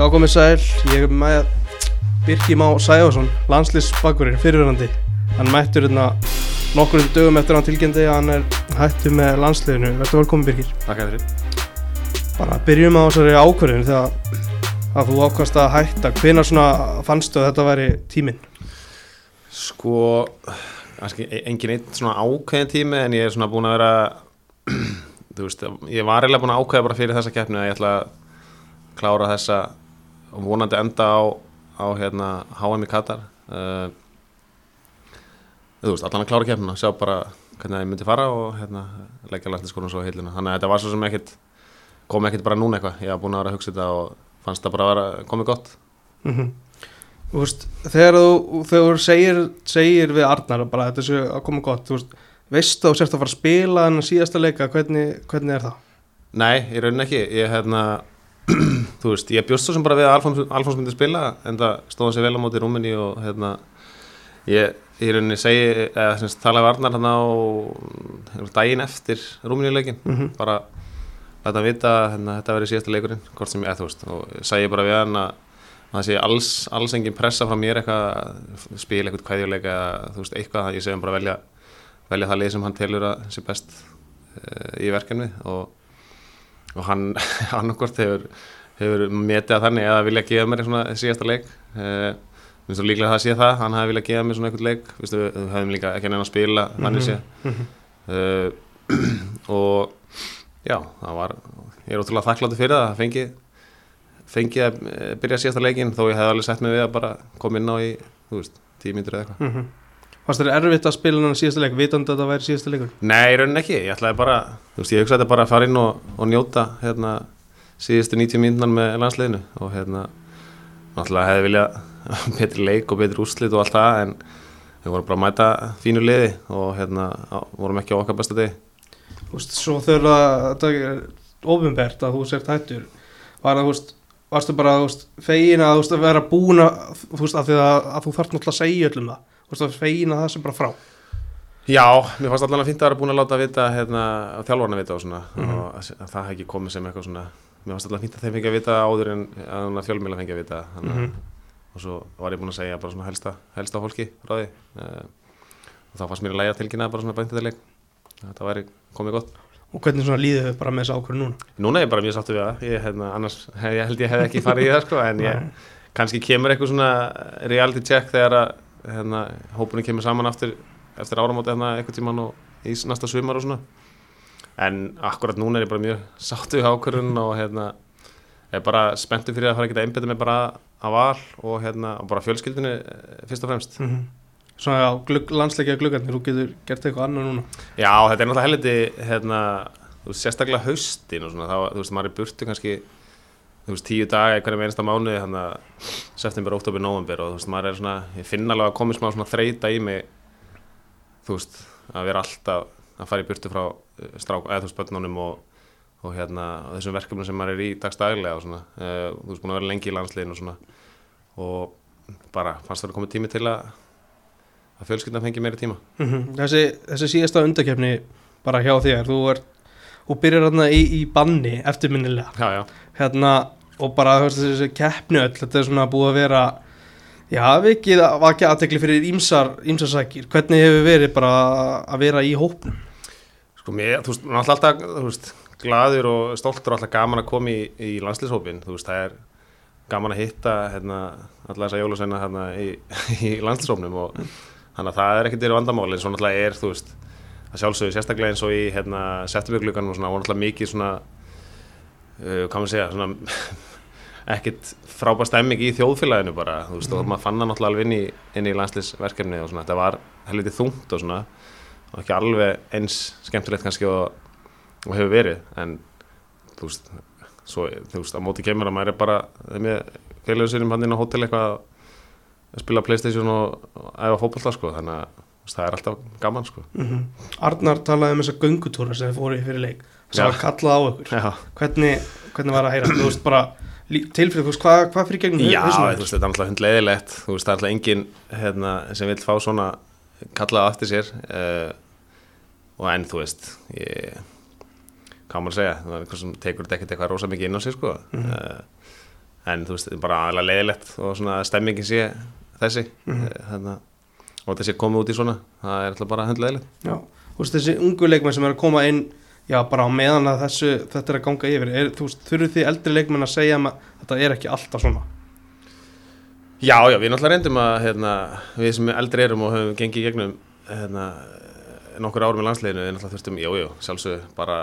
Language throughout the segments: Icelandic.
Já, komið sæl, ég er með Birki Má Sæfarsson, landslýsbakkurinn, fyrirverandi. Hann mættur hérna nokkur dögum eftir hann tilgjendi að hann er hættu með landsliðinu. Verður velkomin Birkir. Takk fyrir. Bara byrjum á þessari ákvörðin þegar að þú ákvast að hætta. Hvenar svona fannstu að þetta væri tíminn? Sko, e- engin einn svona ákveðin tími en ég er svona búin að vera, þú veist, ég var eiginlega búin að ákveða bara fyrir þessa keppni að ég ætla að klára þessa og vonandi enda á, á hérna, HM í Katar. Uh, þú veist, allan að klára keppnina, sjá bara hvernig það myndi fara og hérna, leggja landinskólan svo heilina. Þannig að þetta var svo sem ekkit, kom ekkit bara núna eitthvað. Ég var búin að vera að hugsa þetta og fannst það bara að komið gott. Mm Þú veist, þegar þú, þegar segir, segir við Arnar bara þetta sé að koma gott, þú veist, veistu að þú sérst að fara að spila en síðasta leika, hvernig, hvernig er það? Nei, í rauninni ekki ég, hérna, þú veist, ég bjóst svo sem bara við að Alfons, Alfons myndi spila en það stóða sér vel á móti Rúmini og hérna, ég í rauninni segi, eða semst tala við Arnar hérna á daginn eftir Rúmini-leikin Mhm. bara læta hann vita að hérna, þetta verið síðasta leikurinn hvort sem ég, eða þú veist, og segi bara við hann að það sé alls, alls engin pressa frá mér eitthvað að spila eitthvað kvæðjuleika þú veist, eitthvað, ég segi hann bara velja velja það lið sem hann telur að sé best uh, í verkefni og, og hann annarkort hefur, hefur metið að þannig eða vilja gefa mér svona síðasta leik. Minnst þú líklega að það sé það hann hafi viljað gefa mér svona eitthvað leik. Við, höfum líka ekki neina að spila þannig sé uh, og já, það var ég er ótrúlega þakkláttu fyrir það að fengi fengi að eh, byrja síðasta leikin þó ég hef alveg sett mig við að bara koma inn á í, þú veist, tíu mínútur eða eitthvað. Mm Fannst þér erfitt að spila hann síðasta leik, vitandi að þetta væri síðasta leikur? Nei, í rauninni ekki, ég ætlaði bara þú veist, ég hugsaði bara að fara inn og, og njóta hérna, síðustu 90 mínunar með landsliðinu. Og hérna náttúrulega hefði viljað betri leik og betri úrslit og allt það en við vorum bara að mæta fínu liði og hérna á, vorum ekki á okkar besta degi. Þú veist, svo að þetta er ofinbært að þú sért hættur, var það, þú veist, varstu bara, þú veist, fegin að, þú veist, að vera búin að, þú veist, að, að þú þarf náttúrulega að segja öllum það, veist, að fegin að það sem bara frá. Já, mér fannst allan að fínt að vera búin að láta vita hérna, þjálfarna vita og svona Mhm. og að, að það hef ekki komið sem eitthvað svona mér fannst allan fínt að þeim fengi að vita áður en að fjölmjöla fengi að vita þannig, Mhm. og svo var ég búin að segja bara svona helsta, helsta fólki því uh, og þá fannst mér að læga tilkynna bara svona bæntið leik þetta væri komið gott Og hvernig svona líðið við bara með þessa ákvörðu núna? Núna er ég bara mjög sáttu við það ég, hérna, annars ég held ég hef ekki farið í það sko, en ég, kannski kemur eitthvað svona reality check þegar að hérna, hópunum kemur saman aftur, eftir áramóti hérna, eitthvað tíman og í næsta sumar og svona. En akkurat núna er ég bara mjög sáttu við ákvörðun og hérna er bara spenntu fyrir að fara að geta einbetið mig bara að val og hérna og bara fjölskyldinu eh, fyrst og fremst. Mm Svona, já, glugg, landsleikja gluggarnir, þú getur gert eitthvað annað núna. Já, þetta er náttúrulega helviti hérna, sérstaklega haustin og svona, þá, þú veist, maður er í burtu kannski þú veist, tíu daga í hverjum einasta mánuði þannig að september, oktober, november og þú veist, maður er svona, ég finn alveg að komið smá svona þreita í mig þú veist, að vera alltaf að fara í burtu frá eh, strák, eða þú veist, börnunum og, og hérna, og þessum verkefnum sem maður er í dagstaglega og svona, uh, þú veist, búin að vera lengi í landsliðin og svona. Og bara fannst það að komið tími til að að fjölskyldan fengi meiri tíma? Mm þessi, þessi síðasta undakefni bara hjá þér, þú er, þú byrjar hérna í, í banni eftirminnilega. Já, já. Hérna og bara veist, þessi keppni öll þetta er svona búið að vera já, vikið vakið aðtekli fyrir ímsar ímsar sækir, hvernig hefur verið bara að vera í hópnum? Sko mér, þú veist, maður er alltaf, þú veist, gladur og stoltur og alltaf gaman að koma í, í landslýshópin, þú veist, það er gaman að hitta, hérna, alltaf þessa jólusenna, hérna, í, í landslýshópnum og þannig að það er ekkert verið vandamáli, en svo náttúrulega er, þú veist, að sjálfsögðu sérstaklega eins og í, hérna, septemberglugganum og svona, og náttúrulega mikið svona, uh, maður segja, svona, ekkert frábær stemming í þjóðfélaginu bara, þú veist, og maður fann það náttúrulega alveg inn í, inn í landslýsverkefni og svona, þetta var helviti þungt og svona, og ekki alveg eins skemmtilegt kannski og, og hefur verið en þú veist, svo, þú veist á móti kemur að maður er bara með félagum sinum hann inn á hótel eitthvað að spila Playstation og, æfa fótballta sko, þannig að það er alltaf gaman sko. mm Arnar talaði um þessa göngutúra sem þið fóru í fyrir leik. Já. var kallað á ykkur. Hvernig, hvernig var að heyra, þú veist bara tilfrið, þú veist, hvað, hvað fyrir gegnum Já þú veist, þetta er alltaf hundleiðilegt þú veist, það er alltaf enginn hérna, sem vil fá svona kallað aftur sér uh, og enn þú veist ég, hvað maður að segja það er eitthvað sem tekur ekkert eitthvað rosa mikið inn á sig sko. Mhm. uh, en þú veist, bara aðalega leiðilegt og svona stemmingin sé þessi Mhm. eh, þannig að og þessi komið út í svona, það er alltaf bara hundleiðilegt Já, þú veist þessi ungu leikmenn sem er að koma inn já, bara á meðan að þessu þetta er að ganga yfir, er, þú veist, þurfið þið eldri leikmenn að segja að þetta er ekki alltaf svona? Já, já, við náttúrulega reyndum að hérna, við sem eldri erum og höfum gengið í gegnum hérna, nokkur árum í landsleginu við náttúrulega þurftum, jú, jú, sjálfsög bara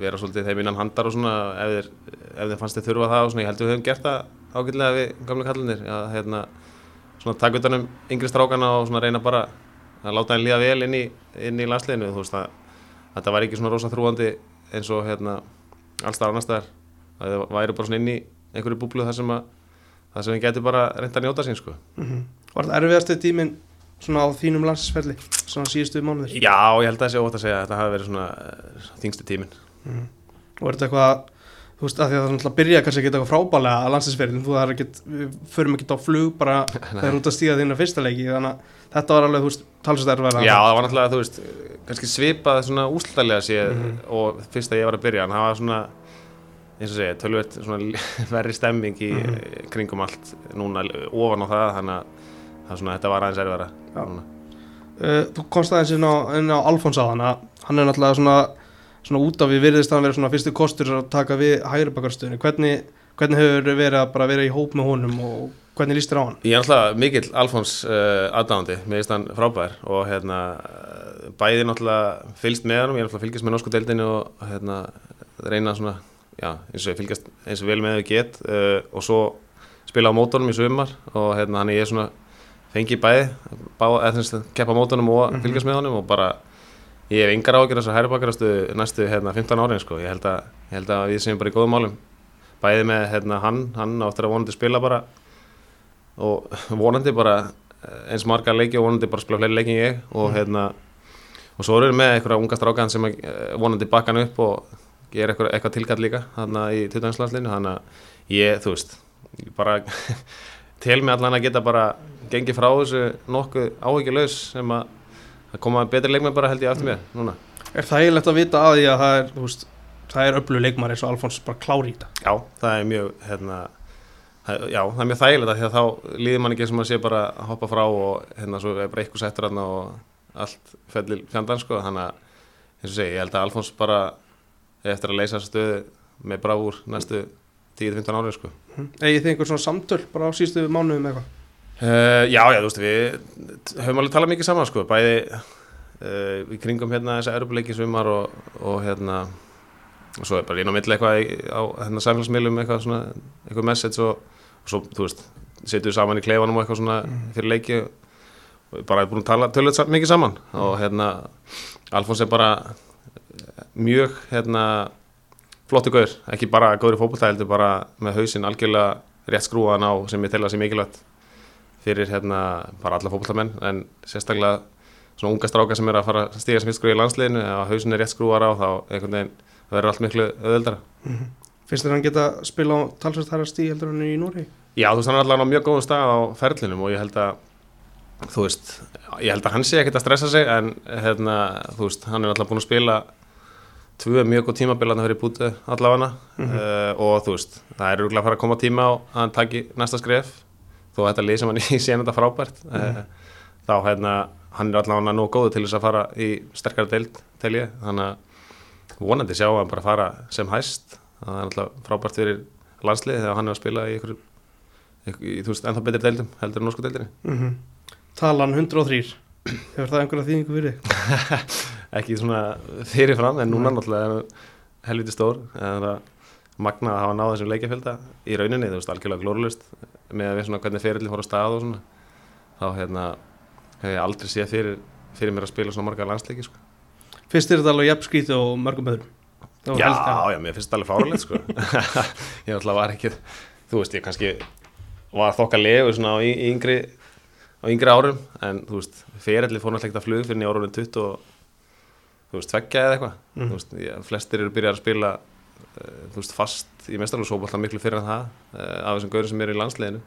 vera svolítið þeim innan handar og svona ef þeir, ef þeir fannst þeir þurfa það og svona, ég held að við höfum gert það ágætlega við gamla kallinir að hérna, svona taka utanum yngri strákana og svona reyna bara að láta henni líða vel inn í, í landsleginu þú veist að þetta var ekki svona rosa þrúandi eins og hérna allstar annar staðar. Að það væri bara svona inn í einhverju búblu þar sem að það sem við getum bara reynda að njóta sín sko. mm Var þetta erfiðasti tíminn svona á þínum landsferli, svona síðustu mánuðir? Já, ég held að það sé ótt að segja að þetta hafi verið svona uh, þingstu tíminn. Mm. og er þetta eitthvað þú veist, að því að það náttúrulega byrja kannski ekki eitthvað frábælega að landsferðin, þú þarf ekki við förum ekki á flug bara þegar út að stíga þínu fyrsta leiki, þannig að þetta var alveg, þú veist, talsast erfæra Já, það var náttúrulega, þú veist, kannski svipað svona úslallega séð Mhm. og fyrst að ég var að byrja, en það var svona eins og segja, tölvöld svona verri stemming í Mhm. kringum allt núna ofan á það, þannig að það svona, þetta var aðeins erfara uh, Þú komst aðeins inn á, á Alfons á hana, hann er náttúrulega svona svona út af við virðist að vera svona fyrstu kostur að taka við hægri bakarstöðinu hvernig, hvernig hefur verið að bara vera í hóp með honum og hvernig líst þér á hann? Ég er náttúrulega mikill Alfons uh, aðdáðandi, mér finnst hann frábær og hérna, bæði náttúrulega fylgst með hann, ég er náttúrulega fylgist með norsku deildinu og hérna, reyna svona, já, eins og ég fylgast eins og vel með þau get uh, og svo spila á mótunum í sumar og hérna, hann ég er svona fengi bæði, að keppa mótunum og Mhm. fylgast með honum og bara ég hef yngar ágjör þess að hæri bakarastu næstu hérna, 15 árin sko, ég held að, ég held að við séum bara í góðum málum bæði með hérna, hann, hann áttur að vonandi spila bara og vonandi bara eins marga leiki og vonandi bara spila fleiri leiki en ég og Mhm. hérna og svo erum við með einhverja unga strákan sem eh, vonandi bakka hann upp og gera eitthvað, eitthvað tilkall líka þarna í 20. landslinu þannig að ég, þú veist ég bara tel mig allan að geta bara gengið frá þessu nokkuð áhyggjulegs sem að koma betri leikmenn bara held ég aftur mér núna Er það eiginlegt að vita að því að það er, þú veist, það er öllu leikmar eins og Alfons bara klári í þetta? Já, það er mjög hérna, það, já, það er mjög þægilegt af því að þá líður mann ekki sem að sé bara að hoppa frá og hérna svo er bara eitthvað settur hérna og allt fellir fjandan sko, þannig að eins og segi, ég held að Alfons bara eftir að leysa stöðu með bráður næstu 10-15 árið sko. Egið þið einhver svona samtöl bara á síðustu mánuðum eitthvað? Uh, já, já, þú veist, við höfum alveg talað mikið saman sko, bæði uh, í kringum hérna þessa erubuleiki sumar og, og hérna og svo er bara inn á milli eitthvað í, á hérna samfélagsmiðlum eitthvað svona, eitthvað message og, og svo, þú veist, setjum við saman í kleifanum og eitthvað svona fyrir leiki og bara búin að tala tölvöld mikið saman. Og hérna Alfons er bara mjög hérna flottu gaur, ekki bara gaur í fótbolta heldur bara með hausinn algjörlega rétt skrúan á sem ég tel að sé mikilvægt fyrir hérna bara alla fótbollamenn en sérstaklega svona unga stráka sem er að fara að stíga sem fyrst skrúi í landsliðinu ef hausinn er rétt skrúar á þá einhvern veginn það verður allt miklu öðuldara Finnst þér hann geta spila á að stíð heldur hann í Núri? Já, þú veist, hann er allavega á mjög góðum stað á ferlinum og ég held að þú veist, ég held að hann sé ekkert að stressa sig en hérna, þú veist, hann er allavega búin að spila tvö mjög góð tímabil að það fyrir bútið allavega. Mhm. uh, og þú veist, það er örgulega að fara að koma tíma á að hann taki næsta skref. Þó að þetta lið sem hann í séna þetta frábært uh, þá hérna, hann er allavega nóg góðu til þess að fara í sterkara deild, tel ég, þannig að vonandi sjá hann bara fara sem hæst. Það er alltaf frábært fyrir landslið þegar hann er að spila í veist, ennþá betri deildum heldur en norsku deildinni. Mm Talan 103 Hefur það einhverja þýðingu fyrir? ekki svona fyrirfram en núna náttúrulega helviti stór. En það magna að hafa náð þessum leikjafélda í rauninni, þú veist, algjörlega glórlust með að við svona hvernig fyrirlin fór á stað og svona þá hérna hef ég aldrei séð fyrir, fyrir mér að spila svona marga landsleiki sko. Finnst þér þetta alveg jafn skrítið og mörgum öðrum? Já, já, mér finnst þetta alveg fáralegt sko. ég náttúrulega var ekki þú veist, ég kannski var þokka legu svona á yngri á yngri árum, en þú veist fyrirli fór náttúrulega ekkert að flug fyrir í árunum 20 og þú veist, tveggja eða eitthvað Mhm. þú veist, ég, flestir eru byrjað að spila uh, þú veist, fast í mestarlóðsópa miklu fyrir en það, uh, af þessum gaurum sem eru í landsliðinu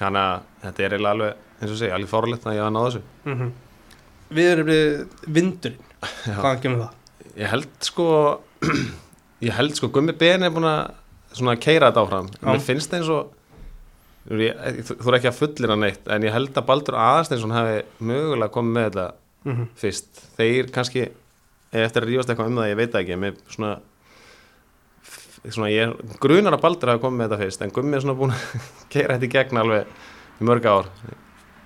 þannig að þetta er alveg, eins og segja, alveg fáralegt að ég hafa náð þessu Mhm. Við erum við vindurinn. Hvaðan kemur það? Ég held sko ég held sko Gummi Ben er búin að keira þetta áfram Já. mér finnst það eins og þú er ekki að fullina neitt en ég held að Baldur Aðarsteinsson hefði mögulega komið með þetta Mhm. fyrst þeir kannski eftir að rífast eitthvað um það, ég veit ekki með svona, svona ég, grunar að Baldur hafi komið með þetta fyrst en Gummi er svona búin að keira þetta í gegn alveg mörg ár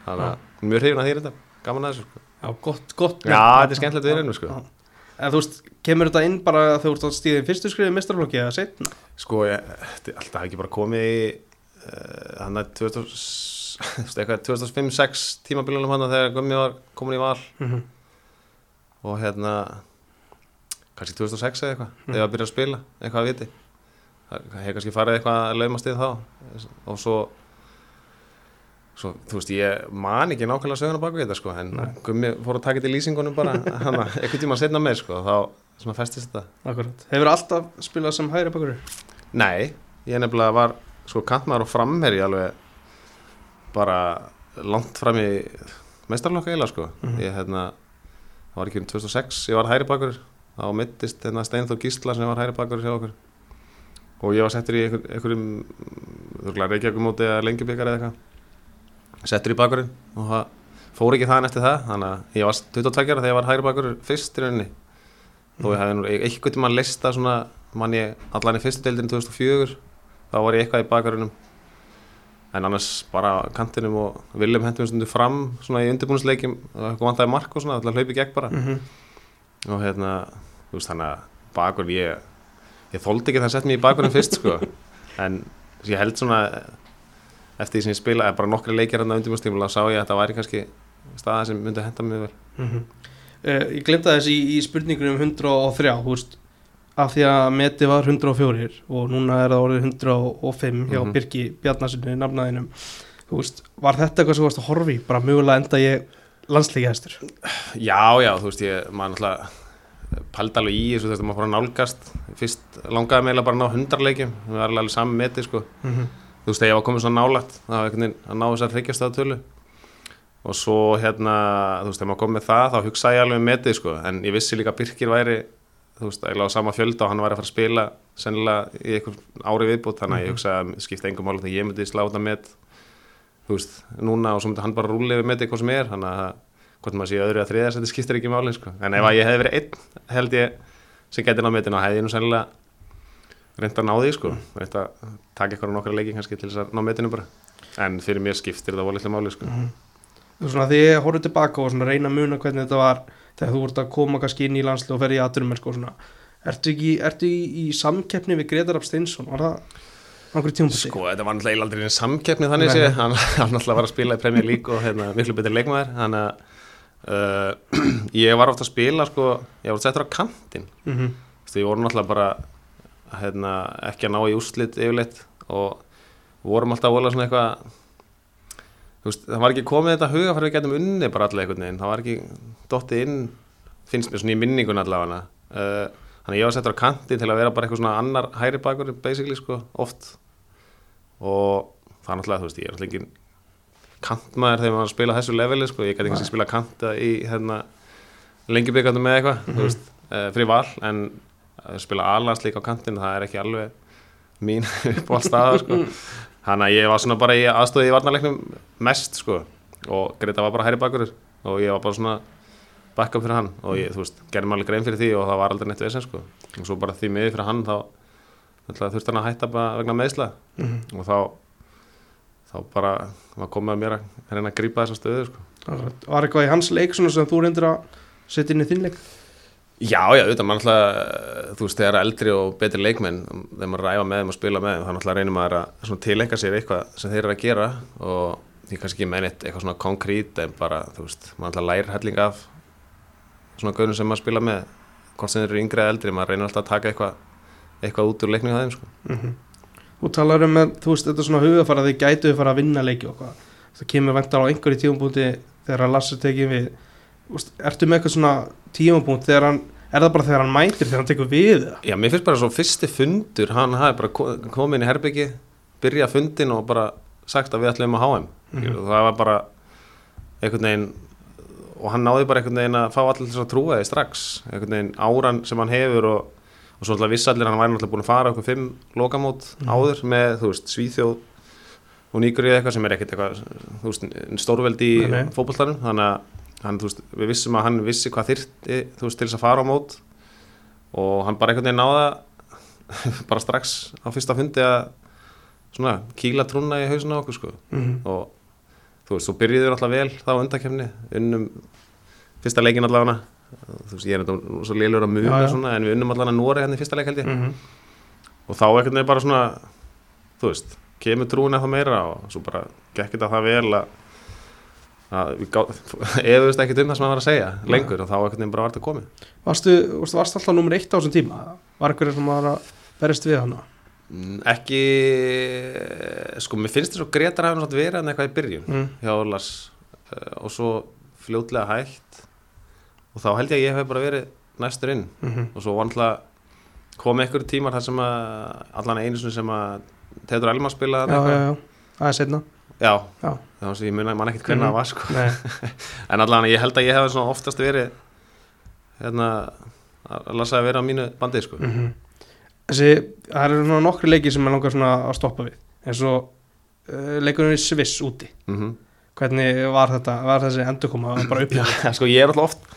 þannig að mjög hrifin að því þetta gaman að þessu sko. Já, gott, gott Já, þetta er skemmtilegt við erum sko. Já. En þú veist, kemur þetta inn bara þegar þú ert að stíðið fyrstu skrifið mestrarflokki eða setna? Sko, ég, alltaf ekki bara komið í uh, hann að 2000 þú veist, eitthvað 2005-06 tímabilunum hann þegar Gummi var komin í val Mm -hmm. og hérna kannski 2006 eða eitthvað þegar ég var að byrja að spila, eitthvað að viti það hefur kannski farið eitthvað að laumast yfir þá og svo svo, þú veist, ég man ekki nákvæmlega söguna baka þetta sko, en. Gummi fór að taka þetta í lýsingunum bara, hann að eitthvað tíma setna með sko, þá svona festist þetta Akkurat. Hefur alltaf spilað sem hægri bakur? Nei, ég nefnilega var sko kantmaður og framherji alveg bara langt fram í meistarlokka eiginlega sko Mhm. ég hérna, það var ekki um 2006 ég var hæri bakur, þá mittist hérna Steinþór Gísla sem var hæri bakur hjá okkur og ég var settur í einhver, einhverjum þurflega reykjakumóti eða lengjubikar eða eitthvað settur í bakurinn og það fór ekki það eftir það þannig að ég var 22 ára þegar ég var hæri bakur fyrst í rauninni. Þó ég hefði nú eitthvað tíma að lista svona mann ég allan í fyrstu deildinu 2004 þá var ég eitthvað í bakarinnum en annars bara kantinum og viljum hentum stundu fram svona í undirbúinsleikjum og vantaði mark og svona alltaf hlaupi gegn bara. Mm -hmm. og hérna, þú veist þannig að bakur ég ég þóldi ekki að setja mig í bakurinn fyrst sko. En ég held svona eftir því sem ég spila bara nokkri leikjar hérna undirbúinstímul þá sá ég að þetta væri kannski staða sem myndi henda mig vel. Uh, Ég glemta þess í, í spurningunum 103, þú veist af því að meti var 104 og núna er það orðið 105 hjá Mhm. Birki Bjarnasinni nafnaðinum veist, var þetta eitthvað sem þú varst að horfi bara mögulega enda ég landsleiki hestur Já, já, þú veist ég, maður náttúrulega pældi alveg í þessu, þú veist, maður fór að nálgast. Fyrst langaði mig bara að ná hundarleikjum við varum alveg sami meti, sko. Mm -hmm. Þú veist, ég var komið svona nálægt það var einhvern veginn að ná þessar hryggjastaða tölu. Og svo hérna þú veist, þegar maður kom með það, þá hugsaði ég alveg um metið, sko, en ég vissi líka að Birkir væri þú veist, eiginlega á sama fjölda og hann væri að fara að spila sennilega í einhver ári viðbútt þannig að ég hugsaði að skipta engum mál þegar ég myndi slá þetta met þú veist, núna og svo myndi hann bara rúli við metið hvað sem er, þannig að hvort maður sé öðru að þriða þetta skiptir ekki máli, sko. En ef að ég hefði verið einn, held ég sem gæti ná metinu, þá hefði nú sennilega reynd að ná því, sko. Reynd að taka eitthvað nokkra leiki kannski til þess að ná metinu bara. En fyrir mér skiptir þetta volitlega máli, sko. Svona því ég horfði tilbaka og svona reyna að muna hvernig þetta var þegar þú vart að koma kannski inn í landsli og ferði í aðdurum svona. Ertu, ekki, ertu í, í samkeppni við Gretar Rapp Steinsson? Var það einhverju tímpunkti? Sko, þetta var náttúrulega aldrei einn samkeppni þannig sé, hann, hann náttúrulega var að spila í Premier League og hérna, miklu betur leikmaður. Þannig að uh, ég var ofta að spila, sko, ég var settur á kantinn. Mm -hmm. Þú veist, ég voru náttúrulega bara hérna, ekki að ná í úrslit yfirleitt og vorum alltaf volað svona eitthvað veist, það var ekki komið þetta huga fyrir við getum unni bara allavega einhvern veginn það var ekki dottið inn finnst mér svona í minningun allavega. Uh, þannig að ég var settur á kanti til að vera bara eitthvað svona annar hæri bakur basically sko, oft. Og það er náttúrulega, þú veist, ég er náttúrulega ekki kantmaður þegar maður að spila þessu leveli sko, ég gæti kannski spila kanta í hérna, lengi byggandum með eitthvað þú veist, uh, fyrir val en að spila alhanslík á kantinu það er ekki alveg mín uppáhaldstaða sko. þannig að ég var svona bara í aðstöði í varnarleiknum mest sko. Og Greta var bara hæri bakur og ég var bara svona backup fyrir hann. Og ég, þú veist, gerði maður alveg grein fyrir því og það var aldrei neitt vesen sko. Og svo bara því miður fyrir hann þá þurfti hann að hætta bara vegna meðsla og þá þá bara var komið að mér að reyna að grípa þessa stöðu sko. Var eitthvað í hans leik svona sem þú reyndir að setja inn í þinn leik? Já, já, auðvitað, maður náttúrulega, þú veist, þegar eldri og betri leikmenn, þegar maður ræfa með þeim og spila með þeim, þá náttúrulega reynir maður að tilenga sér eitthvað sem þeir eru að gera og ég kannski ekki neitt eitthvað svona konkrít en bara, þú veist, maður náttúrulega lærir helling af svona gaunum sem maður spila með, hvort sem þeir eru yngri eða eldri, maður reynir alltaf að taka eitthvað, eitthvað út úr leikningu það þeim, sko. Mm Þú talar um að, þú veist, þetta er svona hugafara að þið gætu fara að vinna leiki og hvað það kemur veist, Ertu með eitthvað svona tímapunkt þegar hann er það bara þegar hann mætir þegar hann tekur við það? Já, mér finnst bara svo fyrsti fundur, hann hafi bara ko- komið inn í herbyggi, byrjað fundin og bara sagt að við ætlum að HM. Mhm. og það var bara einhvern veginn og hann náði bara einhvern veginn að fá allir þess að trúa því strax einhvern veginn áran sem hann hefur og, og svo alltaf vissi allir að hann væri alltaf búin að fara okkur fimm lokamót Mhm. áður með, þú veist, Svíþjóð og Nýgrið eitthvað sem er ekkert eitthvað, þú veist, stórveldi í fótbolltarum, þannig að hann, veist, við vissum að hann vissi hvað þyrfti, þú veist, til þess að fara á mót. Og hann bara einhvern veginn náða bara strax á fyrsta fundi að svona kýla trúna í hausuna á okkur sko. Mhm. og þú veist, þú byrjuður alltaf vel þá undakefni, unnum fyrsta leikin allavega. Þú veist, ég er þetta svo lélur að svona en við unnum allavega Nóri hérna í fyrsta leik held ég. Mhm. og þá einhvern veginn bara svona þú veist, kemur trúin eða meira og svo bara gekk þetta það vel að að efuðust ekkert um það sem hann var að segja lengur og þá einhvern veginn bara var þetta komið Varstu, varstu, varstu alltaf nummer eitt á þessum tíma? Var eitthvað sem var að berist við hana? Mm, ekki sko, mér finnst þess að Gretar hafa náttúrulega verið hann eitthvað í byrjun Mm. hjá Lars uh, og svo fljótlega hægt og þá held ég að ég hef bara verið næstur inn Mhm. og svo var alltaf kom einhverju tímar þar sem að allan einu sem að Tetur Elma spilaði það er setna já, Já, að ég mun man ekkert hvernig Mhm. það var sko. en allan ég held að ég hef oftast verið hérna að lasa að vera á mínu bandi sko. mhm. Þessi, það eru svona nokkri leikir sem er langar að stoppa við eins og uh, leikurinn í Sviss úti mm Hvernig var þetta, var þessi endurkoma bara upp Já, sko ég er alltaf oft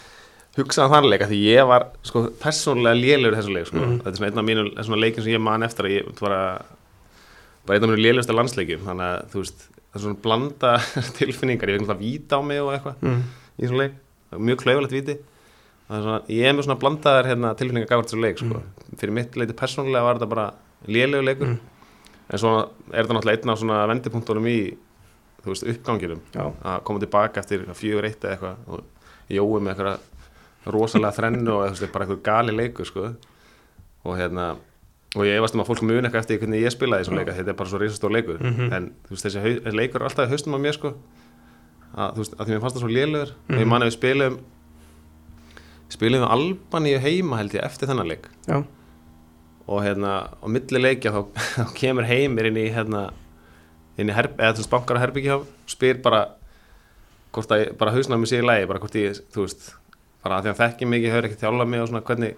hugsað um þann leika því ég var sko persónulega lélur þessu leik sko. Mhm. þetta er svona einn af mínu leikin sem ég man eftir að ég bara, bara einn af mínu lélusta landsleikjum þannig að þú veist það er svona blanda tilfinningar ég fekk alltaf víta á mig og eitthvað mm. í svona leik, Það var mjög klaufulegt víti Það er svona, ég er með svona blandaðar hérna, tilfinningar gafart þessu leik sko. fyrir mitt leiti persónulega var þetta bara lélegu leikur Mm. en svo er þetta náttúrulega einn af svona vendipunktunum í þú veist uppganginum Já, að koma tilbaka eftir fjögur eitt eða eitthvað og jói með eitthvað rosalega þrennu og veist, bara eitthvað gali leikur sko. og hérna og ég efast um að fólk muni eitthvað eftir hvernig ég spilaði þessum leika, þetta er bara svo risastór leikur Mhm. en þú veist, þessi, leikur er alltaf í haustum á mér sko. að, veist, að því mér fannst það svo lélugur og Mhm. ég man að við spilum spilum við Albaníu heima held ég eftir þennan leik já, og hérna á milli leikja þá, þá kemur heimir inn í hérna inn í herb, eða þú veist bankar á herbyggi og spyr bara hvort að bara hausnæmi sé í lagi bara hvort ég, þú veist bara að því að þekki mikið, hefur ekki þjálfað mig og svona hvernig,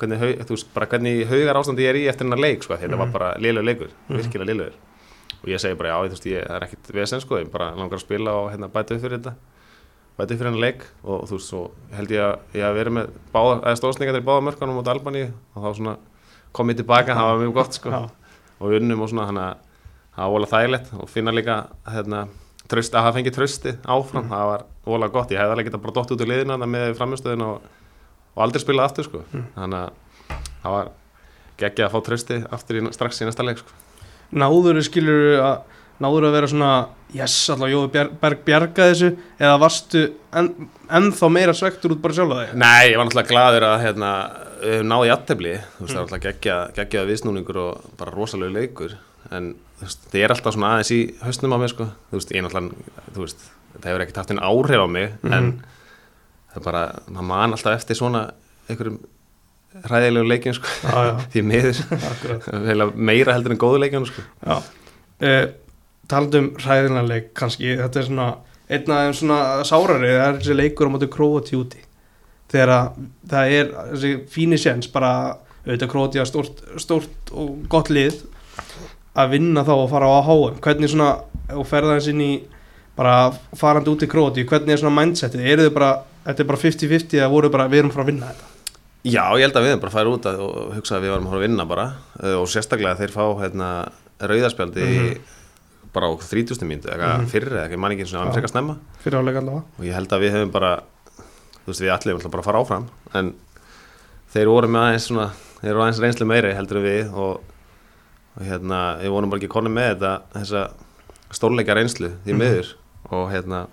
hvernig, þú veist, bara hvernig haugar ástandi ég er í eftir hennar leik, sko, þetta var bara liðlegur leikur, virkilega liðlegur og ég segi bara, já, þú veist, ég, er ekkit vesen, sko, ég bara langar að spila og hérna bæta upp fyrir þetta. Bæta upp fyrir hennar leik og þú veist, svo held ég að ég að vera með báða, eða stóðsningar í báða mörkunum út Albaníu og þá svona kom ég tilbaka, það var mjög gott, sko. Og við unnum og svona þannig að það var vola þægilegt og finna líka hérna, tröst, að það fengi trösti áfram það var vola gott, ég hefði alveg getað bara dott út liðina þarna með framistöðin og, og aldrei spilað aftur sko. þannig að það var geggja að fá trösti aftur í, strax í næsta leik sko. náður skilur að náður að vera svona yes, alltaf Jói Bjar- Berg bjarga þessu eða varstu en, ennþá meira svektur út bara sjálf að þig? Nei, ég var náttúrulega gladur að hérna, höfum náði jættefli, þú veist, það var náttúrulega geggja, geggjaða viðsnúningur og bara rosalegu leikur. En þú veist, það er alltaf svona aðeins í hausnum á mér sko, þú veist, ég náttúrulega þú veist, þetta hefur ekkert haft einn áhrif á mig en það er bara, maður man alltaf eftir svona einhverjum hræðilegu leikjum sko, já, já, því miður. Meira heldur en góðu leikjum sko. Já, uh, talandum hræðinarleik kannski, þetta er svona einn af þeim svona sárari, það er þessi leikur á móti Króati úti. Þegar að það er þessi fíni séns bara auðvitað Króati að stórt, stórt og gott lið að vinna þá og fara á HM hvernig svona, og ferða þess inn í bara farandi út í Króati hvernig er svona mindsetið, eru þið bara þetta er bara 50-50 eða voru bara við erum frá að vinna þetta Já, ég held að við höfum bara farið út að, og hugsa að við varum að fara að vinna bara uh, og sérstaklega þeir fá hérna, rauðarspjaldi bara á 30. mínútu eða Mhm. fyrir eða ekki, ég man ekki eins og Já. hann frekar snemma fyrir áleika allavega og ég held að við höfum bara þú veist við allir ætlum bara að fara áfram en þeir voru með aðeins svona þeir voru aðeins reynslu meiri heldur við og, og hérna við vorum bara ekki konum með þetta þessa stórleika reynslu því Mhm. miður og hérna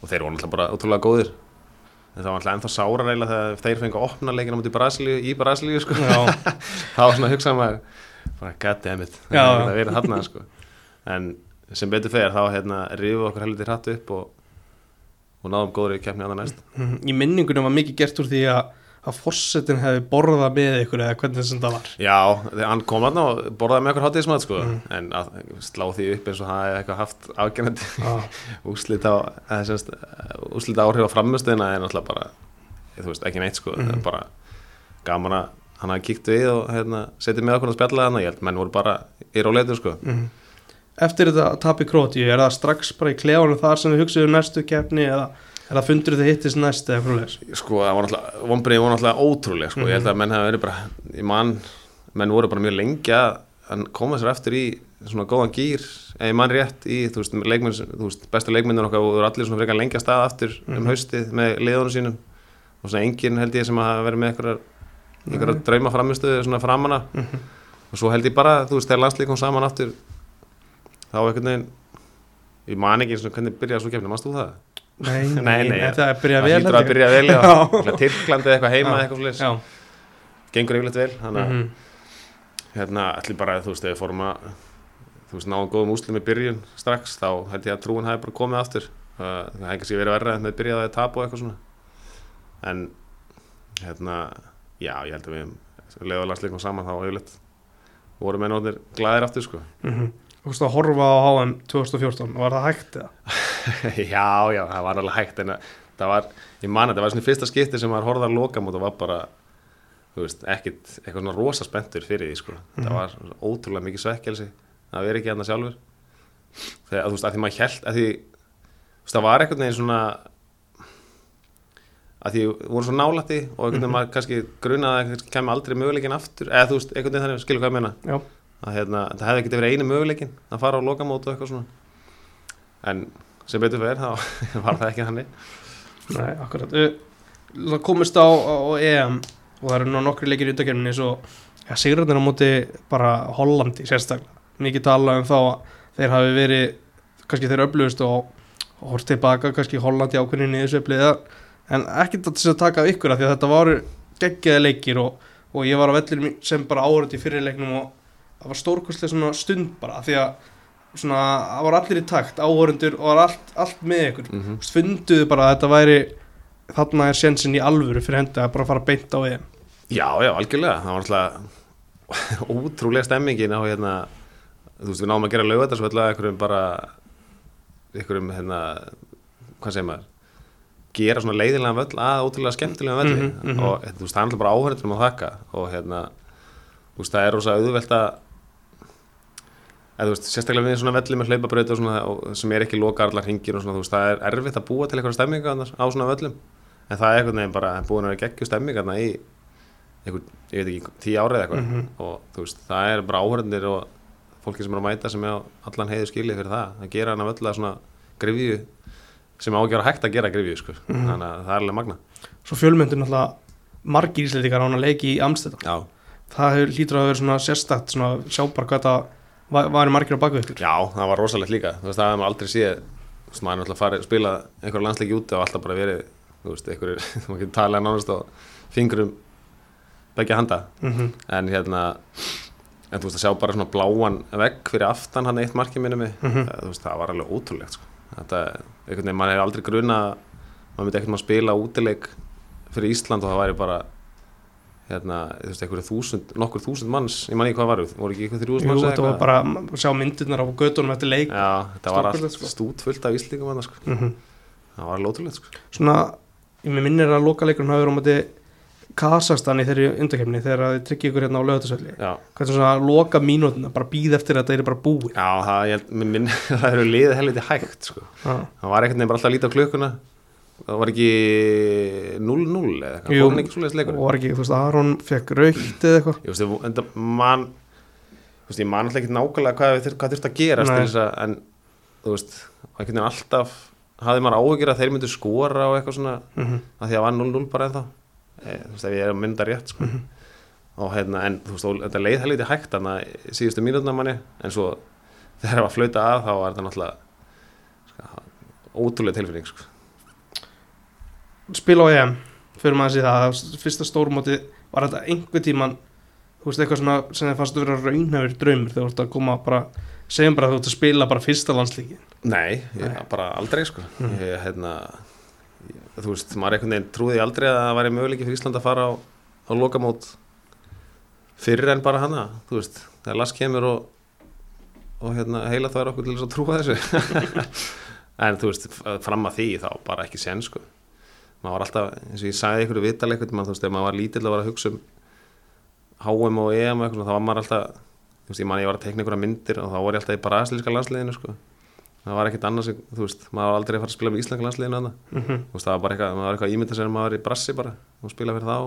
og þeir voru alltaf bara útrúlega góðir það var alltaf ennþá sára reyla þegar þeir fengi að opna leikina mútið Brasilíu í Brasilíu sko. Það var svona að hugsa maður bara goddammit, það er verið þarna sko. en sem betur fer þá hérna rífum okkur helviti hratt upp og, og náðum góður í keppni annað næst. Mhm. í minningunum var mikið gert úr því að að fórsetin hefði borðað með ykkur eða hvernig þessum það var Já, hann kom þarna og borðaði með okkur hátíðismat sko. Mm. en að slá því upp eins og það hefði eitthvað haft afgjörnandi Já, úslit á eða semst, úslit áhrif á frammustöðina er náttúrulega bara þú veist, ekki neitt sko, er bara gaman að hann hafði kíkt við og hérna, setið með okkur að spjalla hann ég held menn voru bara í róleitu sko Mhm. Eftir þetta tap í Króti, er það strax bara í klefanum þar sem þið hugsaðu næstu keppni eða það fundur þið hittist næst eða frá leis? sko það var náttúrulega, vonbreið voru náttúrulega ótrúlega sko, ég held að menn hafa verið bara ég man, menn voru bara mjög lengi að koma sér eftir í svona góðan gýr, eða ég man rétt í þú veist, leikmenn, þú veist, bestu leikmennir okkar voru allir svona frekar lengi að staða aftur um haustið með liðunum sínum. Og svona enginn held ég sem að verið með einhverjar einhverjar drauma framistöðu svona framanna og svo held ég bara, þú veist, þegar landslík kom saman aftur þá einhvern veginn ég man ekki eins og hvernig byrjaði svo kemni, mannst þú það? Nei, nei, Nei, nei, þetta er Það hlýtur held að ég. byrja vel, já, Já. Örugglega Tyrklandi eða eitthvað heima eitthvað. Já, gengur yfirleitt vel þannig að mhm. hérna, allir bara, þú veist, ef við fórum að þú veist, náum góðum úslim í byrjun strax, þá held ég að trúin hafi bara komið aftur það hefði kannski verið verra en með byrjaði að tapa og eitthvað svona en hérna, já, ég held að við leðalagsleikum saman þá yfirleitt voru mennóðnir glæðir aftur sko. Þú veist að horfa á HM 2014, var það hægt eða? já, já, það var alveg hægt en að það var, ég man að það var svona fyrsta skipti sem maður horfði að loka og það var bara þú veist, ekkit, eitthvað svona rosa spenntur fyrir því, sko, það var ótrúlega mikið svekkelsi að vera ekki hérna sjálfur. Þegar, þú veist, að því maður held að því, þú veist, það var eitthvað neginn svona að því við vorum svo nálætti og einhvern veginn maður kannski grunaði að kannski kemur aldrei möguleikin aftur, eða þú veist, einhvern að hérna, það hefði ekki verið einu möguleikin að fara á lokamót og eitthvað svona. En sem betur fyrir þá var það ekki þannig. Nei, akkurat. Það komist á, á, EM og það eru nú nokkri leikir í undakefninni svo, já, sigurðin á móti bara Hollandi sérstaklega. Mikið tala um þá að þeir hafi verið kannski þeir öflugust og, og hort tilbaka kannski Hollandi ákveðinni í þessu öfliða en ekki til þess að taka af ykkur af því að þetta voru geggjaði leikir og, og ég var á vellinum í- sem bara áhörð í fyrirleiknum og það var stórkostlega svona stund bara því að svona, það var allir í takt áhörundur og var allt, allt með ykkur. Mm -hmm. Funduðu bara að þetta væri þarna er sjensin í alvöru fyrir hendi að bara fara beint á EM. Já, já, algjörlega. Það var alltaf ótrúlega stemmingin á hérna þú veist, við náum að gera laugatasvöld að einhverjum bara einhverjum, hérna hvað segir maður gera svona leiðilega völl að ótrúlega skemmtilega völli Mhm, mhm. og þú veist, það er alltaf bara áhverjum að þakka. Og hérna, þú veist, það er rosa auðvelt að eða veist, sérstaklega við svona velli með hlaupabraut og svona, og, sem er ekki loka allar hringir og svona, veist, það er erfitt að búa til eitthvað stemminga á svona völlum. En það er einhvern veginn bara búin að vera geggju stemminga í einhvern, ég veit ekki, tíu árið eitthvað. Mhm. og þú veist, það er bara áhörðinir og fólki sem er að mæta sem er á allan heiðu skilið fyrir það, að gera hana völla svona grifju sem á að hægt að gera grifju, sko, Mhm. þannig að það er alveg magna Svo fjölmyndur náttúrulega margir íslendingar á hana leiki í Amsterdam. Já, Það hefur lítur að vera svona sérstætt svona sjá bara hvað það var, var margir á baku ykkur já, það var rosalegt líka þú veist, það hefði maður aldrei séð þú veist, maður er náttúrulega farið að spila einhver landsleiki úti og alltaf bara verið, þú veist, einhverjir maður getur talað nánast á fingrum begja handa mm en hérna en þú veist að sjá bara svona bláan vegg fyrir aftan hann eitt markið minni mig Mhm. þú veist það var alveg ótrúlegt sko. þetta, einhvern veginn, maður hefur aldrei gruna að maður myndi ekkert maður spila útileik fyrir Ísland og það væri bara hérna, þú veist, einhverju þúsund nokkur þúsund manns, ég man ekki hvað varu voru ekki eitthvað þrjúðust Jú, manns þetta var bara að sjá myndirnar á gödunum eftir leik. Já, þetta var allt sko. stút fullt af Íslingum hann, sko. mm það var alveg ótrúlegt sko. Svona, ég minnir að lokaleikurinn hafi verið á móti Kazakstan í þeirri undakefni þegar þið tryggja ykkur hérna á lögatasvelli já, er svona loka mínútina, bara býð eftir að þetta er bara búið. Já það, ég, minn, það eru það var það var ekki 0-0 eða eitthvað, fór hann ekki svoleiðis leikur og var ekki, þú veist, Aron fekk raukt eða eitthvað? Ég veist, en það man þú veist, ég man alltaf ekki nákvæmlega hvað, hvað þurft að að, en þú veist, einhvern veginn alltaf hafði maður áhugir að þeir myndu skora og eitthvað svona, mm að því að var 0-0 bara ennþá. E, þú veist, ef ég er að mynda rétt sko. Mhm. og hérna, en þú veist, þetta leið helviti hægt þannig að síðustu það var þá var sko, ótrúlega tilfinning sko. Spil á EM, fyrir maður að sé það fyrsta stórmóti, var þetta einhver tíman þú veist, eitthvað svona sem þið fannst að vera raunhafur draumur þegar þú ert að koma bara segjum bara að þú ert að spila bara fyrsta landslíki Nei, Nei. bara aldrei sko. Mhm. ég, hérna ég, þú veist, maður einhvern veginn trúði aldrei að það væri möguleiki fyrir Ísland að fara á, á lokamót fyrir en bara hana þú veist, þegar Lars kemur og og hérna heila það er okkur til að trúa þessu. En þú veist, fram að því þá bara ekki sen sko maður var alltaf, eins og ég sagði ykkur eitthvað, maður, þú veist, ef maður var lítill að vera að hugsa um HM og EM og eitthvað, þá var maður alltaf þú veist, ég man ég var að tekna einhverja myndir og þá var ég alltaf í brasilíska landsliðinu sko. það var ekkert annars, þú veist, maður var aldrei að fara að spila með íslenska landsliðinu þarna. Mhm. þú veist, það var bara eitthvað, maður var eitthvað ímynda sér að maður var í brassi bara og spila fyrir þá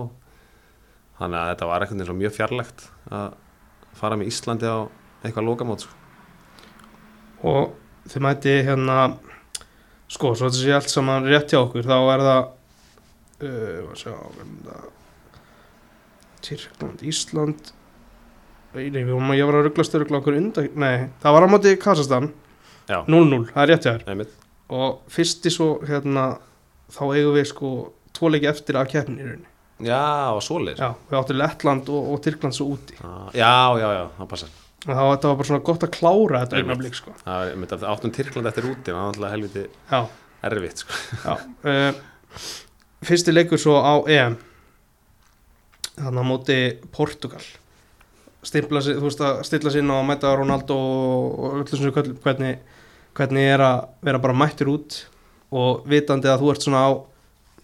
þannig að þetta var eitthvað mjög fjarlægt að fara með Íslandi á eitthvað lokamót sko. og þið mæti hérna sko, svo þetta sé allt saman rétt hjá okkur þá er það uh, sjá, hérna Tyrkland, Ísland. Nei, ég var að rugglast örugla okkur undan, nei, það var á móti Kazakstan Já. 0-0, það er rétt hjá þér. Og fyrsti svo hérna þá eigum við sko tvo leiki eftir að keppni í rauninni. Já, og svoleiðis. Já, við áttum Lettland og, og Tyrkland svo úti. Já, já, já, það passar. Og þá þetta var bara svona gott að klára þetta augnablik sko. Það áttum Tyrkland eftir úti það var alltaf helviti já, erfitt sko. já uh, fyrsti leikur svo á EM. Þannig á móti Portugal. Stimpla þú veist að stilla sinna og mæta Ronaldo og öllu sem hvernig, hvernig er að vera bara mættur út og vitandi að þú ert svona á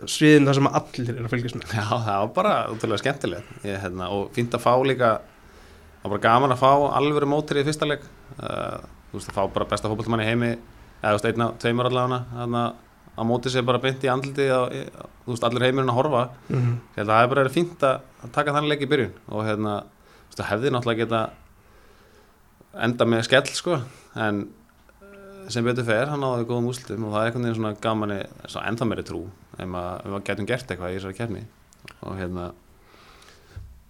sviðin þar sem allir er að fylgjast með. Já, það var bara útrúlega skemmtilegt. Ég, hérna, og fínt að fá líka það var bara gaman að fá alvöru mótir í fyrsta leik. Uh, þú veist að fá bara besta fótballmann í heimi eða þú veist einna, tveimur allavega þannig að á móti sér bara beint í andliti þú veist allir heimurinn að horfa mm -hmm. að það hefur bara fínt að að taka þannig leik í byrjun og hérna, þú veist, það hefði náttúrulega geta enda með skell sko, en eh, sem betur fer, hann náði góðum úslitum og það er einhvern veginn svona gaman ennþá meiri trú ef maður, maður getum gert eitthvað í þessari kefni og hérna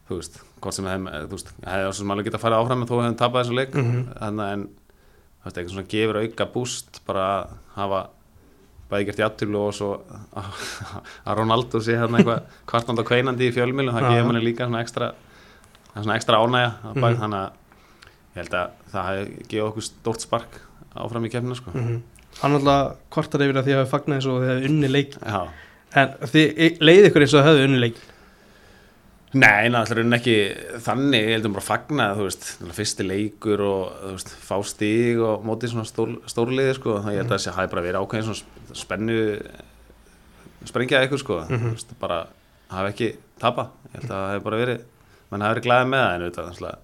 þú veist, hvort sem veist, hefði ásum alveg geta að fara áfram en þó hefum tapað þessu leik Mhm. þannig en þú veist, eitthvað svona gefur auka búst bara að hafa bæði gert játtölu og svo að að Ronaldo sé hérna eitthvað kvartand og kveinandi í fjölmjölu það gefur manni líka svona ekstra það er svona ekstra ánægja mm Mhm. þannig að ég held að það hefði gefið okkur stórt spark áfram í kefnina sko. Mm hann alltaf kvartar yfir að því að hafa fagnað eins og þið hefði unni leik. Já, en þið leiði ykkur eins og það hefði unni leik? Nei, náttúrulega ekki þannig, ég heldum bara að fagna, þú veist, fyrsti leikur og, veist, fá stíg og mótið svona stór, stórliði, sko, þannig ég held að þessi hafi bara verið ákveðin svona spennu, sprengjaði ykkur, sko, Mhm. þú veist, bara hafi ekki tapað, ég held að það hefði bara verið, mann hafi verið glæðið með það, en auðvitað,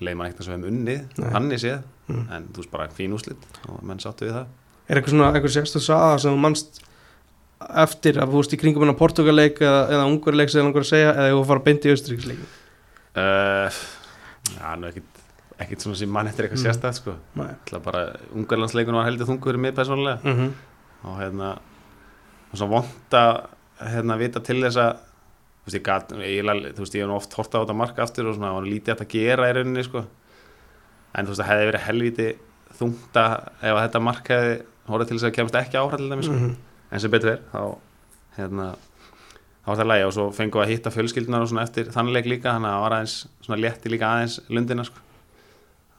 leið mann ekkert að sem við unnið, Nei. þannig séð, Mhm. en þú veist, bara fín úslit og menn sáttu við það. er eitthvað svona, eitthvað sérstöð saga sem þú mannst eftir að þú veist í kringum hennar Portugal-leik eða, eða Ungarleik sem þú langar að segja eða þú fara beint í Austuríksleik Uh, já, nú ekkit, ekkit svona sem mann eftir eitthvað Mhm. sérstætt, sko. Það bara, ungarlandsleikun var heldur þungur mig persónulega mm -hmm. og hérna og svo vond að hérna vita til þess að þú veist ég gat, eiginlega, þú veist ég hef oft horta á þetta marka aftur og svona, það var lítið að gera í rauninni sko en þú veist það hefði verið helviti þungt að ef þetta mark hefði horfið til þess að kemst ekki áhrað til dæmis sko. Mhm. en sem betur er þá hérna þá var það lægi og svo fengum við að hitta fjölskyldunar og svona eftir þannig leik líka þannig að það var aðeins svona létti líka aðeins lundina sko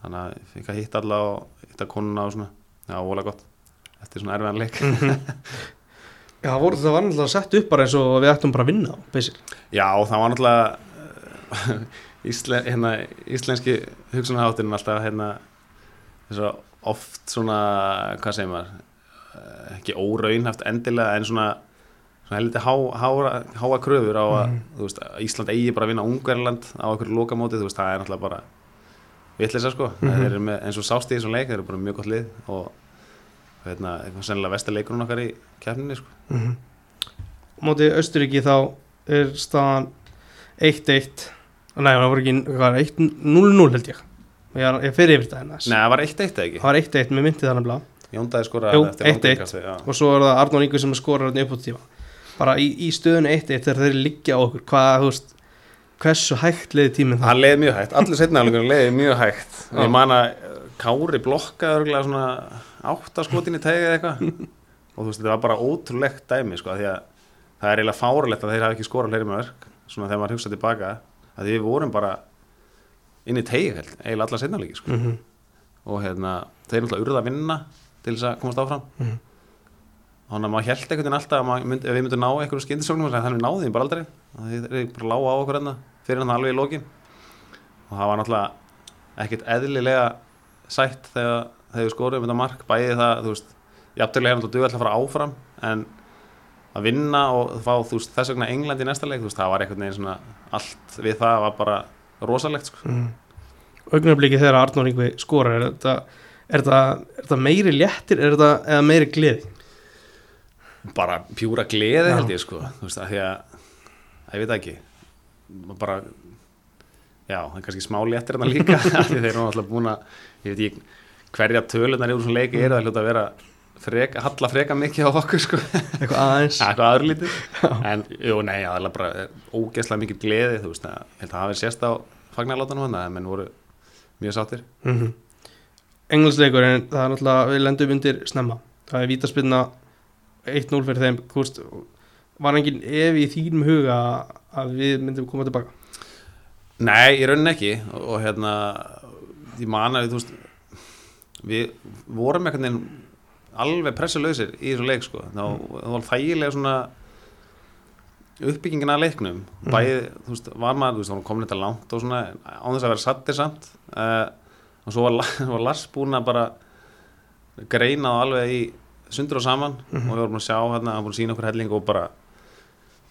þannig að ég fikk að hitta alla og hitta konuna og svona. Já, vola gott. Eftir svona erfiðan leik. Já, það voru það var náttúrulega sett upp bara eins og við ættum bara að vinna basic. Já, það var náttúrulega íslen, hérna, íslenski hugsunahátturinn alltaf hérna, að oft svona, hvað segir maður, eh, ekki óraunhaft endilega en svona, svona heldur há, háa, háa kröfur á að, þú veist, að Ísland eigi bara að vinna Ungverland á okkur lokamóti, þú veist, það er náttúrulega bara vitleysa sko, Mhm. þeir eru með, eins og sást í þessum leik, þeir eru bara mjög gott lið og hérna, eitthvað sennilega vestileikurinn okkar í kefninni sko. Mm -hmm. Móti Austuríki þá er staðan 1-1 Nei, það voru ekki, hvað er 1-0-0 held ég Ég, er- ég fer yfir þetta hennar Nei, það var 1-1 eða ekki? Það var 1-1 með myndið þannig blá Jóndaði skoraði Jú, eftir 1-1. langtíkasti, já. og svo er það Arnór Ingur sem skorar hann upp á tíma bara í, í stöðun 1-1 þegar þeir liggja okkur hvað, þú veist, hversu hægt leiði tíminn það Hann leiði mjög hægt, allir setnaðalögur leiði mjög hægt Já. Ég man að Kári blokkaði svona áttaskotin í tegið eitthvað og þú veist, þetta var bara ótrúlegt dæmi sko, því að það er eiginlega fáralegt að þeir hafi ekki skorað fleiri verk svona þegar maður hugsa tilbaka að því við vorum bara inn í tegið eiginlega alla setnaðalögi sko. mm -hmm. og hérna, þeir náttúrulega urða að vinna til þess að komast áfram Mhm. Þannig að maður held einhvern veginn alltaf að ef við myndum ná einhverjum skyndisóknum þannig við náðum því bara aldrei það er bara lága á okkur enna fyrir hann alveg í lokin og það var náttúrulega ekkert eðlilega sætt þegar þegar við skorum þetta mark bæði það, þú veist jafntölu hefði náttúrulega duð alltaf að fara áfram en að vinna og fá þú veist, þess vegna England í næsta leik þú veist, það var einhvern veginn svona allt við það var bara rosalegt sko. mm. Augnablikið þegar Arnór Ingvi skorar er þetta, er þetta, er þetta meiri léttir er þetta, eða meiri gleði bara pjúra gleði Já. held ég sko. Þú veist, að því að, að ég veit það ekki. Bara já, það er kannski smá léttir hérna líka af því þeir eru alltaf búin að ég veit ekki hverja tölunar í úr svona leiki eru það hljóta að vera freka, halla freka mikið á okkur sko. Eitthvað aðeins. Eitthvað aðurlítið. En jú, nei, það er bara ógeðslega mikið gleði þú veist, að, held að það hafi sérst á fagnarlátanum hann, menn voru mjög sáttir. Mm -hmm. Englandsleikur en það er náttúrulega við lendum undir snemma. Það er vítaspilna 1-0 fyrir þeim veist, var engin ef í þínum huga að við myndum koma tilbaka? Nei, í rauninni ekki. Og, og hérna ég man að við, veist við vorum veginn alveg pressulausir í þessu leik sko. Þá það var þægilega svona uppbyggingin að leiknum. Mhm. bæði, þú veist, var maður, þú veist, var komin þetta langt og svona, án þess að vera sattir samt. Uh, og svo var, var Lars búin að bara greina það alveg í sundur og saman Mhm. og við vorum að sjá hérna, hann búin að sína okkur helling og bara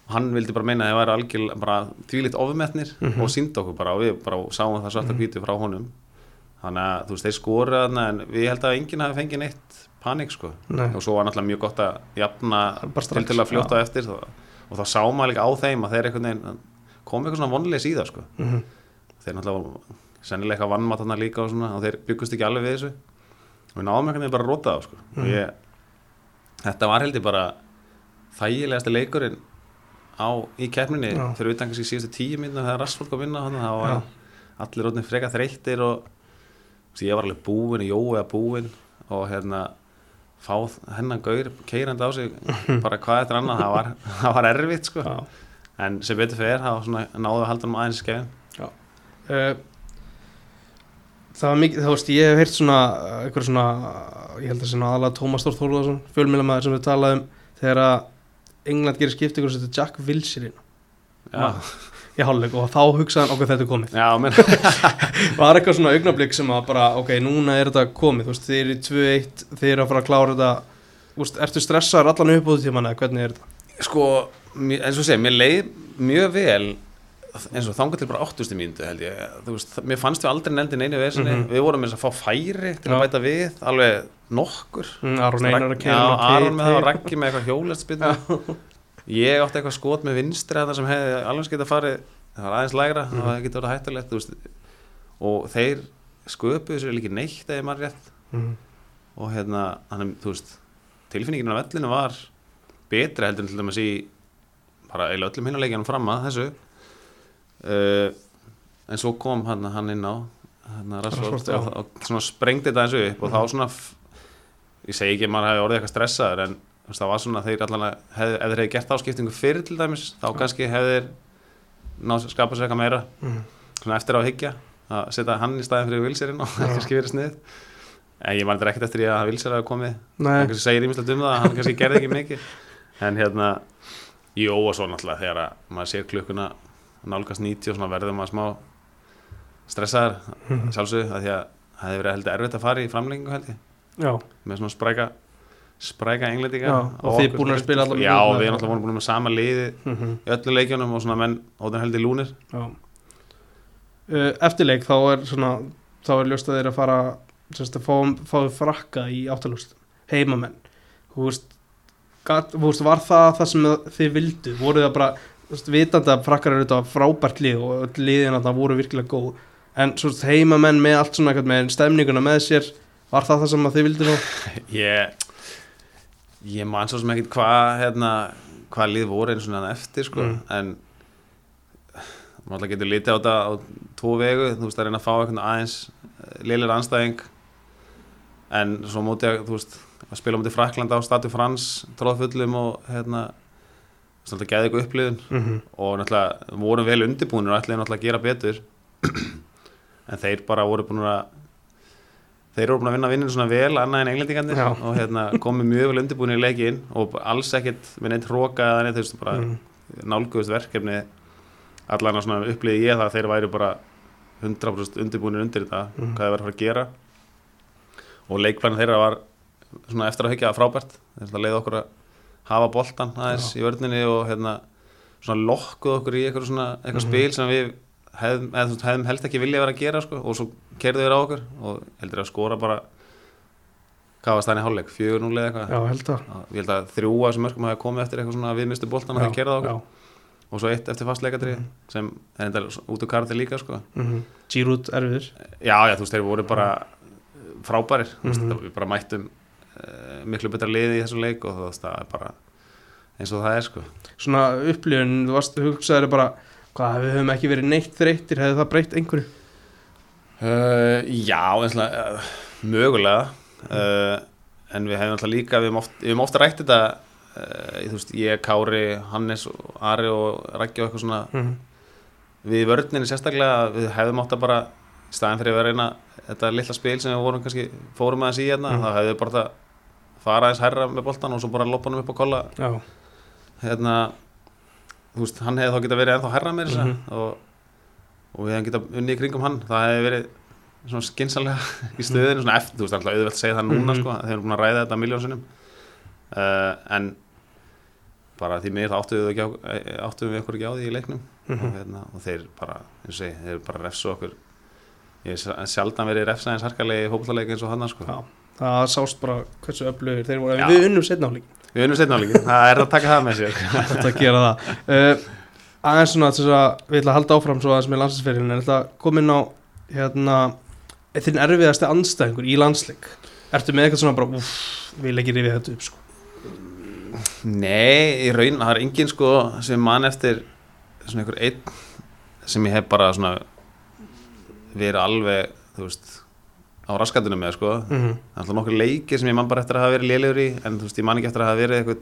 hann vildi bara meina að það væri algjör bara þvílitt ofmetnir Mhm. og síndi okkur bara og við bara sáum það svarta hvítu frá honum þannig að þú veist, þeir skoru þarna en við held að enginn hafi fengið neitt panik sko Nei. og svo var náttúrulega mjög gott að jafna til til að fljóta eftir þá, og þá sá maður líka á þeim að þeir veginn kom eitthvað svona vonleis í það sko mm -hmm. þeir náttúrulega sennilega eitthvað vannmatt þarna líka og svona og þeir byggust ekki alveg við þessu og við náðum veginn bara að róta það sko og ég, þetta var heldur bara þægilegasti leikurinn á, í keppninni. Já. fyrir utan kannski síðustu tíu mínuna þegar Rassfólk að vinna það var allir rótnir freka þreyttir og ég var alveg búinn og Jói að búinn og hérna fá hennan gaur keirandi á sig bara hvað eftir annað, það var, það var erfitt sko. En sem betur fyrir, var svona náðu að halda um aðeins í skefin. Uh, það var mikið, þá veist, ég hef heyrt svona einhver svona, ég held að svona aðalega Tómas Þór Þórðarsson, fjölmjölamæður sem við talaðum þegar að England gerir skipt ykkur sem þetta Jack Wilshere. Já, í hálfleik og þá hugsaðan okkur þetta er komið. Já menn. Var eitthvað svona augnablik sem að bara ok, núna er þetta komið, þú veist, þið eru í 2-1 þið eru að fara að klára þetta. Þú veist, ertu stressaður allan upp út tíman eða hvernig er þetta? sko, eins og segja, mér leið mjög vel eins og þangar til bara 80. mínútu held ég þú veist, mér fannst við aldrei nefndin einu vesinni Mhm. við vorum eins að fá færi til Já. að bæta við alveg nokkur Mm, Aron Einar að Já, keyra Aron með það og Raggi með eitthvað hjólestspilna ég átti eitthvað skot með vinstri þarna sem hefði alveg geta farið það var aðeins lægra, Mhm. það getur verið hættulegt þú veist, og þeir sköpuðu sér líki neitt eða maður rétt mm. og hérna, hann, þú veist tilfinningin af vellinu var betri heldur en til dæmis í bara eiginlega öllum hinuleikjanum fram að þessu uh, en svo kom hann, hann inn á hann já. og, og svona sprengdi þetta þessu upp og þá svona f- ég segi ekki að maður hefði orðið eitthvað stressaður en það var svona þeir allan að hef, ef þeir hefði gert áskiptingu fyrir til dæmis þá kannski hefði þeir náð skapa sér eitthvað meira. Mm. svona eftir á að hyggja að setja hann í staðin fyrir Vilserinn og það kannski verið snið en ég man þetta ekkert eftir því að Vilser hafi komið. Hann kannski segir ímislegt um það hann kannski gerði ekki mikið. En hérna jú og svo náttúrulega þegar að maður sér klukkuna nálgast 90 og svona verður maður smá stressaður Mhm. sjálfsög að því að það hefði verið heldur erfitt að fara í framlengingu held ég. Já, með svona spræka spræka englendinga og þið búin að spila alla já og við náttúrulega vorum búin með sama liði mm í öllu leikjunum og svona menn óttan heldur lúnir. Já. Uh, eftirleik þá er svona þá er ljóst að þeir að fara semst, að fá, fá frakka í áttalúst heimamenn. Þú veist, gat, þú veist, var það það sem þið vildu, voru það bara vitandi að frakkar eru þetta frábært lið og liðin að það voru virkilega góð. En svo veist, heimamenn með allt svona með stemninguna með sér var það það sem að þið vildu nú ég ég man svo sem ekkit hvað hérna, hvað lið voru eins og hann eftir sko, Mm. en maður getur litið á þetta á tvo vegu, þú veist að reyna að fá eitthvað aðeins liðlir anstæðing en svo móti að að spila móti Frakland á Statu Frans tróðfullum og hérna svona gæði eitthvað upplifun mm -hmm. og náttúrulega vorum vel undirbúinir og ætlaði náttúrulega að gera betur en þeir bara voru búin að þeir eru búin að vinna vinninu svona vel annað en englendingarnir og hérna, komið mjög vel undirbúinir í leikin og alls ekkert með neitt hróka eða neitt, þú veist, bara mm. nálguðust verkefni allan að svona upplýði ég það að þeir væri bara 100% undirbúinir undir þetta Mhm. hvað þeir var að fara að gera og leikplænin þeirra var svona eftir að hyggja frábært þeir leiði okkur að hafa boltan aðeins í vörninni og hérna svona lokkuð okkur í eitthvað svona eitthvað spil sem við hefðum, veist, hefðum helst ekki vilja vera að gera sko, og svo kerðu þeir á okkur og heldur að skora bara hvað var stæðin í hálfleik, 4-0 eða eitthvað? Já, held að ég held að þrjú af þessum mörgum hafi komið eftir eitthvað svona að við mistu boltan og þeir kerða okkur. Já, og svo eitt eftir fastleikatri sem er enda út úr karti líka sko. mm Giroud erfiður. Já, já, þú veist, þeir voru bara frábærir, mm Mhm. -hmm. við bara mættum miklu betra liði í þessu leik og þú veist, það er bara eins og það er sko. Svona upplifun, þú varst hugsaður bara hvað, við höfum ekki verið neitt þreyttir hefði það breytt einhverju uh, Já, einslega, uh, mögulega uh, en við hefum alltaf líka við hefum oft, við hefum ofta rætt þetta uh, veist, ég, Kári, Hannes og Ari og Rækki og eitthvað svona mm við í vörninni sérstaklega við hefðum átt að bara í staðin fyrir að vera reyna þetta litla spil sem við vorum kannski fórum aðeins í hérna, Mhm. þá hefðum við bara átt að fara aðeins hærra með boltan og svo bara loppa hann upp á kolla Já, hérna, veist, hann hefði þá geta verið ennþá hærra með þess Mhm. og, og við hefðum geta unni í kringum hann það hefði verið svona skinsalega í stöðinu, svona eftir, þú veist, alltaf auðvelt segja það núna Mhm. sko, þeir eru búin að ræða þetta miljónsinnum uh, en bara því mér áttum við, ekki á, áttum við okkur ekki á því í leiknum Mhm. og, hérna, og þeir bara, eins og segi, þeir bara refsu okkur ég hef sjaldan verið refsa eins harkalegi fókbaltaleik eins og hann sko. Það sást bara hversu öflugir þeir voru, við unnum setna áleik við unnum setna áleikin, það er að taka það með sér. Þetta að gera það. Uh, aðeins svona þess að við ætla að halda áfram svo aðeins með landslisferðin en ætla að koma inn á hérna þinn erfiðasti anstæðingur í landsleik? Ertu með eitthvað svona bara uff, við leggir yfir þetta upp sko? Nei, í raun, það er engin sko sem mann eftir svona einhver einn sem ég hef bara svona verið alveg, þú veist á raskandunum með sko. Mm -hmm. það er alltaf nokkur leikir sem ég man bara eftir að hafa verið lélegur í en þú veist, ég man ekki eftir að hafa verið eitthvað,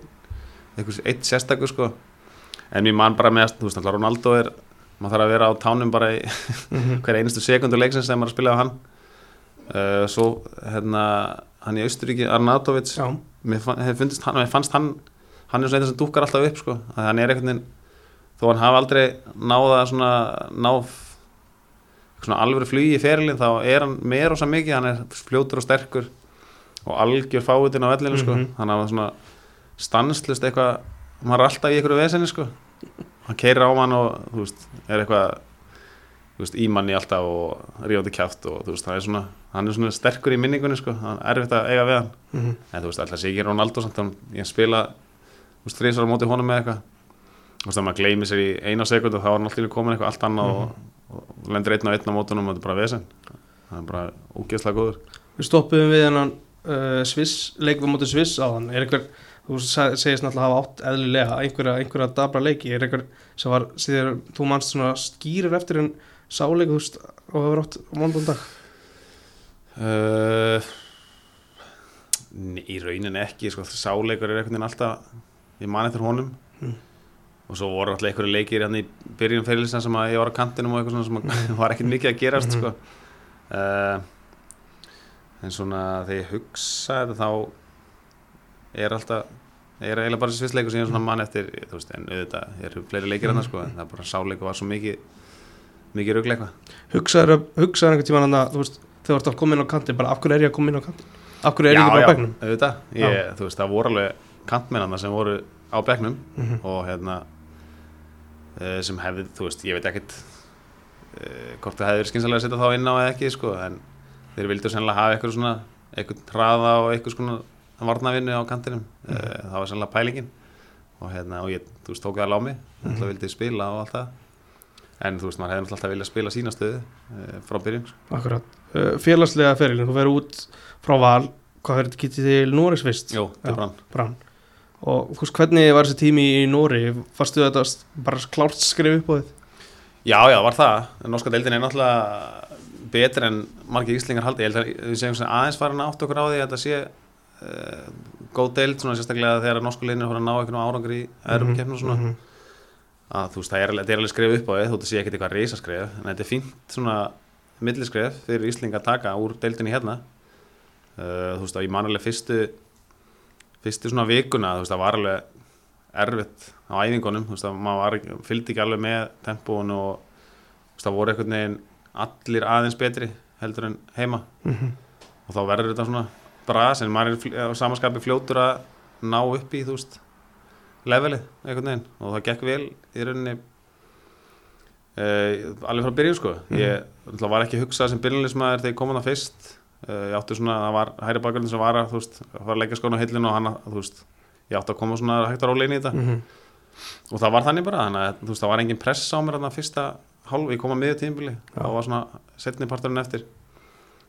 eitthvað eitt sérstakur sko. En ég man bara með, þú veist, alltaf Ronaldo er maður þarf að vera á tánum bara í hver einustu sekundur leiksins þegar maður er að spila á hann. Uh, svo hérna hann í Austuríki, Arnautovic mér fann- hefði fundist hann, mér fannst hann hann er svona eitthvað sem dúkkar alltaf upp sko. Að hann er veginn þó hann hafi aldrei náða svona ná svona alvöru flugi í ferilin þá er hann meira ósa mikið hann er fljótur og sterkur og algjör fáitin á vellinu sko. Mhm. hann hafa svona stanslust eitthvað maður er alltaf í einhverju vesenni sko. Hann keirir á mann og þú veist er eitthvað þú veist, í manni alltaf og ríðandi kjátt og þú veist, hann er svona, hann er svona sterkur í minningunni sko, hann er erfitt að eiga við hann. Mm en þú veist, alltaf ekki Ronaldo samt hann, ég spila, þú veist, þrísar á móti honum með eitthvað. Þú veist, að maður gleymi sér í eina sekund og þá er hann alltaf komin eitthvað allt annað og, og, lendir einn og einn á mótunum og þetta er bara vesen. Það er bara ógeðslega góður. Við stoppuðum við hennan uh, Sviss, leikum móti Sviss á hann er einhver, þú segist náttúrulega hafa átt eðlilega einhverja, einhverja dabra leiki. Er einhver sem var, síður, þú manst svona skýrir eftir en sáleik þú veist, og var átt á mondan dag uh, í rauninni ekki sko, sáleikur er einhvern veginn alltaf ég man eftir honum. Mm. Og svo voru alltaf einhverju leikir hérna í byrjun fyrirlisna sem að ég var á kantinum og eitthvað svona sem var ekkert mikið að gerast sko. uh, en svona þegar ég hugsa þetta þá er alltaf er eiginlega bara þessi svissleikur sem ég svona mann eftir veist, en auðvitað eru fleiri leikir hann sko, en það er bara sáleikur var svo mikið mikið rugleika hugsaður, einhvern tímann að þú veist, þegar þú ert að koma inn á kantin bara af hverju er ég að koma inn á kantin af hverju er ég ekki bara á bekknum? auðvitað, ég, veist, það voru alveg kantmennana sem voru á bekknum Mhm. og hérna uh, sem hefði, þú veist, ég veit ekkert uh, hvort það hefði verið skynsalega að setja þá inn á eða ekki, sko, en þeir vildu sennilega hafa eitthvað svona, eitthvað hraða og eitthvað svona varnavinnu á kantinum. Uh, það var sennilega pælingin. Og hérna, og ég, þú veist, tók það alveg á mig mm vildi spila og allt það. En þú veist, maður hefði alltaf viljað spila sína stöðu frá byrjun, sko. Akkurat, félagslega ferilin þú verður út frá val hvað verður getið til Noregs fyrst? Já. til brann. Brann og þú veist, hvernig var þessi tími í Nóri varstu þetta bara klárt skrif upp á þið Já, já, var það. Norska deildin er náttúrulega betri en margir íslingar haldi. Ég held að við segjum aðeins farin átt okkur á því að þetta sé uh, góð deild, svona sérstaklega þegar norsku liðinu voru að ná einhvern árangur í erum kemna og svona. Mhm. Að þú veist, það er, alveg- er alveg skrif upp á því, þú veist, það sé ekkert eitthvað reysaskref, en þetta er fínt svona milliskref fyrir íslinga að taka úr deildinni hérna. Uh, þú veist, og ég man alveg fyrstu, fyrstu svona vikuna, þú veist, það var alveg erfitt á æfingunum, þú veist, að maður fylgdi ekki alveg með tempóun og þú veist, það voru einhvern veginn allir aðeins betri heldur en heima Mhm. og þá verður þetta svona bras en maður er á samaskapi fljótur að ná upp í þú veist levelið einhvern veginn og það gekk vel í rauninni uh, alveg frá byrjun sko ég mm. var ekki hugsað sem byrjunlismæður þegar ég kom hann fyrst uh, ég átti svona, það var hæri bakgrunn sem var að þú veist, að fara að leggja skóna á hillinu og hann að, þú veist, ég átti að koma svona hægt að róla inn í þetta. Mhm. og það var þannig bara, þannig að þú veist, það var engin press á mér þarna fyrsta hálf, ég kom að miður tímbili Já. og var svona setni parturinn eftir.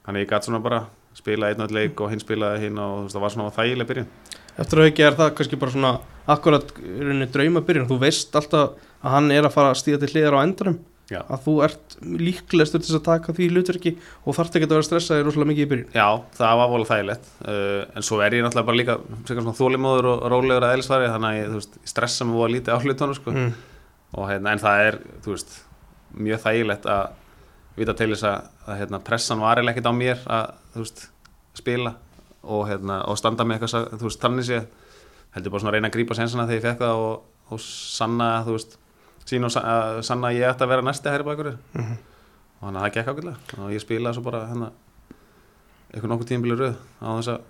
Þannig að ég gæti svona bara spila einn og einn leik og hinn spilaði hinn og þú veist, það var svona þægileg byrjun. Eftir að ekki er það kannski bara svona akkurat í rauninni drauma byrjun þú veist alltaf að hann er að fara að stíða til hliðar á endanum Já. að þú ert líklegastur til að taka því hlutverki og þarft ekki að vera stressaði rosalega mikið í byrjun Já, það var volið þægilegt uh, en svo er ég náttúrulega bara líka þólimóður og rólegur að eðlisfari þannig að ég, veist, stressa mig voða lítið á hlutunum sko. mm. og hérna, en það er veist, mjög þægilegt að vita til þess að, að hérna, pressan var ekkert á mér að veist, spila og, hérna, og standa með eitthvað þannig sé heldur bara að reyna að grípa sensana þegar ég fekk það og, og sanna, þú veist sín og sa- að sanna að ég ætti að vera næsti hæri bakur Mhm. og þannig að það gekk ákveðlega og ég spilaði svo bara hérna eitthvað nokkuð tímabili röð á þess að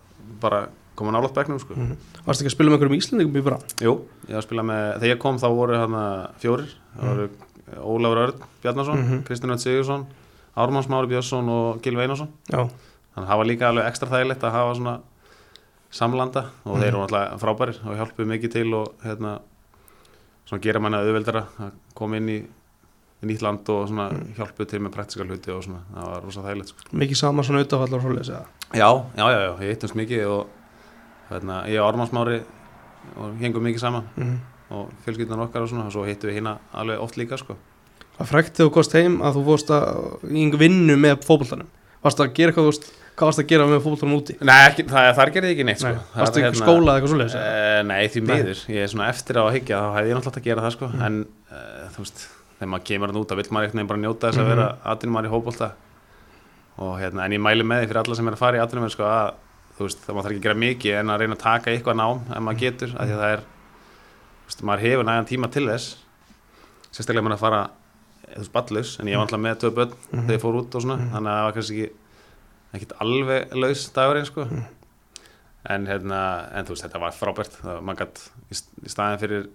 bara koma nálátt bekknum sko. Mm. Varst ekki að spila með einhverjum íslendingum í bara? Jú, ég var að spila með, þegar ég kom þá voru hérna fjórir, það voru Ólafur Örn Bjarnason, Mhm. Kristinn Öll Sigursson Ármann Smári Björnsson og Gilvi Einarsson Já, þannig að það var líka alveg ekstra þægilegt að hafa svona samlanda og þeir eru náttúrulega frábærir og hjálpuðu mikið til og hérna svona gera manna auðveldara að koma inn í nýtt land og svona hjálpuðu til með praktiska hluti og svona, það var rosa þægilegt sko. mikið saman svona auðvitað og svoleiðis eða? Já, já, já, já, ég eittumst mikið og hérna, ég og Ármann Smári og hengum mikið saman Mm. og fjölskyldan okkar og svona og svo hittum við hérna alveg oft líka sko. Það frækt þegar þú kost heim að þú fórst að í einhver vinnu með fótboltanum Varst að gera eitthvað, þú veist, hvað varst að gera með fótboltanum úti? Nei, ekki, það, þar gerði ég ekki neitt sko. Nei, Það varstu er ekki skólað eitthvað svoleiðis? eða? Uh, nei, því miður, ég er svona eftir á að higgja þá hefði ég náttúrulega átt að gera það sko. Mm. en uh, þú veist, þegar maður kemur hann út þá vill maður veginn bara njóta þess að Mhm. vera atvinnumar í hópólta og hérna, en ég mæli með því fyrir alla sem er að fara í atvinnumar sko, að þú veist, það maður þarf ekki að gera mikið en að reyna að taka eitthvað nám ef maður getur, af því að það er veist, maður þess maður að fara þú veist, ballus, með tvö börn svona, Mhm. þannig að það var kannski ekki ekkert alveg laus dagurinn sko. Mhm. en hérna en þú veist, þetta var frábært það, maður gætt í, í staðin fyrir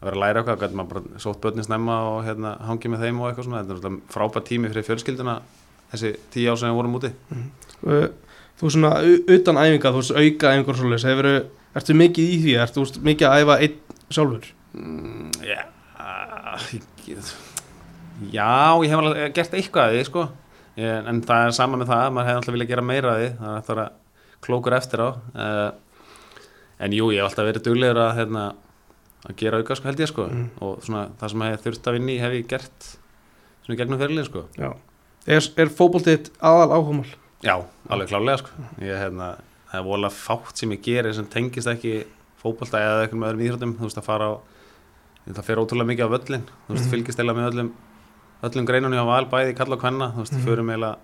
að vera að læra eitthvað, gætt maður bara sótt börnin snemma og hérna hangið með þeim og eitthvað svona þetta er náttúrulega frábært tími fyrir fjölskylduna þessi tíu við vorum úti Uh, Þú svona utan æfinga, þú veist, auka æfingar og svoleiðis Hefur, ertu mikið í því, ertu veist, mikið að æfa einn sjálfur? mm, yeah. já, ég hef alveg gert eitthvað að því sko. Ég, en það er sama með það maður hefði alltaf viljað gera meira því það er eftir að klókur eftir á uh, en jú, ég hef alltaf verið duglegur að hérna, að gera auka sko, held ég sko. Mm. og svona, það sem ég þurft að vinna í hef ég gert svona gegnum fyrirlið sko. Já Er, er fótboltið aðal áhugamál? já, alveg klálega sko. ég, hérna, það er vola fátt sem ég gerir sem tengist ekki fótbolta eða eitthvað með öðrum íþróttum þú veist að fara á það fer ótrúlega mikið á völlin þú veist, Mhm. fylgist eila með öllum öllum greinunni á val bæði kalla og kvenna þú veist, Mhm. förum eila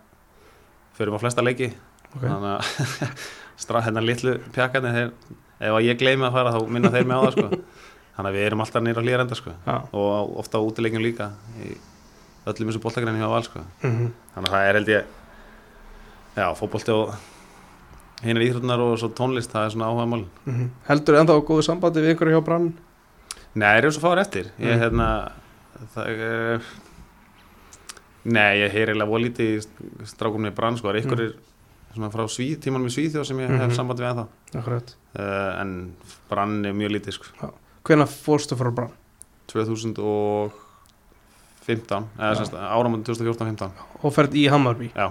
förum á flesta leiki Okay. þannig að strá hérna litlu pjakkarnir þeir, ef ég gleymi að fara þá minna þeir mig á það sko. þannig að við erum alltaf nýra á hlýrenda sko. Já og á- ofta á útileikjum líka í öllum þessu boltagreinni hjá val sko. mm þannig að það er held ég já, fótbolti og hinar íþrótunar og svo tónlist það er svona áhuga mál -hmm. Heldur ennþá á góðu sambandi við einhverju hjá brann? Nei, er svo fáir eftir ég, Mm. hérna, það er Nei, ég heyr eiginlega volítið í strákunum í brann sko, það er ykkur svona frá svíð, tímanum í Svíþjóð sem ég hef Mhm. samband við ennþá Akkurat uh, en brann er mjög lítið sko. Hvenær fórstu frá brann? 2015 eða Já. semst áramöndin 2014-15 Og ferð í Hammarby Já,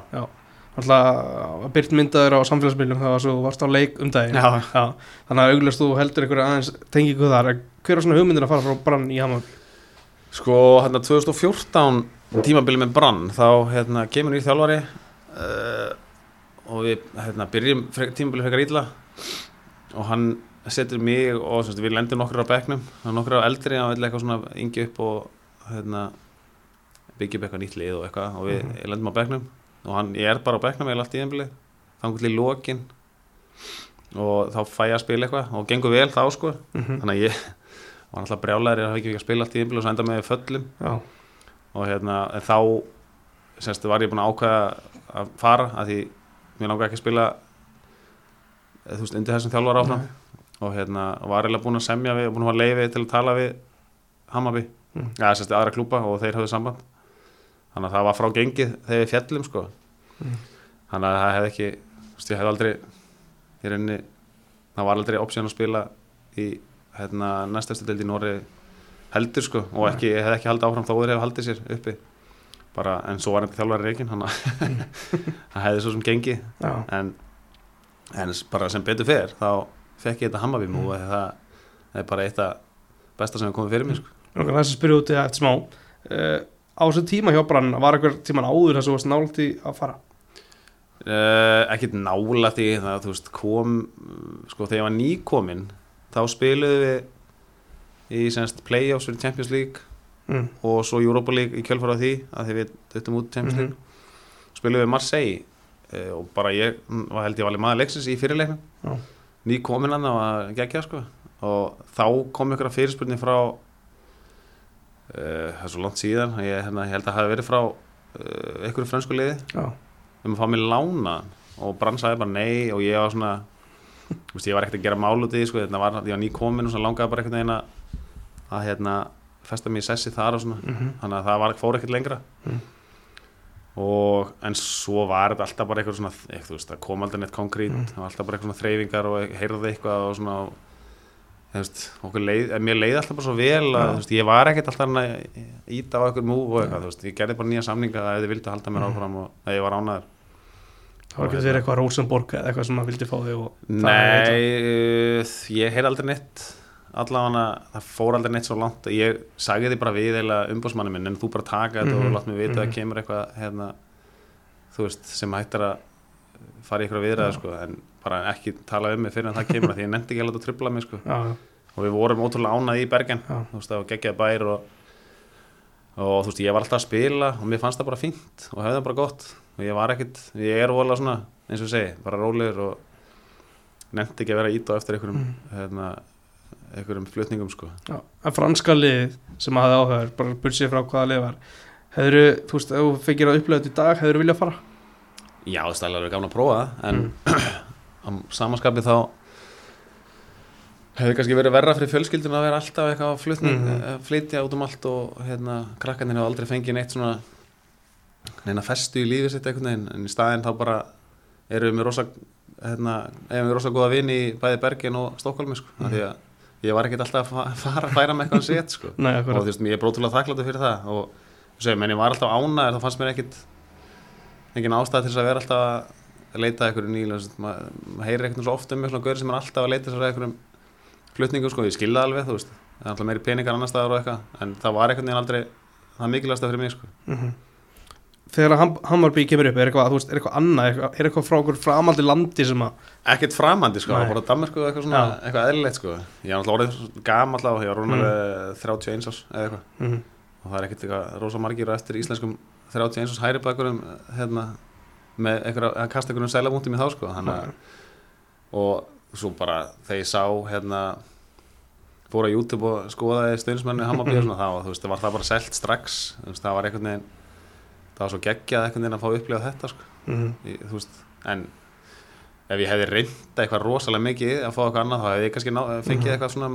Alltaf að byrt myndaður á samfélagsmiðlum það var svo þú varst á leik um daginn Já. Þannig að auglast þú heldur einhverju aðeins tengingu þar Hver er svona hugmyndin að fara frá brann í Hammarby? Sko, hérna 2014 tímabili með brann, þá hérna, kemur nýr þjálfari uh, og við hérna, byrjum tímabili frekar illa. Og hann setur mig og semst, við lendum nokkur á er nokkur á eldri og vill eitthvað svona yngi upp og hérna, byggja upp eitthvað nýtt lið og eitthvað. Og við Mhm. lendum á bekknum. Og hann, ég er bara á bekknum eða allt í einbili, þannig til í lokin. Og þá fæ ég að spila eitthvað. Og gengur vel þá sko. Mm -hmm. þannig að ég var alltaf brjálæður að hafa ekki ekki að spila allt í einbili og svo enda með föllum. Já, og hérna, en þá semst, var ég búin að ákveða að fara að því mér langar ekki að spila eh, þú veist, undir þessum þjálfar áfram. Og hérna var eiginlega búin að semja við, búin að hafa leiði til að tala við Hammarby, Mm. eða sérst aðra klúpa og þeir höfðu samband. Þannig að það var frá gengið þegar við fjallum sko. Mm. þannig að það hefði ekki þú veist, ég hefði aldrei í rauninni, það var aldrei option að spila í hérna, næstastu deild í Nóri heldur sko og ekki, hefði ekki haldið áfram þó þeir hefði haldið sér uppi. Bara, en svo var þetta þjálfari að það hefði svo sem gengi en, en bara sem betur fer þá fekk ég þetta Hammarby move mm. það er bara eitt af besta sem hefur komið fyrir mér sko. Langar þess að spyrja út í það eftir smá. Uh, Á þessum tíma hjá brann var eitthvað tíman áður þess að þú varst nált í að fara? Uh, ekkert nála því það veist kom sko þegar ég var nýkomin þá spiluðu við í semst playoffs fyrir Champions League mm. og svo Europa League í kjölfara því að því við döttum út Champions Mhm. League. Spiluðu við Marseille uh, og bara ég mm, var held ég valið maður leiksins í fyrirleiknum Já. nýkomin hann og geggja sko. Og þá kom ykkur að fyrirspurni frá uh, það er svo langt síðan ég, hérna, ég held að það hafi verið frá uh, ykkur frönsku liði. Já, um að fá mig lána. Og brann sagði bara nei og ég var svona veist, ég var ekkert að gera mál út í því, sko, var, ég var nýkomin og langaði bara einhvern veginn að, að hérna, festa mig í sessi þar og svona. Mm þannig að það var, fór ekkert lengra. Mm. og en svo var þetta alltaf bara eitthvað svona eitthvað, veist, það kom aldrei neitt konkrét. Mm. það var alltaf bara eitthvað svona þreyfingar og heyrði eitthvað og svona leið, mér leiði alltaf bara svo vel að, veist, ég var ekkert alltaf að íta á eitthvað múf og eitthvað, veist, ég gerði bara nýja samninga að þið vildu halda mér Mm. áfram og að ég var ánæður það var ekki að vera eitthvað Rosenborg eða eitthvað sem maður vildi fá þig Nei, ég heyr aldrei neitt allavega, það fór aldrei neitt svo langt ég sagði því bara við eða umbúsmanni minn en þú bara taka þetta Mhm, og látt mig vita að mhm. kemur eitthvað hérna, þú veist, sem hættir að fara í eitthvað viðræða Já. sko, en bara ekki tala um mig fyrir en það kemur því ég nefndi ekki að láta trubla mig sko. Og við vorum ótrúlega ánað í Bergen Já. þú veist, það var geggjaði bær og, og þú veist, ég var alltaf að spila og mér fannst það bara fínt og hefði það bara gott og ég var ekkit, ég er volað svona eins og segi, bara rólegur og nefndi ekki að vera ít á eftir einhverjum Mm. hérna, einhverjum flutningum sko já. En franska lið sem hafði áhugaður bara bursið frá hvaða lið var hefur þú veist, ef þú fengir að upplega þetta í dag hefur þú viljað fara? Já, það er gaman að prófa það en Mm. á samanskapi þá hefði kannski verið verra fyrir fjölskyldun að vera alltaf eitthvað að flutning, mm. flytja út um allt og hérna, krakkarnir hafa aldrei fengið neitt svona neina festu í lífið sitt veginn en í staðinn þá bara erum við með rosa hérna, erum við rosa góða vini í bæði Bergen og Stokkólmi sko, mm. því að ég var ekkert alltaf að fa- fara að færa með eitthvað að set sko. Nei, og þú veist, ég er brótulega þakkláttur fyrir það. Og þú segir, menn ég var alltaf ánæður þá fannst mér ekkit engin ástæð til þess að vera alltaf að leita að einhverju nýlu maður mað heyrir ekkert svo oft um mig svona gauri sem er alltaf að leita þess að einhverjum flutningum sko, ég skilða alveg, þú veist. Er alltaf meiri peningar annar staðar og eitthvað. En það var einhvern veginn aldrei það mikilvægsta fyrir mig sko. mm Þegar Ham Hammarby kemur upp, er eitthvað, þú veist, er eitthvað annað, er eitthvað, er eitthvað frá okkur framaldi landi sem að ekkert framandi sko, var bara Danmarku og eitthvað svona, Já. eitthvað eðlilegt sko. Ég er alltaf orðið gamall á, ég var rúnar Mm. 31 árs eða eitthvað. Mm og það er ekkert eitthvað rosa margir á eftir íslenskum 31 árs hæri bakurum hérna, með einhverja, að kasta einhverjum sælabúntum í þá sko þannig að og svo bara þegar ég sá hérna fór á YouTube og skoðaði stöðnismennu Hammarby og svona þá þú veist, það var það bara selt strax það var einhvern veginn það var svo geggjað einhvern veginn að fá að upplifa þetta sko. Mm í, þú veist, en ef ég hefði reynda eitthvað rosalega mikið að fá eitthvað annað þá hefði ég kannski ná, fengið Mhm. eitthvað svona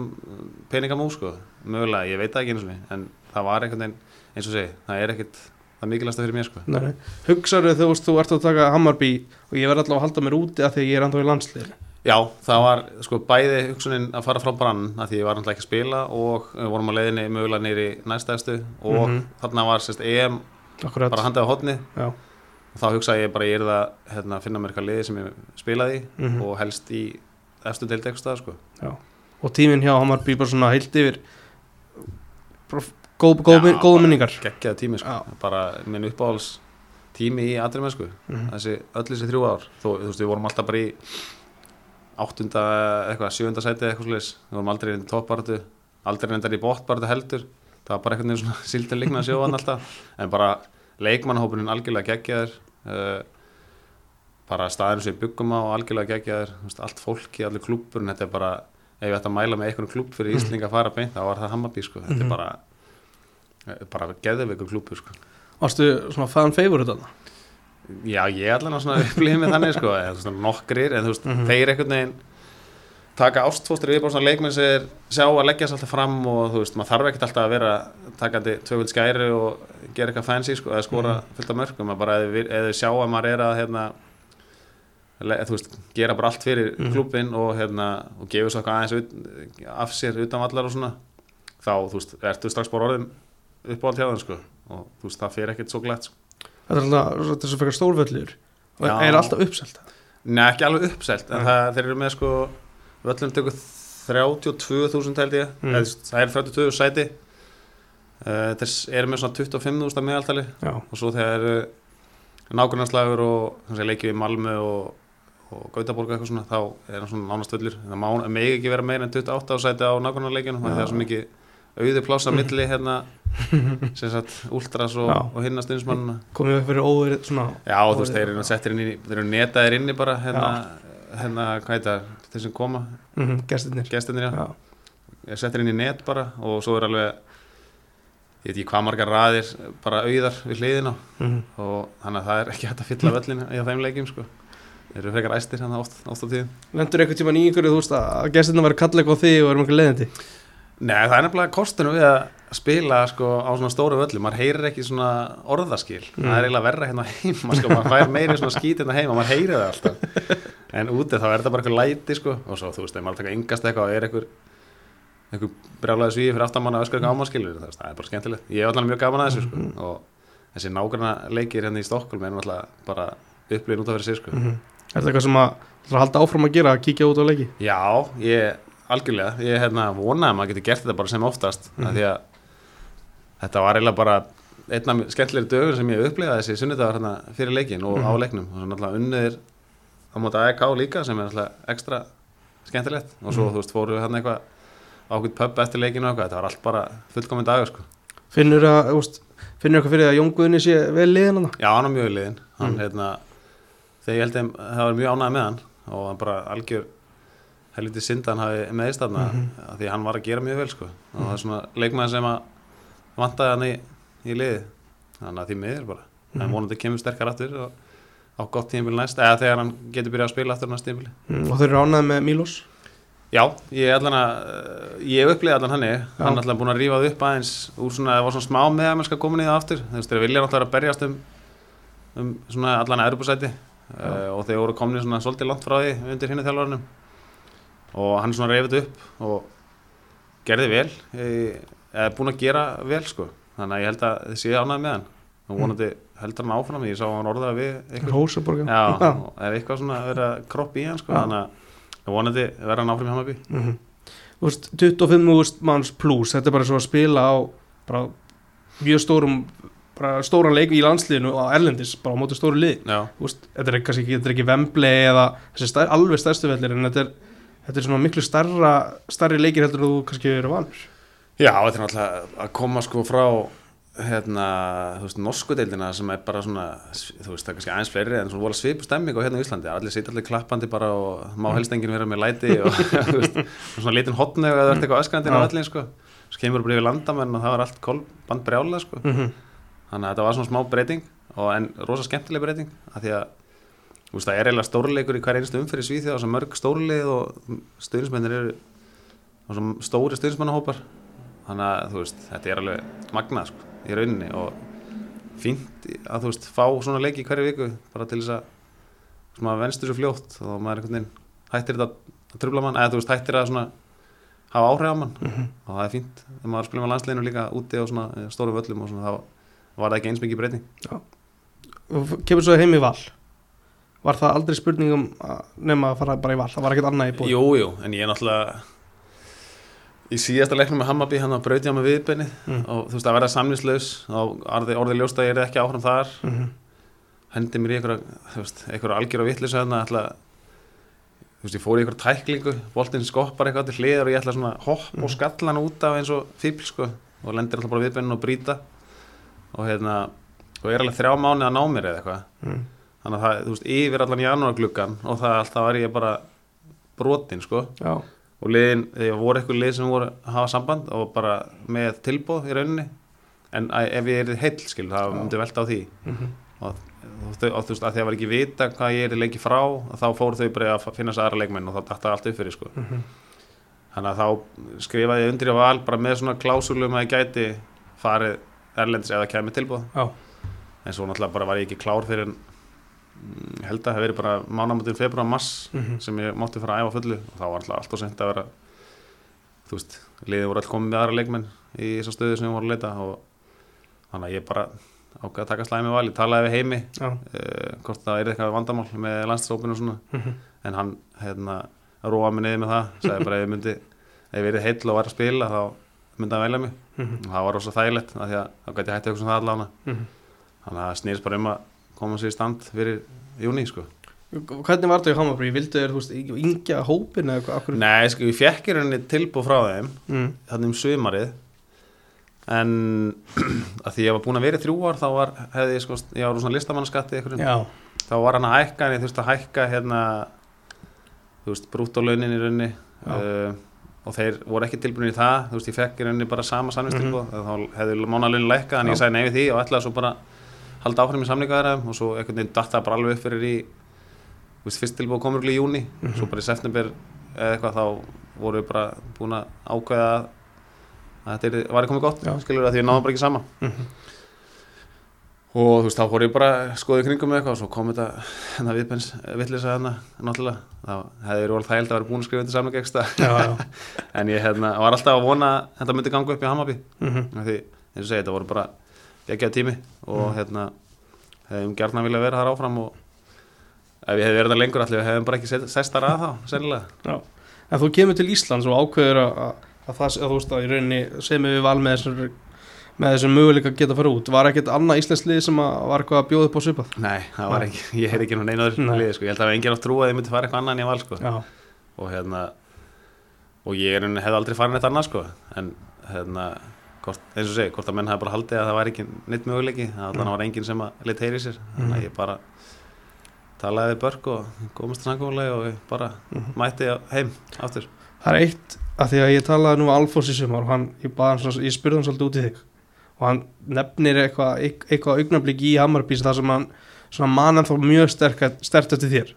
peningamú sko, mögulega, ég veit það ekki eins og mig en það var einhvern veginn, eins og segi það er ekkit, það mikilvægsta fyrir mér sko. Nei, hugsaðu þú veist, þú ert að taka Hammarby og ég verð alltaf að halda mér úti að því ég er ennþá í landslið Já, það var sko bæði hugsunin að fara frá brann að því ég var náttúrulega ekki að spila og við vorum á leiðinni mögulega nýri næstæðstu og Mhm. þarna var sérst EM Akkurat, bara handið á hotni já. Og þá hugsaði ég bara ég er það hérna, að finna mér eitthvað liði sem ég spilaði í Mhm. og helst í efstu deild eitthvað sko. Og tíminn hjá Hammarby bara svona heilt yfir góð, góð, Já, góð minningar. geggjaði tími sko, bara minn uppáhalds tími í aðri sko, Mhm. þessi, öll þessi þrjú ár. Þó, þú veist, við vorum alltaf bara í áttunda, eitthvað, sjöunda sæti eitthvað slis, við vorum aldrei í toppbaratu aldrei reyndar í bóttbaratu heldur það var bara einhvern veginn svona síldin líkna að sjóðan alltaf. En bara leikmannahópunin algjörlega geggjaður. Uh, bara staðinu sem við byggum á algjörlega veist, allt fólki, allir klúpurinn, þetta er bara ef ég ætti að mæla með einhvern klúb fyrir Íslinga að fara beint, þá var það Hammarby sko, þetta Mhm. er bara eh, bara geðveikur klúpur sko. Varstu svona fan favorite þarna? Já, ég allan á svona upplifið með þannig sko, eða svona nokkrir, en þú veist, Mhm. þeir einhvern veginn taka ástfóstur bara svona leikmenn sem er sjá að leggja sér alltaf fram og þú veist, maður þarf ekkert alltaf að vera takandi tvöfjöld skæri og gera eitthvað fancy sko, eða skora fullt af mörgum maður bara eða, sjá að maður er að hérna, le, þú veist, gera bara allt fyrir Mhm. klubin og hérna og gefur svo eitthvað aðeins af sér utan vallar og svona þá, þú veist, ertu strax bara orðin uppáhald hjá þeim sko og þú veist, það fyrir ekkert svo glætt sko. Þetta er alltaf er svo fyrir stórvöllur og Já. er alltaf uppselt Nei, ekki alveg uppselt en það, þeir eru með sko völlum tekur 32.000 held ég. Mm. mm. Eð, það er 32 sæti. Uh, þess eru með svona 25.000 að meðaltali. Já, og svo þegar eru nágrunarslagur og leikið í Malmö og, og Gautaborg eitthvað svona þá er það svona nánast völlur það megi ekki vera meira en 28 sæti á nágrunarleikinu Já. það er svo mikið auði plássa milli hérna sem sagt últras og, og hinna stundismannina komið upp fyrir óverið svona Já, þú veist, þeir eru netaðir inni bara, hérna, hérna, hvað heit það, þeir sem koma, mm -hmm, gestirnir gestinir, já, Já, er settir inn í net bara og svo er alveg, ég veit ekki hvað margar raðir, bara auðar við hliðina. Mm og þannig að það er ekki hægt að fylla völlin í þeim leikjum, sko. Þeir eru frekar æstir hérna oft, oft á tíðum. Lendur einhvern tíma í einhverju, þú veist, að gestirna væri kalla eitthvað á þig og erum einhver leiðindi? Nei, það er nefnilega kostinu við að spila sko á svona stóru völlu, maður heyrir ekki svona orðaskil, Mm. það er eiginlega verra hérna heima, sko, maður fær meiri svona skít hérna heima, maður heyrir það alltaf. En úti þá er þetta bara eitthvað læti, sko. Og svo, þú veist, ef maður taka yngast eitthvað og er eitthvað eitthvað brjálaði svíði fyrir aftamanna öskar ekki ámaskilur, það, það er bara skemmtilegt. Ég hef allavega mjög gaman að þessu, sko. Og þessi nágranna leikir hérna í Stokkólm er náttúrulega bara upplýðin út af fyrir sig, sko. Mm Er þetta eitthvað sem að að halda áfram að gera, að kíkja út á leiki? Já, ég, algjörlega, ég hérna vonaði að maður geti gert þetta bara sem oftast mm Mhm. því að þetta var eiginlega bara einn af skemmtilegri dögur sem ég upplegaði þessi sunnudagar hérna fyrir leikin og á Mhm. leiknum og svo náttúrulega unnir á móti AEK líka sem er náttúrulega ekstra skemmtilegt og svo Mhm. þú veist fóru við hérna eitthvað ákveð pub eftir leikinu og eitthvað, þetta var allt bara fullkominn dagur sko. Finnur að, þú veist, finnur eitthvað fyrir að Jón Guðni sé vel liðin hann Já, hann var mjög liðin hann Mhm. hérna þegar ég held að það var mjög ánægð með hann og hann bara algjör helviti synd að hann hafi meðist þarna Mhm. af því hann var að gera mjög vel sko. og það er svona leikmaður sem að vantaði hann í, í liði þannig að því miður bara. En Mhm. vonandi kemur sterkar aftur og á gott tímbil næst eða þegar hann getur byrjað að spila aftur næst tímbil mm, og þeir eru ánæði með Mílos Já, ég allan að ég upplýði allan hann hann er allan búin að rífa það upp aðeins úr svona, það var svona smá með að mennska komin í það aftur. Þú veist, þeir vilja náttúrulega að berjast um, um svona allan að erupusæti uh, og þeir voru komin svona svolítið langt frá því undir hinni þjálfarnum og hann svona reyfið upp og gerði vel e, eða búin að gera vel sko. Þannig að ég held að þið séu ánægð með hann. Og vonandi heldur hann áfram ég sá hann orðað við eitthvað Rósaborga Já, og er eitthvað svona að vera kropp í hann sko, þannig að vonandi verða hann áfram í Hammarby. Mm Þú veist, 25.000 manns pluss þetta er bara svo að spila á bara mjög stórum bara stóran leik í landsliðinu og erlendis bara á móti stóru lið veist, þetta er kannski ekki, ekki Wembley eða stær, alveg stærstu vellir en þetta er, þetta er miklu starra starri leikir heldur þú kannski eru vanur Já þetta er náttúrulega að koma sko frá hérna, þú veist, norsku deildina sem er bara svona, þú veist, það er kannski aðeins fleiri en svona vola svipu stemming á hérna á Íslandi. Allir sitja allir klappandi bara og má helst enginn vera með læti og þú veist, svona litin hotnög eða verður eitthvað öskrandi á öllin sko, svo kemur bara yfir landamenn og það var allt kolband brjála sko. Mm -hmm. þannig að þetta var svona smá breyting og en rosa skemmtileg breyting af því að þú veist, það er eiginlega stórleikur í hver einstu umfyrir Svíþjóð og svo mörg stórleið og stuðnismennir eru og svo stóri stuðnismennahópar þannig að þú veist, þetta er alveg magnað sko, í rauninni og fínt að þú veist, fá svona leiki hverju viku bara til þess að svona að venstu svo fljótt og maður einhvern veginn hættir þetta að trubla mann eða þú veist, hættir að svona hafa áhrif á mann. Og það er fínt. Þegar maður spilum á landsleginu líka úti á svona eh, stórum völlum og svona þá var það ekki eins mikið breyting. Og kemur svo heim í val. Var það aldrei spurningum nema að fara bara í val, það var ekkert annað í búið Jú, jú, en ég er náttúrulega í síðasta leiknum með Hammarby hann brauti á mig viðbeinið. Mm. og þú veist að verða samlýslaus og orðið orði ljóst að ég er ekki áfram þar. Mm -hmm. hendi mér í einhverja, algjör og vittlis að þú veist, ég fór í einhverja tæklingu, boltinn skoppar eitthvað til hliðar og ég ætla svona að hoppa og skalla hann út af eins og fíbl, sko. Og lendir alltaf bara viðbeinin og brýta. Og hérna, og er alveg þrjá mánu að ná mér eða eitthvað. Mm. þannig að það, þú veist, yfir allan janúargluggan og það alltaf var ég bara brotin, sko. Já, og liðin, þegar voru eitthvað lið sem voru að hafa samband og bara með tilbóð í rauninni. En ef ég er heill skil, það myndi velta á því. Mm og, og, þau- og þú veist að því að var ekki vita hvað ég er lengi frá þá fóru þau bara að finna sér aðra leikmenn og þá datta allt upp fyrir sko. Mhm. þannig að þá skrifaði ég undir á val bara með svona klásulum að ég gæti farið erlendis eða kemur tilbúð Já, en svo náttúrulega bara var ég ekki klár fyrir mm, held að það verið bara mánamöndin februar mars Mhm. sem ég mátti fara að æfa fullu og þá var alltaf allt og sent að vera þú veist, liðið voru all komið með aðra leikmenn í þessar stöðu sem við vorum að leita og þannig að ég bara ákveða að taka slæmi val, ég talaði við heimi uh, hvort það er eitthvað vandamál með landstrópinu og svona Mhm. en hann hérna róa mig niður með það, sagði bara ef ég myndi ef ég verið heill og var að spila þá myndi hann velja mig Mhm. og það var rosa þægilegt þá gæti ég hætti eitthvað sem það allána Mhm. þannig að það snýrst bara um að koma sér í stand fyrir júni sko. Hvernig var þetta í Hammarby? Vildu þér, þú veist, yngja hópin eða eitthvað? Akkur... Nei, sko, ég fekk í rauninni tilbúð frá þeim Mm. þannig um sumarið en að því ég var búin að vera í þrjú ár þá var, hefði ég sko, ég var svona listamannaskatti eitthvað, þá var hann að hækka en ég þurfti að hækka hérna þú veist, brúttólaunin í rauninni uh, og þeir voru ekki tilbúin í það þú veist, ég fekk í rauninni bara sama samvistilbúð mm -hmm. þá hefði mánalaunin lækkað en Já. ég sagði nei við því og ætlaði svo bara halda áfram í samlinga þeirra og svo einhvern veginn datt það bara alveg upp fyrir í veist, fyrst tilbúið komur í júni Mhm. svo bara í september eða eitthvað þá voru við bara búin að ákveða að þetta var komið gott Já. skilur það því við náðum bara ekki saman Mhm. og þú veist, þá fór ég bara að skoða í kringum með eitthvað og svo kom þetta hérna viðpens vittlisa hérna náttúrulega þá hefði verið volið þægild að vera búin að skrifa þetta já, já. en ég hérna, var alltaf að vona að þetta myndi ganga upp í Hammarby Mhm. Af því, eins og segi, þetta voru bara geggjaði tími og Mhm. hérna hefðum gjarnan vilja vera þar áfram og ef ég hefði verið það lengur allir hefðum bara ekki set- sest þar að þá, sennilega Já, en þú kemur til Íslands og ákveður að, að, að það, að þú veist að í rauninni sem við val með þessum með þessum möguleika að geta að fara út var ekkert annað íslensk lið sem að var eitthvað að bjóða upp á svipað Nei, það var ekki, ég er ekki nú neina öðru Nei. liði, sko. ég held að enginn átt trú að ég myndi fara eitthvað annað en ég val, sko. Og hérna og ég hefði aldrei farin eitt annað, sko en hérna, hvort, eins og segi hvort að menn hefði bara haldið að það var ekki neitt möguleiki það allan var enginn sem að lit heyri sér. Þannig að ég bara talaði við börk og komast að samkómulegi og ég bara Mhm. mætti heim aftur. Það er eitt að því að ég talaði nú Alfons í sumar og hann, ég, hann svona, ég spurði hann svolítið út í þig. Og hann nefnir eitthvað eit- eitthvað augnablík í Hammarbís þar sem hann svona man ennþá mjög sterk, sterkt eftir þér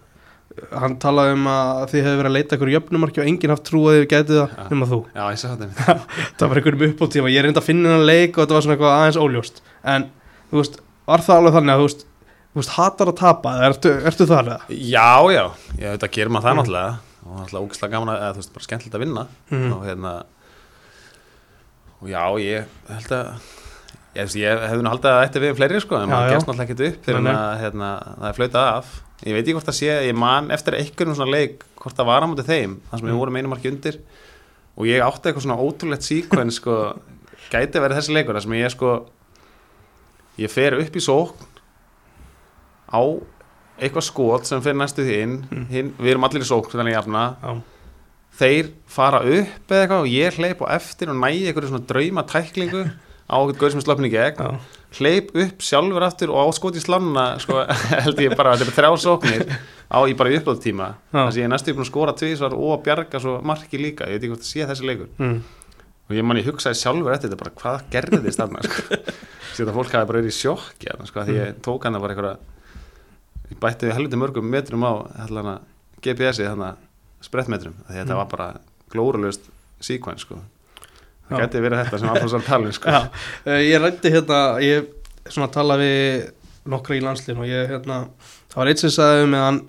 hann talaði um að þið hefði verið að leita ykkur jöfnumarki og enginn haft trú að þið getið það Já. nema þú Já, ég sá þetta það var einhverjum upp á tíma, ég reyndi að finna hennar leik og þetta var svona eitthvað aðeins óljóst en þú veist, var það alveg þannig að þú veist, þú veist hatar að tapa, ertu, ertu það alveg? Já, já, ég veit að gerir maður það Mm. náttúrulega og náttúrulega ógislega gaman að, þú veist, bara skemmtilegt að vinna Mm. og hérna og já, ég held að ég, ég hefði nú haldið að það ætti við um fleiri sko, en Já, maður gerst náttúrulega ekkert upp nei. að hérna, það er flautað af ég veit ekki hvort það sé, ég man eftir einhverjum svona leik, hvort það var á móti þeim þar sem við Mm. vorum einu marki undir. Og ég átti eitthvað svona ótrúlegt síkven sko, gæti verið þessi leikur þar sem ég sko ég fer upp í sókn á eitthvað skot sem fyrir næstu því inn, Mm. við erum allir í sókn þannig jafna, Já, þeir fara upp eða eitthvað og ég hleyp á eftir og nægi einhverju svona drauma tæklingu á eitthvað sem í gegn. Já, hleyp upp sjálfur aftur og á skot í slanna sko, held ég bara, þetta er þrjá sóknir á í bara upplóð tíma Já. þess að ég er næstu búin að skora tvísvar og að bjarga svo marki líka, ég veit ekki hvort það sé þessi leikur mm. og ég man ég hugsaði sjálfur eftir þetta bara hvað gerði þið stanna sko. þetta fólk hafi bara verið í sjokki hérna, sko, því Mm. ég tók hana bara einhverja ég bætti helviti mörgum metrum á hana, GPS-i þannig sprettmetrum því þetta Mm. var bara glórulust síkvæn sko. Það Já. gæti verið þetta sem Alfons var að tala um sko. Uh, ég rætti hérna ég talaði við nokkra í landslinn og ég hérna það var eitt sem sagði um að hann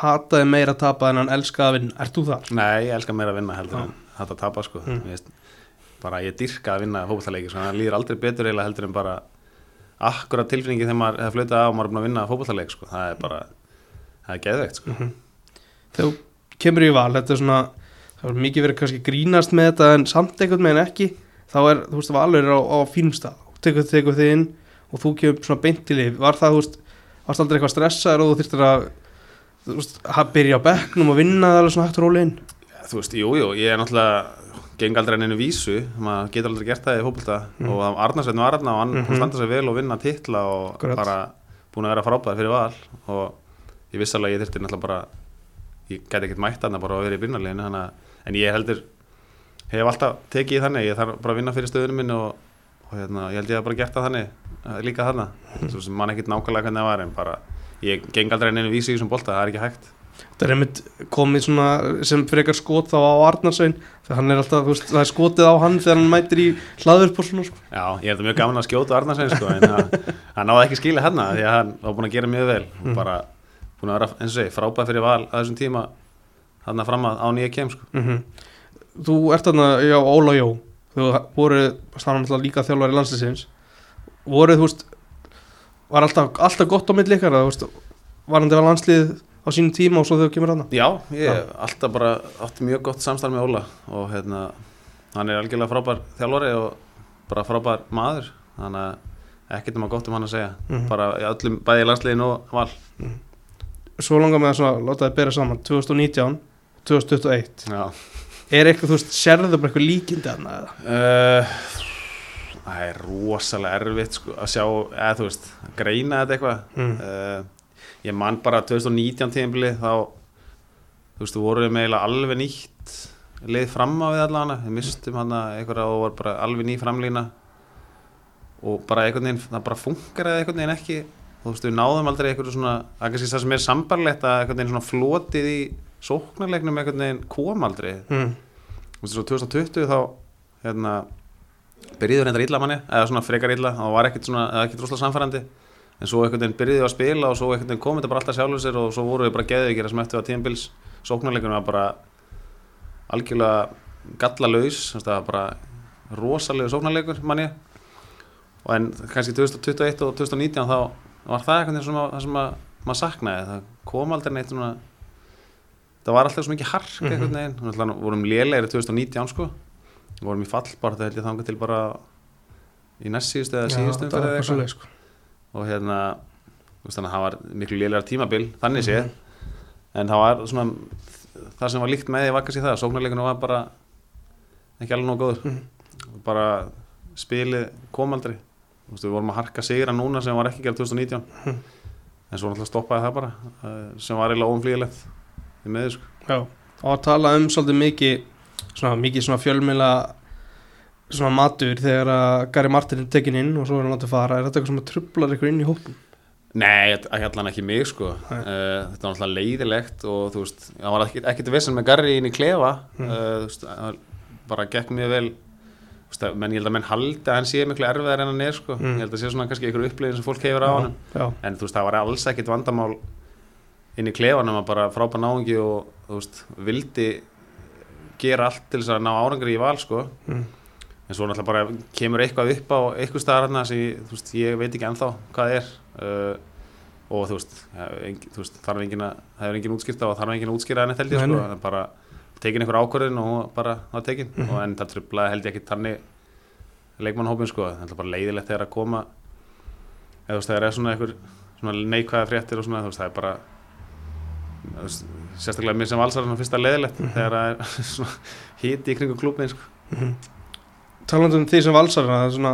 hataði meira að tapa en hann elskaði að vinna, ert þú þar? Nei, ég elska meira að vinna heldur Já. en þetta tapa sko. Mm. Finnst bara ég dyrka að vinna fótballtaleiki sko. það líður aldrei betur eiginlega heldur en bara akkurat tilfinningi þegar maður hefur flautað á og maður er búin að vinna fótballtaleik sko. það er bara, það er geðveikt sko. Mhm. þegar þú kemur í val þetta er svona, það er mikið verið kannski grínast með þetta en samt einhvern veginn ekki. Þá er, þú veist, valur er á, á fínum stað. Og tekur, tekur þið inn og þú kemur svona beint til líf, var það, þú veist varst aldrei eitthvað stressaður og þú þurftir að þú veist, að byrja á bekknum og vinna það alveg svona hægt og róli inn þú veist, jú, jú, ég er náttúrulega geng aldrei en einu vísu, maður getur aldrei gert það í fótbolta. Mm. og það var Arnarsveitn var Arna og hann mm standa sig vel og vinna titla og Akkurat. bara búin að vera frábæð fyrir val. Og ég vissi alveg að ég þurfti náttúrulega bara ég gæti ekkert mætt hann bara að vera í byrnarleginu en ég heldur hef alltaf tekið þannig, ég þarf bara að vinna fyrir stöðunum minn og, og hérna, ég held ég að bara gert það þannig eh, líka þarna. Svo sem mann ekkert nákvæmlega hvernig það var en bara, ég geng aldrei neinu vísi í þessum bolta, það er ekki hægt. Það er einmitt komið svona sem frekar skot þá á Arnarsvein þegar hann er alltaf, veist, það er skotið á hann þegar hann mætir í hlaðurp og svona sko. Já, ég er þetta mjög gaman að skjóta Arnarsvein sko, en hann náði ekki að skila hérna því að hann var búin að gera mjög vel. Og bara búin að vera, eins og segi, frábæð fyrir val að þessum tíma hann að fram að á nýja kem sko. mm Þú ert þarna, já, Óla Jó. Þú voru, stannan alltaf líka þjálfari landsliðsins. Voru, þú veist var alltaf, alltaf gott á milli ykkar þú veist, var hann til að landslið á sínum tíma og svo þú kemur hann Já, ég hef alltaf bara átti mjög gott samstarf með Óla og hérna, hann er algjörlega frábær þjálfari og bara frábær maður þannig að ekkert um að gott um hann að segja. Mhm. bara í öllum, bæði í landsliðin og val. Svo langar með að láta þið bera saman. 2019, 2021 Já. Er eitthvað, þú veist, sérðu bara eitthvað líkindi hann eða? Uh, það er rosalega erfitt sko, að sjá, eða þú veist að greina þetta eitthvað. Mm. uh, ég man bara 2019 tíðanbili þá þú veist, þú voru með eiginlega alveg nýtt leið fram á við allavega við mistum hann eitthvað og var bara alveg ný framlína. Og bara einhvern veginn, það bara funkaraði einhvern veginn ekki. Þú veist, við náðum aldrei eitthvað svona það er kannski það sem er sambarlegt að einhvern veginn svona flotið í sóknarleiknum einhvern veginn kom aldrei. Mm. Svo 2020 þá hérna, byrjuður reyndar illa manni eða svona frekar illa, það var ekkert svona eða ekkert rosalega samfærandi en svo einhvern veginn byrjuðu að spila og svo einhvern veginn kom þetta bara alltaf sjálfur sér og svo voru við bara geðið ekki að smættu að tíðanbils sóknarleikunum var bara algjörlega gallalaus það var bara rosalegu sóknarleikur manni og en kannski 2021 og 2019 þá var það veginn svona það sem að, maður saknaði. Það kom aldrei neitt svona það var alltaf svo mikið hark Mhm. einhvern veginn við náttúrulega vorum lélegri 2019 sko vorum í fallbar það held ég þangað til bara í næst síðustu eða síðustu umferð sko. og hérna þannig að það var miklu lélegar tímabil þannig séð Mhm. en það var svona það sem var líkt með því var kannski það sóknarleikunum var bara ekki alveg nóg góður Mhm. bara spilið kom aldrei Þú veist, við vorum að harka sigra núna sem var ekki gerð 2019 Mhm. en svo náttúrulega stoppaði það bara eh, sem var eiginlega óumflýgilegt í meðu sko. Já, og að tala um svolítið mikið svona mikið svona fjölmila svona matur þegar að Gary Martin er tekin inn og svo er hann látið fara er þetta eitthvað sem að trublar ykkur inn í hópin? Nei, allan ekki mig sko. Uh, Þetta var náttúrulega leiðilegt og þú veist, það var ekkit, ekkit vissin með Garri inn í klefa. Mm. uh, þú veist, það bara gekk mjög vel. Veist, að- menn ég held að menn haldi að hann sé miklu erfiðar en hann er sko. Mm. ég held að sé svona kannski einhver upplifin sem fólk hefur á hann Já, en þú veist, það var alls ekkit vandamál inn í klefanum að bara frábæð náungi og veist, vildi gera allt til þess að ná árangri í val sko. Mm. en svo náttúrulega bara kemur eitthvað upp á eitthvað staðar hérna sem ég, veit ekki ennþá hvað það er uh, og þú veist, ja, engin, þú veist þarf engin að, það er engin útskýrta og þarf engin að útskýra henni held ég sko, það bara tekin einhver ákvörðin og bara það tekin. Mhm. og en það trublaði held ég ekki þannig leikmannhópin sko, það er bara leiðilegt þegar að koma eða þú veist, þegar er svona einhver svona neikvæða fréttir og svona, þú veist, það er bara sérstaklega mér sem valsar fyrsta leiðilegt Mhm. þegar það er hiti í kringum klubin sko. Mm Talandi um því sem valsar það er svona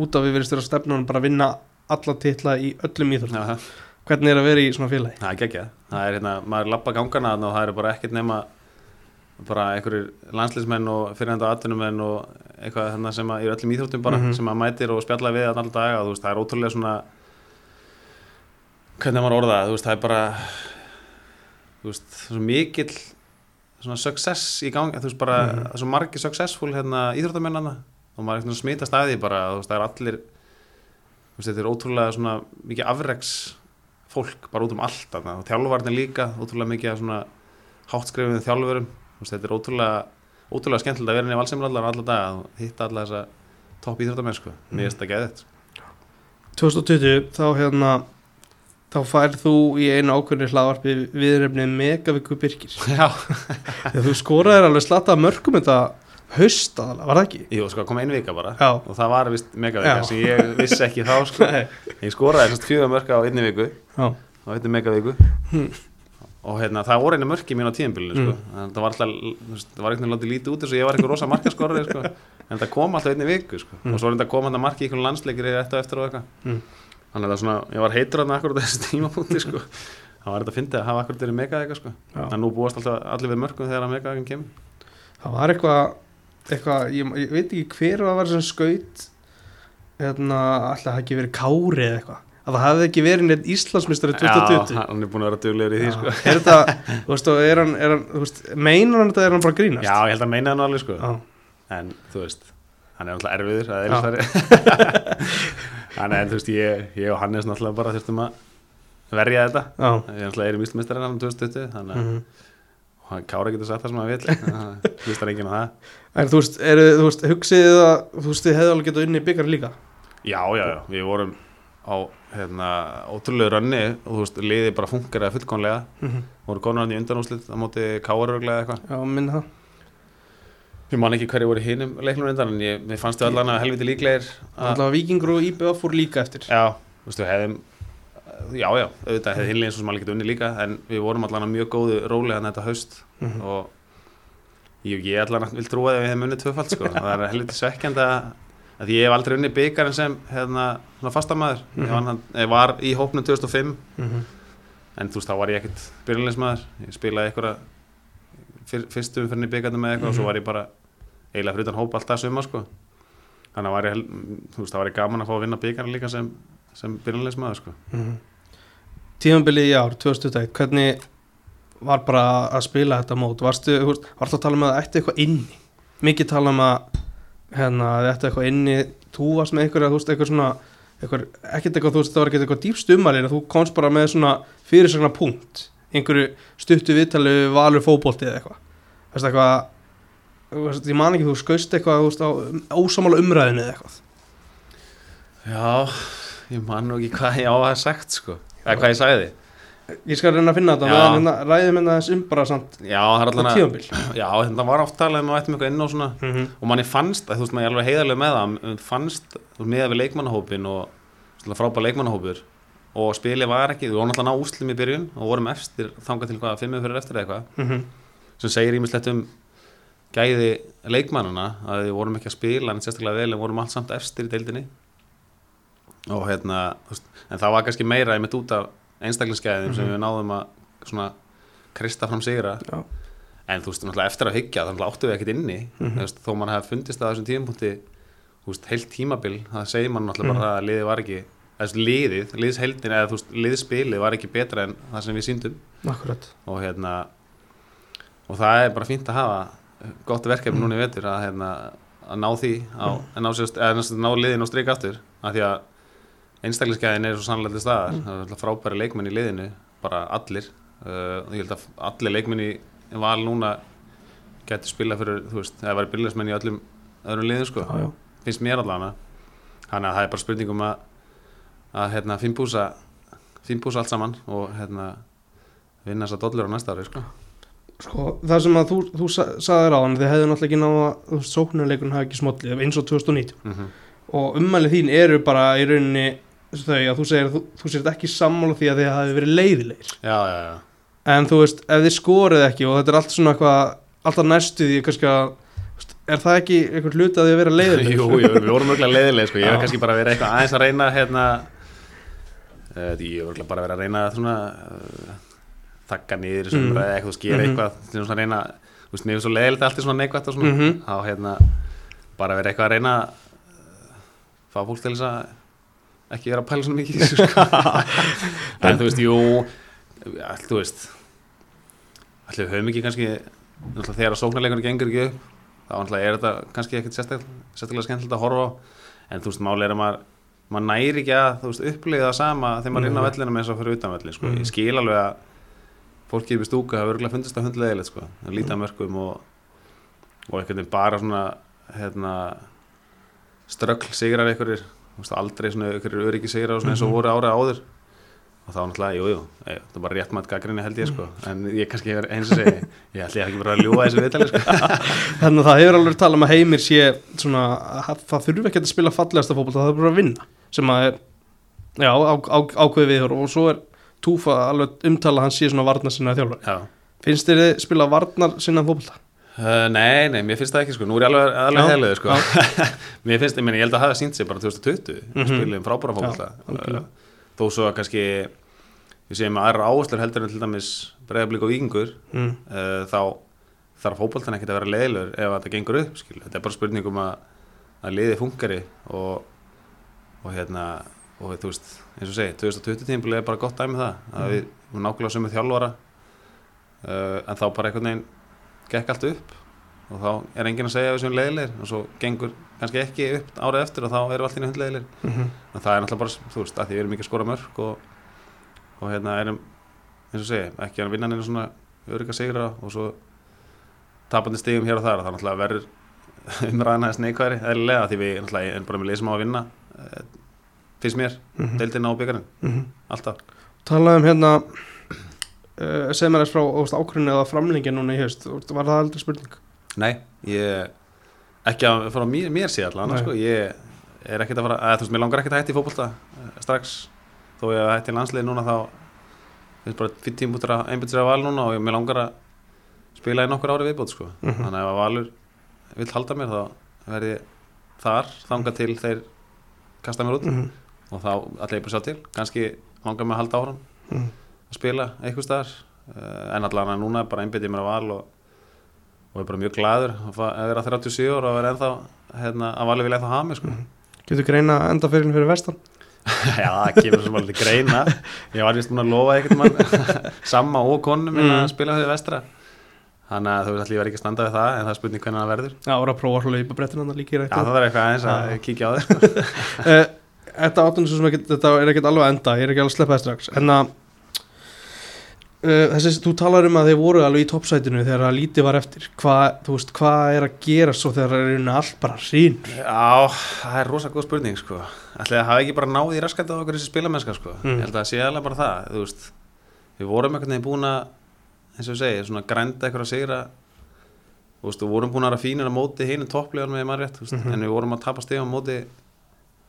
út af við verðist þér að stefna bara að vinna alla titla í öllum íþjóð hvernig er að vera í svona félagi? Það er geggjað. Það er hérna, maður lappa gangana og það er bara ekkert nema bara einhverjir landsliðsmenn og fyrirhænda atvinnumenn og eitthvað þarna sem að í öllum íþróttum bara Mhm. sem að mætir og spjalla við alltaf og það er ótrúlega svona hvernig maður orða það, þú veist, það er bara þú veist, svo mikill svona success í gangi, þú veist, bara það er svo margir successful hérna íþróttamennana og maður er eitthvað smitast að því bara, þú veist, það er allir þú veist, þetta er ótrúlega svona mikið afreks fólk bara út um allt þarna. og þjálfarnir líka, ótrúlega mikið svona háttskrifum þjálfurum Þú veist, þetta er ótrúlega, ótrúlega skemmtilegt að vera inn í valsimrallar alla daga og hitta alla þessa topp íþróttamenn sko, mér finnst það geðið 2020 þá hérna þá færð þú í einu ákveðni hlaðvarpi viðrefnið Megavíku Birkir Já, þegar þú skoraðir alveg slatta mörgum þetta haust aðalega, var það ekki? jú, sko, kom ein vika bara Já, og það var vist megavika Já. sem ég vissi ekki þá sko. Ég skoraði þessast fjöga mörka á einni viku já, á einni megaviku Hmm. og hérna, það voru einu mörki mín á tíðanbílinu sko. Mm. það var alltaf, það var einhvern veginn látið lítið út þess að ég var eitthvað rosa markaskorari sko. en það kom alltaf einni viku sko. Mm. og svo hann þannig að það er svona, ég var heitur hann akkur á þessu tímapunkti sko. það var þetta að fyndi að hafa akkur verið megavika sko. en nú búast alltaf allir við mörkum þegar að megavikin kemur það var eitthvað eitthvað, ég, ég veit ekki hver það var sem skaut hérna, alltaf hafi ekki verið Kári eða eitthvað að það hefði ekki verið neitt Íslandsmyndstari 2020 Já, hann er búin að vera duglegur í því sko. Er þetta, þú veist, er hann, er hann veist, meinar hann þetta eða er hann bara grínast Já, ég held að meina það nú alveg sko. Já. En þú veist, hann er náttúrulega erfiður Það er Þannig en þú veist, ég, ég og Hannes náttúrulega bara þurftum að verja þetta Já. Ég er náttúrulega erum íslumistari hann 2020 Þannig að mm. Kára getur sagt það sem hann vil Hlustar enginn á það En þú veist, er, þú veist, hugsið þið að þú veist, þið hefði alveg getað unni byggar líka Já, já, já, við vorum á hérna, ótrúlegu rönni og þú veist, liði bara funkar eða fullkonlega mm -hmm. voru konur hann í undanúslit á móti káaröglega eitthvað Já, minn það Ég man ekki hverju voru í hinum leiknum undan en ég, mér fannst þau allan að helviti líklegir að, Alltaf Víkingur og IBF fór líka eftir Já, þú veist, við hefðum Já, já, auðvitað hefði hinlega eins og sem alveg getið unni líka en við vorum allan að mjög góðu róli hann þetta haust Mhm. og ég, ég allan að vil trúa að við hefðum unnið tvöfald sko. það er helviti svekkjandi að að ég hef aldrei unni byggarinn sem hérna, svona fastamæður Mhm. ég, var, hann- ég var í hópnum 2005 mm en þú veist, þá var ég ekkert byrjulegismæður ég fyr, fyrstu umfyrin í byggarnum með eitthvað og svo Mhm. var ég bara eiginlega fyrir utan hóp alltaf suma sko. þannig að var ég, veist, þá var ég gaman að fá að vinna byggarinn líka sem, sem byrjulegismæður sko. -hmm. Tíðanbilið í ár, 2021 Hvernig var bara að spila þetta mót Varstu, veist, varstu að tala með að ætti eitthvað inni Mikið tala um að hérna, þið ætti eitthvað inni Þú varst með einhverja, þú veist, eitthvað svona ekkert eitthvað, þú veist, það var ekkert eitthvað dýpst umalinn Þú komst bara með svona fyrirsagna punkt Einhverju stuttu viðtali við valur fótbolti eða eitthvað. Þú veist, eitthvað veist, Ég man ekki, þú skaust eitthvað, veist, á ósamála umræðinu eða eitthvað. Já, ég man nú ekki hvað ég á að hafa sagt sko. eða hvað ég sagði. Ég skal reyna að finna þetta, hérna ræðum hérna þess um bara samt Já, það þetta var oft talað um að ættum eitthvað inn á svona. Mm -hmm. og manni fannst, þú veist, maður er alveg heiðarlega með það fannst, með við leikmannahópin og svona frábær leikmannahópur og spilið var ekki, við vorum alltaf ná úslim í byrjun og vorum eftir, þangað til hvað, fimmið fyrir eftir eitthvað, Mhm. sem segir ímislegt um gæði leikmannana að við vorum ekki að spila en sérstaklega vel en vorum allt samt efstir í deildinni og hérna, en það var kannski meira einmitt út af einstaklingsgæðin sem Mhm. við náðum að svona krista fram sigra Já. en þú veist, náttúrulega eftir að hyggja þannig áttu við ekkert inni Mhm. þú veist, þó mann hefði fundist að þessum tímapunkti þú veist, heilt tímabil, það segir mann náttúrulega Mhm. bara að liðið var ekki þessi liðið, liðsheldin eða þú veist, liðspilið var ekki betra en það sem við síndum Akkurat. Og hérna og það er bara fínt að hafa gott verkefni núna í vetur að hérna að ná því á, að ná, sérst, eða, næst, ná liðin og strik aftur. Af því að einstaklingsgæðin er svo sannlega til staðar. Það er frábæri leikmenn í liðinu bara allir. Uh, og ég held að allir leikmenn í val núna getur spila fyrir, þú veist, það var byrjulegsmenn í öllum öðrum liðum sko, já, já. finnst mér allavega. Þannig að það er bara spurningum að að hérna finnbúsa finnbúsa allt saman og hérna vinna þess að dollur á næsta ári sko. Sko, það sem að þú, þú sa- sagðir á hann þið hefðu náttúrulega ekki náða sóknarleikurinn hafi ekki smollið eins og 2019 mm og ummælið þín eru bara í rauninni þau að þú segir þú, þú segir ekki sammála því að þið hafi verið leiðilegir. Já, já, já, en þú veist, ef þið skorið ekki og þetta er allt svona eitthvað alltaf næstu því kannski að er það ekki einhvern hluti að þið vera leiðilegir jú, jú, við vorum örgulega leiðileg sko. ég hef kannski bara verið eitthvað aðeins að reyna hérna uh, ég hef örgulega bara að reyna að svona uh, þakka niður Mm. mm. eitthvað og skera Mhm. eitthvað til svona að reyna, þú veist, er svo leiðilegt allt er svona neikvætt og svona, Mhm. þá hérna bara verið eitthvað að reyna að fá fólk til þess að ekki vera að pæla svona mikið í sko. en þú veist, jú all, þú veist allir við höfum ekki kannski þegar sóknarleikunum gengur ekki upp þá er þetta kannski ekkert sérstaklega, skemmtilegt að horfa en þú veist, máli er að maður maður næri ekki að, upplifa það sama þegar maður er inn á Mhm. vellina með þess að fyrir utan vellin sko. Ég skil alveg að fólki yfir stúka hafa örgulega fundist að hundlegilegt sko. að líta Mhm. mörgum og og einhvern veginn bara svona hérna ströggl sigrar einhverjir aldrei svona einhverjir öryggi sigrar eins og Mhm. voru árið áður og þá náttúrulega, jú, jú, ég, það er bara rétt maður gaggrinni held ég sko, en ég kannski hefur eins og segi, ég ætli ég ekki bara að ljúa þessu viðtali sko. þannig að það hefur alveg talað um að heimir sé svona, að það þurfi ekki að spila fallegasta fótboll það er bara að vinna sem að er, já, á, á, ákveði við og svo er Túfa alveg umtala hann sé svona varnar sinna þjálfur Já. finnst þið spila varnar sinna fótboll Uh, nei, nei, mér finnst það ekki sko, nú er ég alveg, alveg heiluð sko Mér finnst, ég meina, ég held að hafa sínt sig bara 2020 mm Mhm. spilum Já, algjörlega. Þó svo að kannski, við séum að aðra áherslur heldur en til dæmis breyðablík og vikingur mm. uh, þá þarf fókbaltan ekkert að vera leiðilegur ef það gengur upp, skil Þetta er bara spurning um að, að liði fungari og og hérna og þú veist, eins og segi, 2020 tímbil er bara gott dæmi um það, að við við nákvæmlega sem með þjálfara uh, en þá bara einhvern veginn gekk allt upp og þá er enginn að segja að við séum leiðilegir og svo gengur kannski ekki upp árið eftir og þá erum við allt í hundleiðilegir mm -hmm. en það er náttúrulega bara, þú veist, að því við erum ekki að skora mörg og, og hérna erum eins og segi, ekki að vinna neina svona örygga sigra og svo tapandi stigum hér og þar, það náttúrulega verður umræðan aðeins neikværi eðlilega því við náttúrulega erum bara með leysum á að vinna eh, finnst mér, Mhm. deildina og byggarinn Mm -hmm. alltaf Talaðum hérna uh, sem er þess frá ákvörðinu eða framlengja núna í haust, var það aldrei spurning? Nei, ég ekki að fara mér, mér sé allan sko. ég er ekkert að fara að, þú veist, mér langar ekkert að hætti í fótbolta eh, strax, þó ég að hætti í landsliði núna þá finnst bara fyrir tímpútur að að val núna og ég, mér langar að spila í nokkur ári viðbót sko. Mhm. þannig að ef að valur vill halda mér þá verð ég þar þanga til þeir kasta mér út Mm -hmm. og þá allir ég bara sjá til kannski langar mér að halda áfram Mm að spila eitthvað staðar uh, en allan að núna bara einbytti mér að val og, og er bara mjög gladur að að vera 37 ára og vera ennþá hérna, að vali vilja ennþá hafa mig sko. Getur greina enda fyrir vestan? já, það kemur sem alveg greina. Ég var vist múin að lofa mann. Samma og konum minn Mm. að spila fyrir vestra. Þannig að þú veist allir var ekki að standa við það en það er spurning hvernig það verður. Já, voru að prófa að hlaupa brettina hann líka já, það er eitthvað aðeins að kíkja á þér uh, Þetta áttunum svo sem er ekkert alveg að enda, ég er ekki alveg að sleppa það strax. En að þessi, þú talar um að þeir voru alveg í toppsætinu þegar að lítið var eftir Hvað, þú veist, hvað er að gera svo þegar það er allt bara hrín? já, það er rosa góð spurning sko. ætli það hafi ekki bara náð í raskandi á okkur þessi spilamennska sko. Mm. ég held að það sé alveg bara það þú veist, við vorum einhvern veginn búin að eins og við segja, svona grænda eitthvað að sigra þú veist, við vorum búin að vera fínir á móti hinu topplegan með þú veist, Mhm. en við vorum að tapa stegum á móti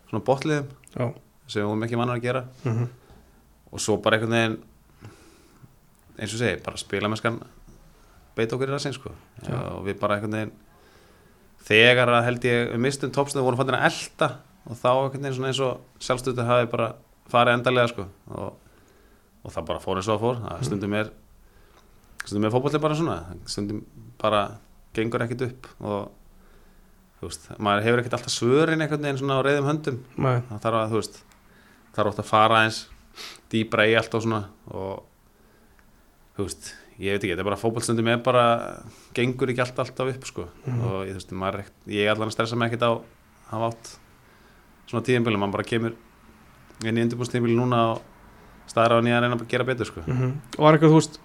svona botliðum sem við vorum ekki mannar að gera mm -hmm. og svo bara einhvern veginn eins og segi, bara spilamennskan beit okkur í rassin sko. Já. og við bara einhvern veginn þegar að held ég við mistum toppstöðu vorum fannir að elda og þá einhvern veginn eins og sjálfstöðu hafi bara farið endarlega sko. Og, og það bara fór eins og það fór. Það stundum er stundum er fótbolli bara svona. Stundum bara gengur ekkit upp og þú veist, maður hefur ekkit alltaf svörin einhvern veginn svona á reyðum höndum. Nei, það þarf að, þú veist er ótt að fara eins dýbra í allt og svona. Og þú veist, ég veit ekki, þetta er bara fótballstundum er bara, gengur ekki allt alltaf upp sko, Mhm. og ég, þú veist, maður er ekkert ég er allan að stressa mig ekkert á hafa átt svona tíðanbílum, maður bara kemur inn í undirbúrstíðanbílu núna og staðar á nýja að reyna að gera betur sko mm -hmm. Og var eitthvað, þú veist,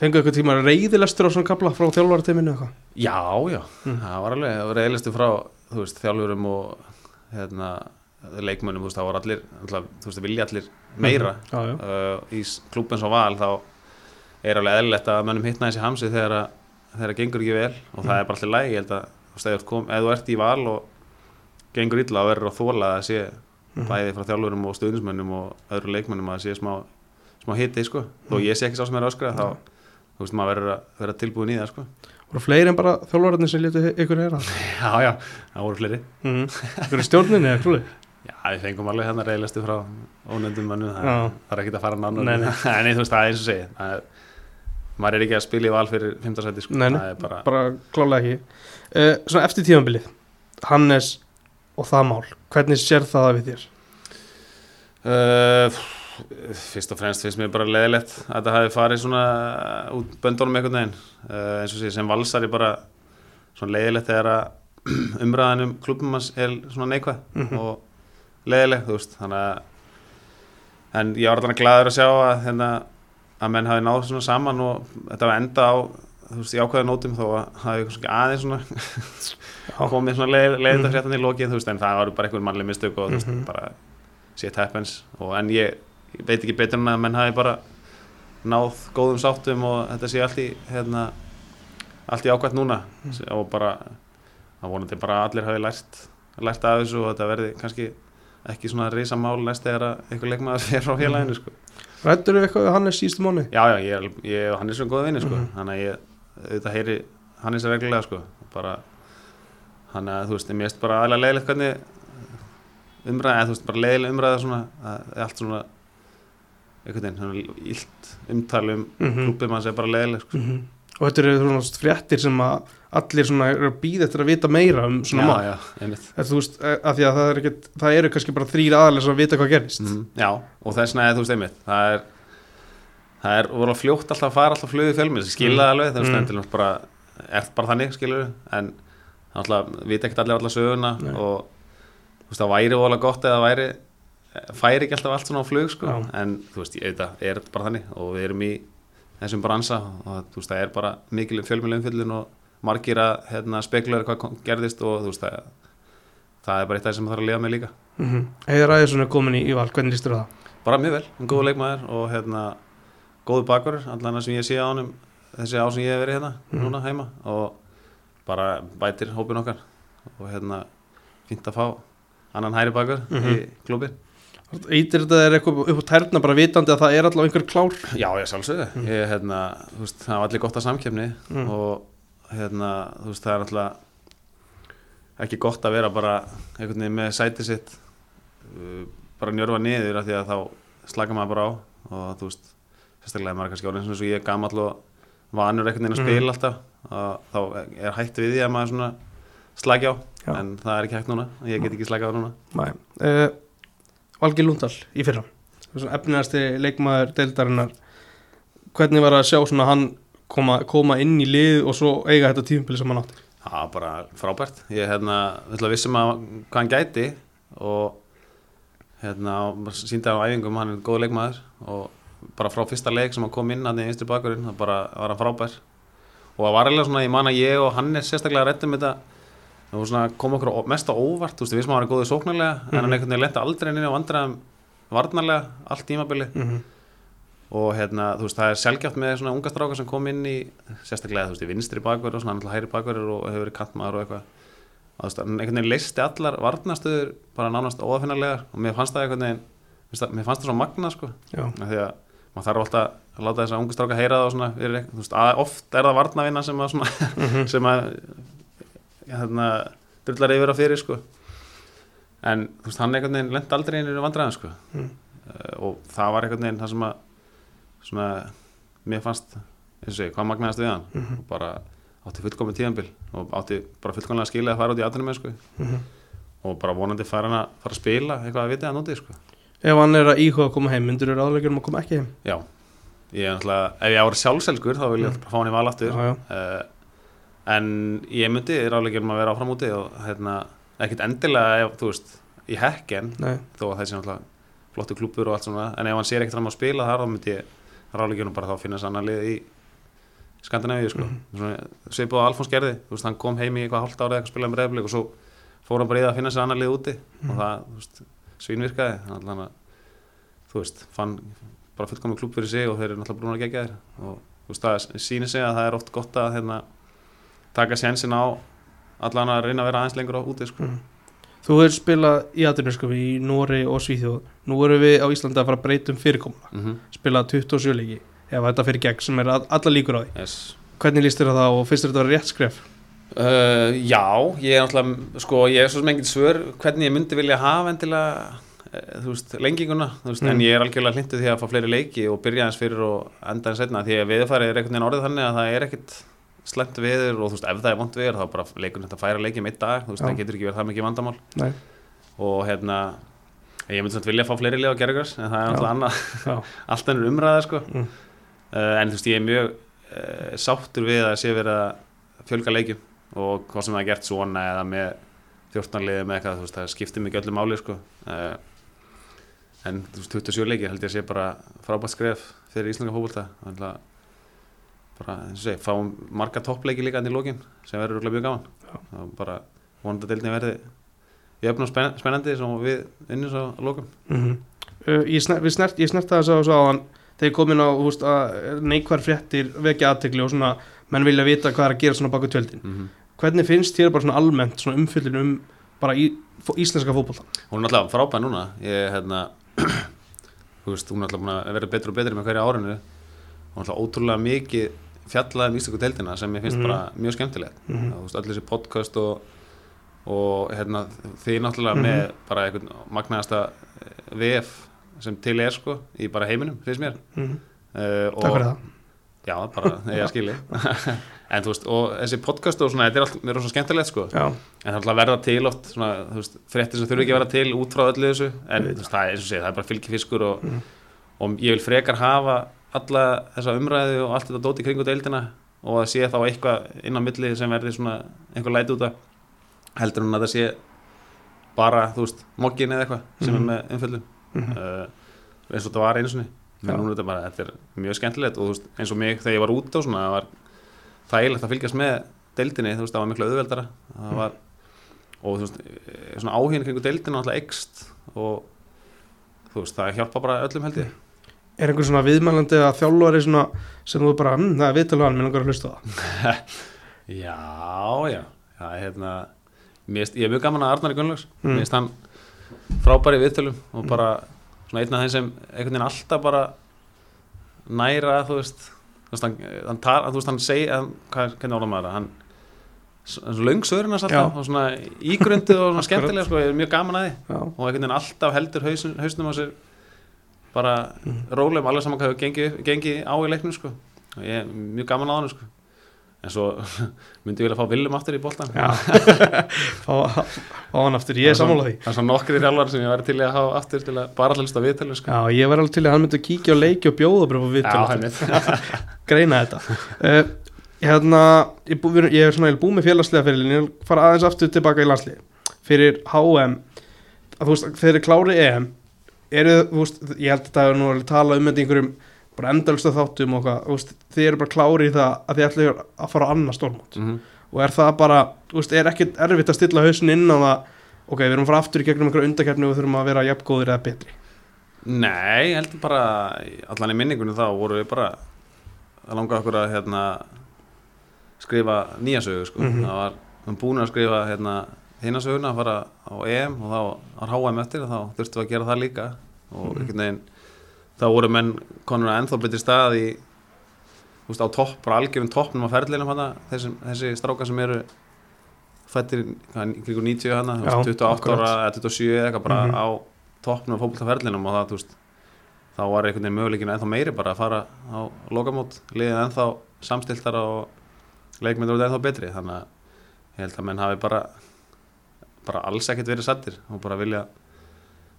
fengu eitthvað tíma reyðilestur á svona kapla frá þjálfarateiminu eitthvað? Já, já, Mm. það var alveg reyðlistu frá, þú veist, þjálfurum og hérna, leikmönnum, þú veist, það var allir, allir þú veist, vilja allir meira Já, já uh, í klúbin svo val þá er alveg eðlilegt að mönnum hittna þessi hamsi þegar að þegar það gengur ekki vel og það er bara allir lægi, ég held að ef þú ert í val og gengur illa og verður að þóla að sé Mhm. bæði frá þjálfurum og stuðnismönnum og öðru leikmönnum að sé smá, smá hitti sko. þó ég sé ekki sá sem er öskra þá þú veist maður verður að vera tilbúin í það sko. Voru fleiri en bara þjálfararnir sem létu ykkur heyra? já já, það voru fleiri Mm. Ykkur í stjórninni eða klúli? já við fengum alveg hérna reyðlistu frá ónefndum mönnum það, það er ekki að fara nei. en þú veist það er eins og segi það er, maður er ekki að spila í val fyrir 15 seti sko. Nei, nei. það er bara Bara klálega ekki uh, Svona eftir tíðanbilið Hannes og það mál Hvernig sér það við þér? Uh, fyrst og fremst finnst mér bara leðilegt að þetta hafi farið svona út böndunum einhvern veginn uh, eins og sé sem valsari bara svona leðilegt þegar að umræðan um klubum hans er svona neikvæð Mhm. og leðilegt þú veist þannig að en ég var þannig gladur að sjá að hérna, að menn hafi náð svona saman og þetta var enda á þú veist, í ákveða nótum þó að hafi kannski aðeins svona komið svona leið, leiðinda Mhm. fréttan í lokið þú veist en það var bara einhver mannleg mistök og þú veist Mhm. bara shit happens og en ég, ég veit ekki betur en að menn hafi bara náð góðum sáttum og þetta sé allt í hérna, allt í ákvæmt núna Mhm. og bara að vonandi bara allir hafi lært lært af þessu og þetta verði kannski ekki svona risa mál næst þegar að einhver leikmaður fer frá félaginu sko. Rættur við eitthvað við Hannes síðustu mánu? já já, ég, ég og hann er svona góða vinni sko. Mhm. þannig að ég auðvitað heyri hann er reglulega sko. bara hann að þú veist, ég mést bara aðlega leiðilegt hvernig umræða, eða þú veist, bara leiðileg umræða svona, að allt svona einhvern veginn, svona illt umtal um Mhm. klúbið mann sem er bara leiðileg sko. Mm og þetta eru svona fréttir sem að allir svona eru að býða eftir að vita meira um svona mál, eh, það, er það eru kannski bara þrýr aðalega sem að vita hvað gerist mm, Já, og þess vegna, þú veist, einmitt það er, það er voru fljótt alltaf að fara alltaf flöðu fjölmið, skilða Mm. alveg þú veist, Mm. endilega bara, er bara þannig, skilur en alltaf, vita ekkert allir allar söguna Nei. og þú veist, það væri vola gott eða væri færi ekki alltaf allt svona á flug, sko Já. en þú veist, ég veit að, er bara þannig og við erum í þessum bransa og þú veist, það er bara mikil og margir að hérna, spekulaður hvað gerðist og þú veist, það, það er bara eitt af það sem það þarf að lifa með líka mm -hmm. Heiður Æðisson er komin í, val, hvernig lístur það? bara mjög vel, um góðu leikmaður og hérna, góðu bakur allan sem ég sé á honum þessi á sem ég hef verið hérna Mhm. núna heima og bara bætir hópin okkar og hérna fínt að fá annan hæri bakur í Mhm. klubin Ítir þetta er eitthvað upp á tærna bara vitandi að það er allavega einhver klár Já, ég sjálfsögðu, ég, hérna, þú veist, það var allir gott að samkefni Mm. og hérna, þú veist, það er náttúrulega ekki gott að vera bara einhvern veginn með sætið sitt uh, bara njörfa niður af því að þá slaka maður bara á og þú veist, sérstaklega er maður kannski orðin eins og ég er gamall og vanur einhvern veginn að Mm. spila alltaf og þá er hætt við því að maður svona slagi á, Já. en það er ekki hægt núna ég get ekki slakað á núna uh, Valgi Lundal í fyrra Svona efnilegasti leikmaður deildarinnar hvernig var að sjá svona hann koma, koma inn í lið og svo eiga þetta tímpili sem hann átti Já, bara frábært. Ég hérna, ætla að vissum að hvað hann gæti og hérna, síndi á æfingum, hann er góð leikmaður og bara frá fyrsta leik sem hann kom inn hann í einstu bakurinn, það bara var hann frábær og það var eiginlega svona, ég man að ég og hann er sérstaklega rættum þetta það var svona, kom okkur mest á óvart, þú veist, við sem hann var góðið sóknarlega en hann Mhm. veginn lenta aldrei inn á vandræðum varnarlega, allt tímabili mm -hmm. Og hérna, þú veist, það er sjálfgjátt með svona unga strákar sem kom inn í sérstaklega, þú veist, í vinstri bakverð og svona annað hægri bakverð og hefur verið kantmaður og eitthvað. Og þú veist, einhvern veginn leisti allar varnastöður bara nánast óafinnarlegar og mér fannst það einhvern veginn mér fannst það- svo magna, sko. Já, því að maður þarf alltaf að láta þess að unga stráka heyra það og svona, eitthvað, þú veist, oft er það varnavinna sem að svona, Mhm. sem að hérna, drullar yfir að fyrir, sko. En, þú veist, hann einhvern veginn svona, mér fannst eins og segi, hvað magnaðast við hann Mhm. og bara átti fullkomið tíðanbil og átti bara fullkomlega skilja að fara út í aðtunum sko. Mhm. og bara vonandi fara hann að fara að spila eitthvað að vita hann úti sko. Ef hann er að íhuga að koma heim myndur þú ráðlegur um að koma ekki heim já, ég er náttúrulega ef ég ára sjálfselskur þá vil ég Mm. fá hann í val aftur Já, já. uh, en ég myndi ráðlegjum um að vera áfram úti og hérna, ekkit endilega ef, þú veist, í hekken Nei, þó að þessi náttúrulega flottu klúpur og allt svona en ef hann sér ekkert að ráðlegjum bara þá að finna lið í Skandinavíu sko Mhm. svipað á Alfons gerði, þú veist, hann kom heim í eitthvað hálft árið eitthvað spilaði með reyðblik og svo fór hann bara í það að finna sér annar lið úti og Mhm. það, þú veist, svínvirkaði þannig að, þú veist, fann bara fullkomið klúb fyrir sig og þeir eru náttúrulega brúnar gegja þér og þú veist, það sýnir sig að það er oft gott að hérna, taka sénsin á allan að reyna að vera aðeins lengur á úti sko. Mhm. Þú hefur spilað í aðdurnisköfi í Nóri og Svíþjóð Nú erum við á Íslandi að fara að breyta um fyrirkomuna. Mm Spilað 27 leiki. Ef þetta fyrir gegn sem er all- alla líkur á því. Yes. Hvernig líst þér það og finnst þér þetta að vera rétt skref? Uh, já, ég er náttúrulega, sko, ég er svo sem engin svör hvernig ég myndi vilja hafa endilega, uh, þú veist, lenginguna, þú veist, Mm. en ég er algjörlega hlindu því að fá fleiri leiki og byrja eins fyrir og enda eins setna, því að viðfærið er einhvern veginn orðið þannig að það er ekkit slemt viður og þú veist, ef það er vond viður þá bara leikurinn þetta færa leiki um einn dag, þú veist, það getur ekki verið það mikið vandamál. Nei, og hérna, ég myndi svona vilja fá fleiri leik á gerðugars, en það er náttúrulega annað, já. Allt ennur umræða, sko, Mm. uh, en þú veist, ég er mjög uh, sáttur við að sé verið að fjölga leikjum og hvað sem það er gert svona eða með 14 liði með eitthvað, þú veist, það skiptir mikið öllu máli sko. uh, en þú veist, 27 leikir held ég að sé bara frábært skref fyrir Íslanda fókbólta bara, eins og segi, fáum marga toppleiki líka enn í lókin sem verður örugglega mjög gaman. Og bara vonandi að deildin verði jöfn og spenn- spennandi sem við unnum svo að lókum mm uh, ég, snert, það að á hann þegar ég kom inn á neikvar fréttir vekja aðtekli og svona menn vilja vita hvað er að gera svona baku tjöldin. Mm -hmm. hvernig finnst þér bara svona almennt svona umfyllin um bara í, íslenska fótbolta hún er náttúrulega frábæð núna. Ég, hérna, þú veist, hún er náttúrulega vera betur og betur með hverja árinu. Er náttúrulega ótrúlega mikið fjallað um íslensku deildina sem ég finnst Mhm. bara mjög skemmtilegt. Mhm. þú veist, allir þessi podcast og, og hérna, þið náttúrulega Mhm. með bara einhvern magnaðasta eh, VF sem til er sko í bara heiminum, finnst mér. Mm. uh, takk fyrir það. Já, bara, ég skilji. En þú veist, og þessi podcast og svona, þetta er allt, mér er svona skemmtilegt sko. Já, en það er alltaf verða til oft svona, þú veist, fréttir sem þurfi ekki að verða til út frá öllu þessu, en þú veist, það. er eins og segja, það er bara fylgifiskur og, og ég vil frekar hafa alla þessa umræðu og allt þetta dóti kringu deildina og að sé þá eitthvað inn á milli sem verði svona einhver læti út af heldur en að það sé bara, þú veist, mokkin eða eitthvað sem er með umfjöldum uh, eins og þetta var einu sinni. En núna er þetta bara, þetta er mjög skemmtilegt og þú veist, eins og mig þegar ég var út á svona það var þægilegt að fylgjast með deildinni, þú veist, það var miklu auðveldara. Það var, og þú veist eh, svona áhugin kringu deildina alltaf ekst og þú veist, það hjálpa bara öllum held ég. Er einhver svona viðmælandi að þjálfari svona sem þú bara, hm, það er viðtalið hann, mér langar að hlusta það? Já, já, já hérna, finnst- ég er mjög gaman að Arnari Gunnlaugs Mm. mér finnst hann frábæri í viðtölum og bara svona einn af þeim sem einhvern veginn alltaf bara næra þú veist hann, hann, tar, þú veist, hann segi hann, hvernig orða maður það hann langsöðurinn hans alltaf og svona ígrundið og svona skemmtilega sko, ég er mjög gaman að því Já, og einhvern veginn alltaf heldur hausn, hausnum á sér bara Mm. rólegum alveg saman hvað hefur gengið, gengið á í leiknum sko. og ég er mjög gaman á hann sko. En svo myndi ég vilja fá Willum aftur í boltan já. Fá, fá hann aftur, ég er sammála því. það er svona nokkri þjálfar sem ég væri til í að hafa aftur til að bara alltaf hlusta viðtölu sko. Já, ég var alveg til að hann myndi kíkja og leiki og bjóða bara á viðtal henni greina þetta. Uh, hérna, ég, ég er svona er búið með félagslega fyrir ég fara aðeins aftur tilbaka í landslið fyrir HM að þú veist, þegar þið klári EM eru, þú veist, ég held að það er nú að tala um í einhverjum bara endalsta þáttum og hvað, þið eru bara klári í það að þið ætlu að fara á annað stórmót Mhm. og er það bara, veist, er ekkit erfitt að stilla hausin inn á það ok, við erum fara aftur í gegnum einhverja undakefni og þurfum að vera jafngóðir eða betri Nei, ég heldur bara allan í minningunum þá voru við bara að langa okkur að hérna, skrifa nýja sögu sko. Mhm. það var, við erum búin að skrifa hérna, hina söguna að fara á EM og þá var HM eftir og þá þurftum við að gera það líka og Mhm. einhvern veginn þá voru menn konur að ennþá betri stað í þú veist, á topp, bara algjörum toppnum á ferðlinum hana, þessi, þessi strákar sem eru fættir kringu 90 hana, þú veist, 28 akkurat. ára eða 27 eða eitthvað bara Mhm. á toppnum á fótboltaferðlinum og það, þú veist þá var einhvern veginn möguleikin ennþá meiri bara að fara á lokamót, liðið ennþá samstiltara og leikmyndur ennþá betri, þannig að ég held að menn hafi bara bara alls ekkert verið sattir og bara vilja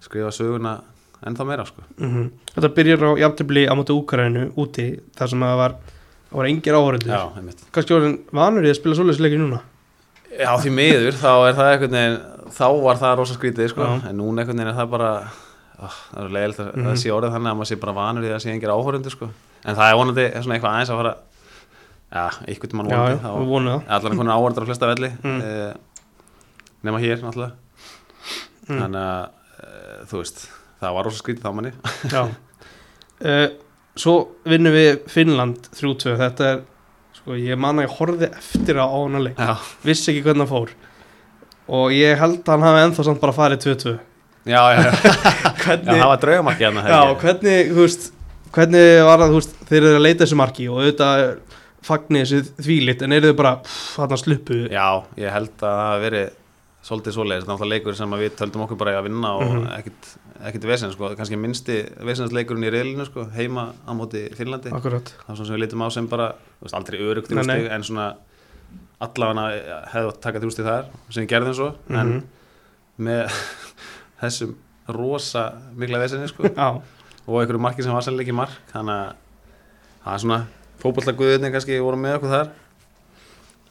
skrifa söguna ennþá meira sko. mm Þetta byrjar á jafntefli á móti Úkraínu úti þar sem það var, það var engir áhörundur Já, einmitt kannski orðin vanur í að spila svoleiðisleiki núna Já, því miður, þá er það einhvern veginn þá var það rosa skrítið, sko Já. en núna einhvern veginn er það bara ó, það er leiðilegt að Mhm. það sé orðið þannig að maður sé bara vanur í að sé engir áhörundur, sko en það er vonandi er svona eitthvað aðeins að fara já, einhvern mann Já, já, vonandi við þá vonum það allan konar áhörundur á flesta velli Mm. eh, nema hér, náttúrulega Mm. þannig að, eh, þú veist það var rosa skrítið þá manni. Já. Uh, Svo vinnum við Finnland 3-2 Þetta er, sko, ég man að ég horfði eftir á hana leik. Já, Vissi ekki hvernig það fór. Og ég held að hann hafi ennþá samt bara farið 2-2 já, já, já. já Hvernig, það var draugamarki hérna já, hvernig, þú veist Hvernig var það, þú veist, þeir eru að leita þessu marki Og auðvitað fagni þessu þvílitt En eru þau bara, pff, þarna sluppu Já, ég held að það hafi verið svolítið svoleiðis, er náttúrulega leikur sem við töldum okkur bara í að vinna og Mhm. ekkit, ekkit vesen, sko, kannski minnsti vesensleikurinn í reilinu, sko, heima á móti Finnlandi, Akkurat. Það er svona sem við litum á sem bara, veist, aldrei örugt þrjústig, en svona allavega hefði átt að taka þrjústig þar sem við gerðum svo, en Mhm. með þessum rosa mikla vesenni, sko. Og einhverju marki sem var sannleik í mark þannig að það er svona fótbollaguðinni kannski voru með okkur þar.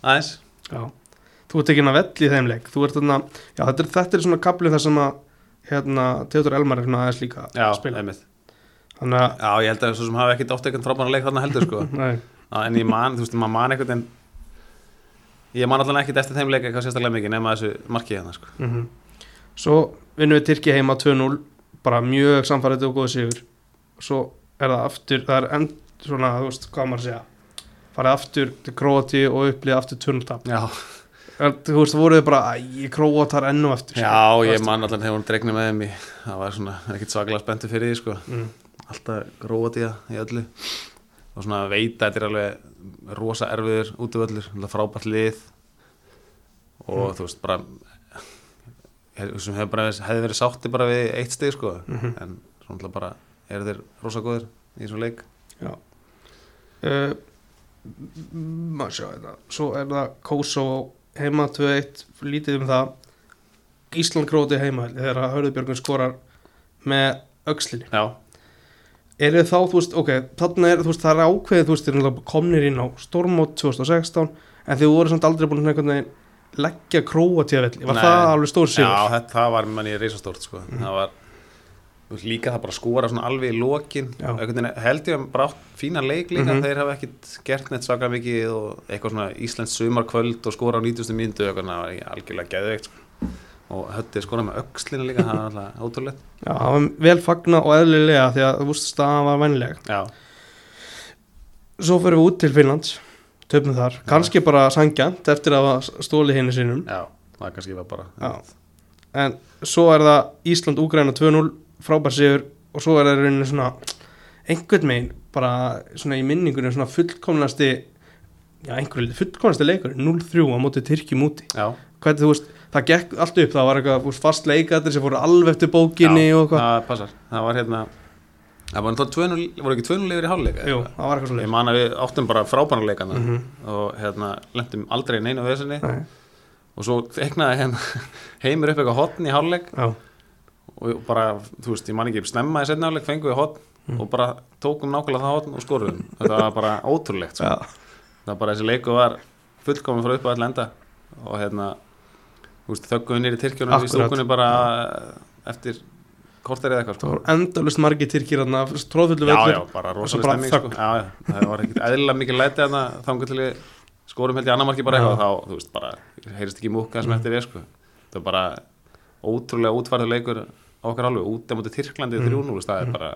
Aðeins. Já Þú ert ekki að velli í þeim leik. Þarna, já, þetta er, þetta er svona kapli þar sem að Hérna, Theodor Elmar er svona aðeins líka Já, að spila að, Já, ég held að svo sem hafi ekkert átt eitthvað frábæna leik þarna heldur sko. En ég man, þú veist, maður man eitthvað en Ég man allan ekkert eftir þeim leik eitthvað sérstaklega mikið nema þessu markið hérna sko. Mm Svo vinnum við Tyrki heima 2-0 bara mjög samfærið og góð sigur. Svo er það aftur það er end svona, þú veist, hvað maður að segja farið aftur til Króati og upplýði aftur 2-0 tap. Já, Er- þú veist, voruð þið bara, æ, Króatar enn og aftur. Já ég man allan þegar hún dregnið með þeim í Það var svona ekkert svaklega spenntu fyrir því sko. Mm. Alltaf gróat í það í öllu. Og svona veit að þetta er alveg rosa erfiður útvöllur Frábært lið. Og þú veist, bara ég- sem hefði, bara, hefði verið sátti bara við eitt stig sko. Mhm. en svona bara eru þeir rosa góðir í þessum leik? Já. Uh, maður sjá þetta svo er það Kosovo heima 2-1, lítið um það Ísland gróti heima þegar Hörðubjörgun skorar með aukslinni Já, er þið þá, þú veist, ok, þarna er veist, það er ákveðið, þú veist, þeir komnir inn á Stormót 2016 en þið voru samt aldrei búin að einhvern veginn leggja króatíðavelli, var Nei. það alveg stór já sigur? þetta, það var manni reisastórt sko. það var veist, líka það bara að skora svona alveg í lokin Já. Held ég að bara átt fína leik líka Mhm. þeir hafa ekkit gert neitt svaka mikið og eitthvað svona Íslands sumarkvöld og skora á 90. mínútu eitthvað það var ekki algjörlega geðveikt sko. og höttið skora með öxlina líka það var alltaf ótrúlegt Já, það var vel fagna og eðlilega því að þú veist, staðan var vennleg já, Svo fyrir við út til Finnlands töfnum þar, kannski bara sangjant eftir að hafa stólið henni sínum já, það kannski var bara Já. en svo er það Ísland-Úgræna 2-0 frábær sigur og svo er það í rauninni svona einhvern megin bara svona í minningunni svona fullkomnasti já einhverju fullkomnasti leikur 0-3 á móti Tyrkjum úti hvernig þú veist, það gekk allt upp það var eitthvað fast leikatir sem fóru alveg eftir bókinni já og eitthvað. það passar. Það var hérna það var, 2-0 voru ekki 2-0 yfir í hálfleika Jú, það var eitthvað ég svona man að við áttum bara frábæna leikana Mhm. og hérna lendum aldrei í neinu vesinni Nei, og svo eknaði hérna heimur upp eitthvað hotn í hálfleik. Já, og bara, þú veist, ég man ekki snemma í setna hálfleik, fengum við hotn Mm. og bara tókum nákvæmlega það hotn og skoruðum þetta var bara ótrúlegt sko. já, það var bara þessi leiku var fullkomin frá upp að enda og hérna þú veist, þögguðu nýri Tyrkjunum í stúkunni bara eftir korter eða eitthvað það sko. voru endalust margir Tyrkir þarna tróðfullu já, veiklur já, bara Og svo rosalega bara stemming sko. já, já, það var ekkert eðlilega mikið læti þarna þangar til við skorum held í annar marki bara Já. eitthvað þá, þú veist, bara, heyrist ekki múka sem Mm. eftir við, sko það var bara ótrúlega útvarður leikur á okkar alveg, út á móti Tyrklandi Mm. 3-0, það er bara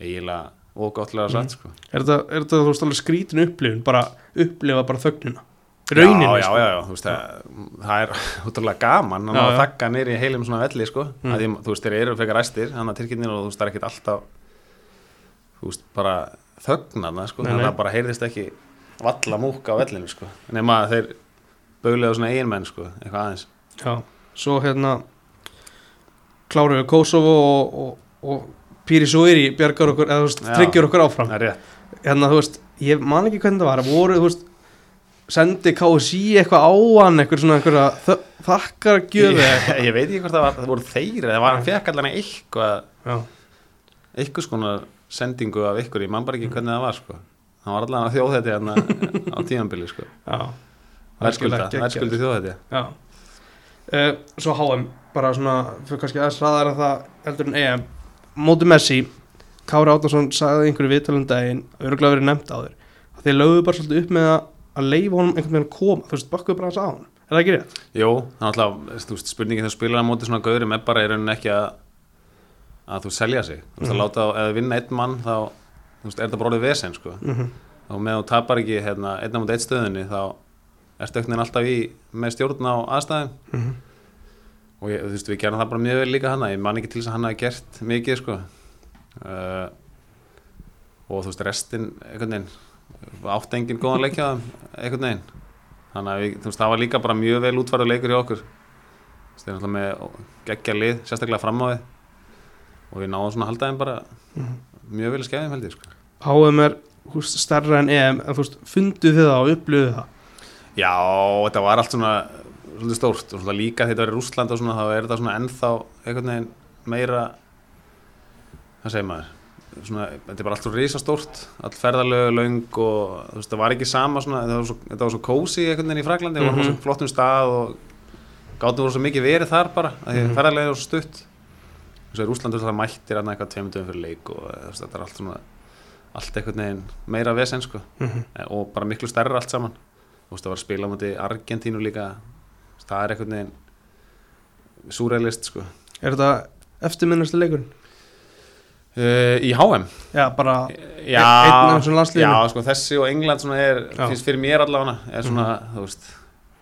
eiginlega ógáttlega satt, sko. Er þetta, er þú veist alveg skrítin upplifun bara upplifa bara þögnina? Rauninni já, já, já, já, þú veist, það, það er útrúlega gaman að Já, þakka nýri heilum svona velli, sko. Mm. því, þú veist, þeir eru frekar ræstir, þannig að Tyrkinnir og þú veist, það er ekkit alltaf þú veist, bara þögnarna, sko, þannig að bara heyrðist ekki valla múka á vellinu, sko. Nema þeir bauðlega svona eiginmenn, sko, eitthvað aðeins. Já, svo hérna klárum við Kosovo og, og, og Píri Suiri bjargar okkur, eða þú veist, tryggjur okkur áfram. Það hérna, þú veist, ég man ekki hvernig það var voru, þú veist, sendi KSI eitthvað á hann, eitthvað svona einhverja þ- þakkar gjöfi ég, ég veit ekki hvort það var, það voru þeir eða var hann fekk allan eitthvað Já, eitthvað skona sendingu af ykkur, ég man bara ekki hvernig það var, sko. Hann var allan að þjóð þetta hérna á tímanbili, sko. Verðskuldi þjóð þetta uh, Svo HM, bara svona fyrir kannski aðeins hraðar að það heldur en EM. Móti Messi Kári Átnarsson sagði einhverju viðtalum daginn örgulega verið nefnt á þér. Að þeir lögðu bara svolítið upp með að, leifa honum einhvern veginn að koma, þú veist, bakkuðu bara hans á hann er það ekki rétt? Jó, það er alltaf, þú veist, spurningin þegar spilar á móti svona gauðurum er bara í rauninni ekki að að þú selja sig, þú veist, að Mhm. láta eða vinna einn mann, þá, þú veist, er þetta bara orðið vesen, sko, Mm -hmm. og með þú tapar ekki, hérna, einn á móti eitt stöðunni, þá og ég, þú veist, við gerum það bara mjög vel líka hana, ég man ekki til þess að hann hafi gert mikið, sko. Uh, og þú veist, restin einhvern veginn, átt engin góðan leikja einhvern veginn. Þannig að við, þú veist, það var líka bara mjög vel útfærið leikur í okkur. Veist, þeir náttúrulega með geggja lið, sérstaklega fram á við. Og við náðum svona að halda þeim bara Mhm. mjög vel að skefðum held ég, sko. HM er stærra en EM en þú veist, funduð þið það og upplöðuð það? Já, þetta var allt svona svolítið stórt og svona líka þetta var í Rússland og svona þá er þetta svona ennþá einhvern veginn meira hvað segir maður? Svona, þetta er bara allt svo risastórt all ferðalögu löng og þú veist, það var ekki sama svona, þetta var svo, þetta var svo kósi einhvern veginn í Fraklandi, við vorum á Mhm. svo flottum stað og gátum voru svo mikið verið þar bara, því Mhm. ferðalögu er svo stutt. Þú veist, í Rússland það mættir hann eitthvað tveimur dögum fyrir leik og þú veist, þetta er allt svona allt einhvern veginn meira vesen sko. Mm og bara miklu stærra allt saman. Þú veist það var að spila á móti Argentínu líka það er einhvern veginn súrealist sko Er þetta eftirminnasti leikurinn? uh, í HM Já, bara já, einn af þessum landsliðum? já sko þessi og England svona er, finnst fyrir mér allavega er svona, þú veist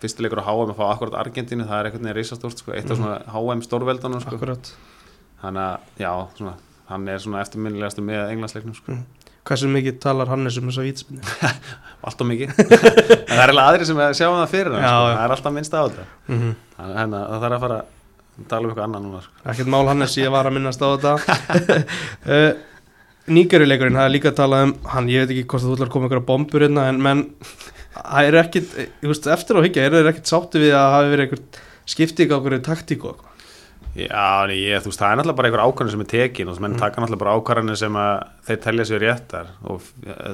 fyrsti leikur á HM að fá akkurat Argentínu það er einhvern veginn risastórt sko, eitt af Mhm. svona HM stórveldunum sko, akkurat þannig að já, svona hann er svona eftirminnilegastu með Englandsleiknum sko. Hversu mikið talar Hannes um þessa vítspinni? allt og mikið það er alveg aðri sem sjá það fyrir hann sko. það er alltaf minnst þetta Mm -hmm. þannig að það þarf að fara að tala um eitthvað annað núna sko. ekkert mál Hannes ég var að minnast á þetta uh, Nígerileikurinn, það er líka að tala um hann, ég veit ekki hvort þú ætlar að koma ykkur á bombur hérna, en menn, það er ekkit ég veist, eftir á higgja, eru þeir ekkit sátti við að það hafi verið skipting á einhverju taktíku eitthvað Já, ég, þú veist, það er náttúrulega bara einhver ákvarðin sem er tekin og menn Mhm. taka náttúrulega bara ákvarðinir sem að þeir telja sér réttar og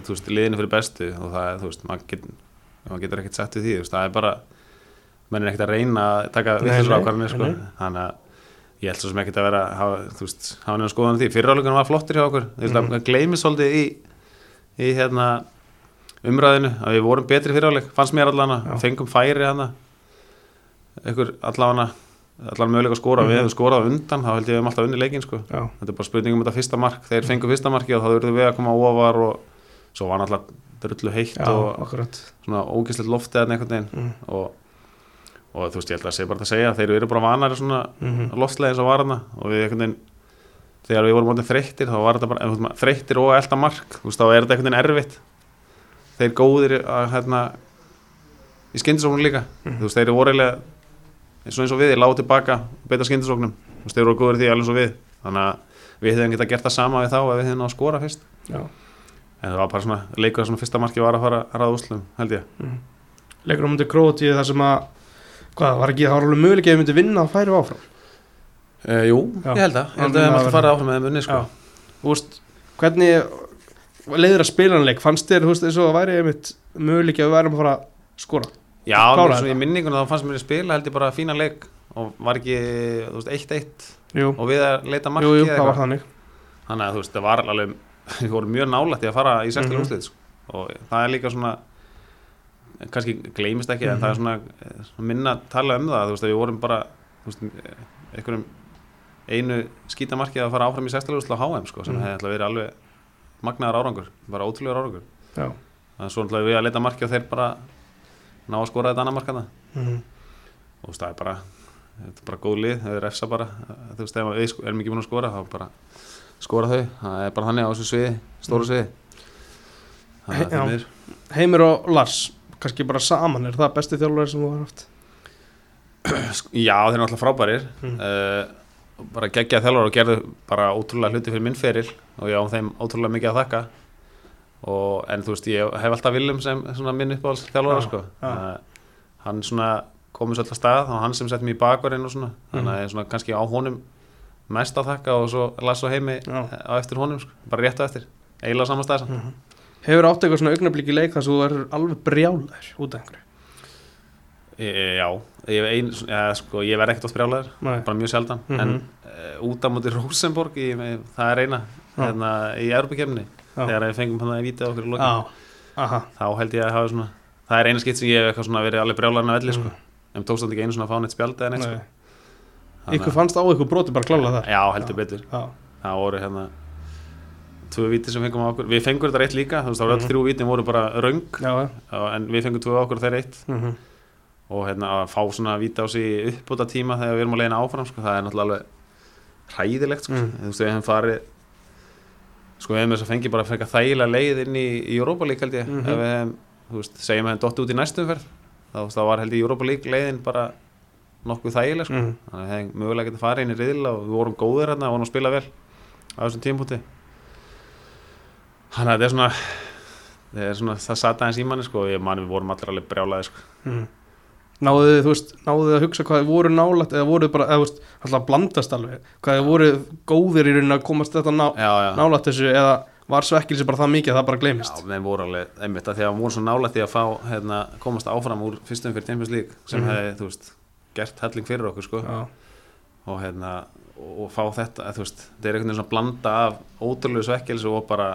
þú veist, liðinu fyrir bestu og það er, þú veist, maður, get, maður getur ekkert sett við því, þú veist, það er bara menn er ekkert að reyna að taka nei, ákvarðinir, sko, nei. þannig að ég held svo sem ekkert að vera, hafa, þú veist, hafa nefnum skoðan því, fyriráleikunum var flottir hjá okkur, þú veist, Mhm. það gleymið svolítið í, í hérna umræðinu allan möguleika að skora, Mhm. við hefum skorað á undan þá held ég að við hefum alltaf unni leikin sko. Já, þetta er bara spurning um þetta fyrsta mark. Þeir fengu fyrsta marki og þá verður við að koma ofar og svo var náttúrulega drullu heitt já, og akkurat. svona ógislegt loftið eða einhvern veginn. Mm. og, og þú veist ég held að sé bara að segja þeir eru bara vanari svona Mm loftlega eins og var hana og við einhvern veginn þegar við vorum mótið þreyttir þá var þetta bara þreyttir og elda mark. Þú veist þá er þetta einhvern veginn erfitt. Þeir góðir að hérna í skyndisóknum líka. Mhm. þú veist þeir eru vorulega eins og eins og við, lágu tilbaka og beita skyndisóknum. Þú veist þeir eru góðir í því alveg eins og við. Þannig að við hefðum getað gert það sama við þá ef við hefðum náð að skora fyrst. Já, en það var bara svona leikur að svona fyrsta marki var að fara að ræða úslum held ég. Mm. Leikur á mútið Króatíu þar sem að hvað, var ekki, það alveg möguleik að við myndi vinna og færi áfram? Uh, Jú, Já. ég held að, ég held að við að fara áfram með þeim unni sko. Veist, hvernig leiður að spila hann leik, fannst þér, þú veist, Já, Kláraði mér, svo í þetta. minningunum þá fannst mér að spila held ég bara fína leik og var ekki, þú veist, 1-1 Jú, og við að leita marki jú, jú, eða eitthvað. þannig þannig að þú veist, það var alveg við vorum mjög nálægt í að fara í 60 Mhm. mm sko. og það er líka svona kannski gleymist ekki en Mhm. það er svona, eh, svona minna að tala um það þú veist, við vorum bara veist, einhverjum einu skítamarkið að fara áfram í 60 úrsla á HM sko, sem Mhm. hefði alltaf verið alveg magnaðar árangur, bara ótrúlegar árangur Já, þannig að svo náttúrulega við að leita marki og þeir bara ná að skora þetta annað markana mm. og þú veist, það er bara þetta er bara góð lið, þau refsa bara. Þú veist, ef við sko- erum ekki búin að skora þá bara skora þau, það er bara þannig á þessu sviði stóru sviði. He- það já. er miður Heimir og Lars, kannski bara saman er það besti þjálfur sem þú har haft? Já, þeir eru náttúrulega frábærir. Mm. uh, bara geggja þjálfur og gerðu bara ótrúlega hluti fyrir minn feril og ég á þeim ótrúlega mikið að þakka og, en þú veist, ég hef alltaf Willum sem minn uppáhalds þjálfara Já, sko. hann svona komið svolítið að stað og hann sem sett mér í svona, þannig að ég svona kannski á honum mest að þakka og svo las og heimi Já. á eftir honum, sko. bara rétt á eftir eiginlega saman stað samt. Hefur átt eitthvað svona augnablík í leik þar sem þú er alveg brjálæður út af einhverju e, já, ég, ein, ja, sko, ég verð ekkert á sprjálaður Nei. bara mjög sjaldan Mhm. en uh, út á móti Rosenborg í, það er eina hérna, í Já. Þegar við fengum hann að vita okkur í lokin. Já, aha. Þá held ég að hafa svona það er eina skipt sem ég hef eitthvað svona verið alveg brjálarinn á elli sko. Mm. en tókst hann ekki einu svona að fá neitt spjald eða neitt sko. Nei. Þannig Ykkur að- fannst á ykkur broti bara klála það já, heldur betur. Já, það voru hérna tvö víti sem fengum á okkur. Við fengum þetta eitt líka, þú veist, það voru Mhm. öll þrjú vítin voru bara röng, já, já. En við fengum tvö okkur þeir eitt. Mm og hérna að fá svona víta á sig uppbúta tíma þegar við erum að leiðina áfram sko, það er náttúrulega alveg hræðilegt sko. Mm. við hefum við þess að fengi bara að fengi þægilega leið inn í, í Europa League held ég Mhm. ef við hefum, þú veist, segjum að hefum dotti út í næstum ferð þá, þá var held ég Europa League leiðin bara nokkuð þægileg sko. mm. þannig að hefum mögulega getið farið inn í riðla og við vorum góðir hérna, vorum að spila vel á þessum tímpúti þannig að þetta er svona það er svona, það sata eins í manni sko og ég manni við vorum allir alveg brjálaði sko Mm. Náðu þið, þú veist, náðu þið að hugsa hvað þið voru nálægt eða voru bara, eða þú veist, alltaf blandast alveg hvað þið voru góðir í rauninni að komast þetta ná, já, já. nálægt þessu eða var svekkilsi bara það mikið að það bara Já, gleymist þeim voru alveg, einmitt að því að við vorum svo nálægt í að fá, hérna, komast áfram úr fyrstum fyrir Champions League sem Mhm. hefði, þú veist, gert helling fyrir okkur, sko, Já, og hérna, og, og fá þetta, að, þú veist, þetta er einhvern veginn svona blanda af ótrúlegu svekkilsu og bara,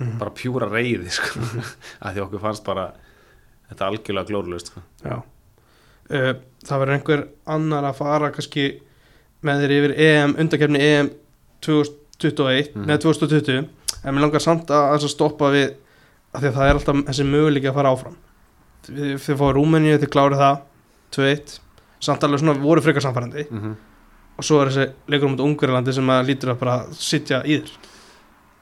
Mhm. bara pjúra reyði, sko, að því okkur fannst bara, þetta algjörlega glórulegust, sko. já uh, Það verður einhver annar að fara kannski með þér yfir EM, undakefni EM 2021, Mhm. neða 2020 en mér langar samt að, að stoppa við að því að það er alltaf þessi möguleiki að fara áfram. Þið, þið fáið Rúmeníu, þið klárið það 2-1, samt alveg svona voru frekar samfærandi Mm -hmm. og svo er þessi leikur um Ungverjalandi sem að lítur að bara sitja í þér.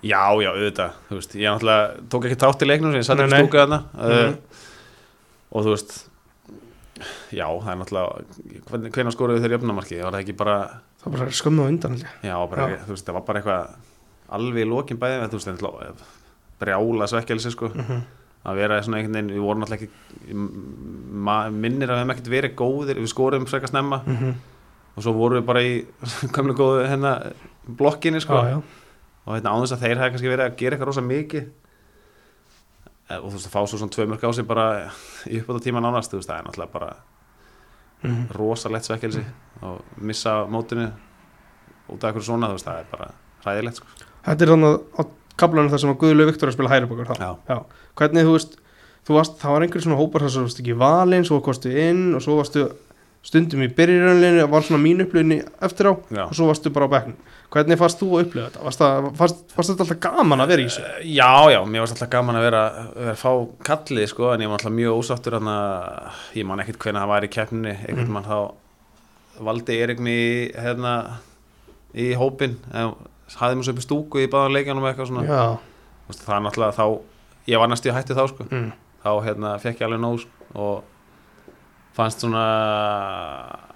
Já, já, auðvitað, þú veist, ég náttúrulega tók ekki tátt í leiknum sem ég satt ekki nei. stúka þarna. Uh, og þú veist, já, það er náttúrulega, hvernig, skoruðu þeir jöfnumarki, var það ekki bara það var bara skömmu á undan. Já, bara, Já. veist, það var bara eitthvað alveg í lokin bæði þú veist, þetta er brjála svekkelsi sko Mhm. að vera svona einhvern veginn, við vorum alltaf ekki minnir að við hefum ekkert verið góðir við skorum frekar snemma Mhm. og svo vorum við bara í gamlega góðu hérna blokkinni sko Já, og hérna án þess að þeir hefði kannski verið að gera eitthvað rosa mikið og þú veist að fá svo svona tvö mörg á sig bara í uppbúta tíma nánast þú veist það er náttúrulega bara Mhm. rosalegt svekkelsi og missa mótinu út af eitthvað svona þú veist það er bara hræðilegt sko Þetta er þannig á kaplanum þar sem að Guðlu Viktor að spila hæri bókar þá. Já. Hvernig þú veist, þú varst, það var einhver svona hópar þar sem þú varst ekki valinn, svo kostu inn og svo varstu stundum í byrjirönlinni og var svona mín upplöðinni eftir á Já. og svo varstu bara á bekknum. Hvernig fannst þú að upplöða þetta? Fannst, fannst þetta alltaf gaman að vera í þessu? Eh, Já, já, mér varst alltaf gaman að vera, vera að fá kallið sko, en ég var alltaf mjög ósáttur að ég man ekkert hvernig það var í keppninni einhvern Mhm. mann þá valdi Erik mig hérna í hópin, en hafði mér svo upp í stúku í báðan leikjanum og eitthvað svona það er náttúrulega þá, ég var næstu í hætti þá sko, Mm. þá hérna fekk ég alveg nóg sko, og fannst svona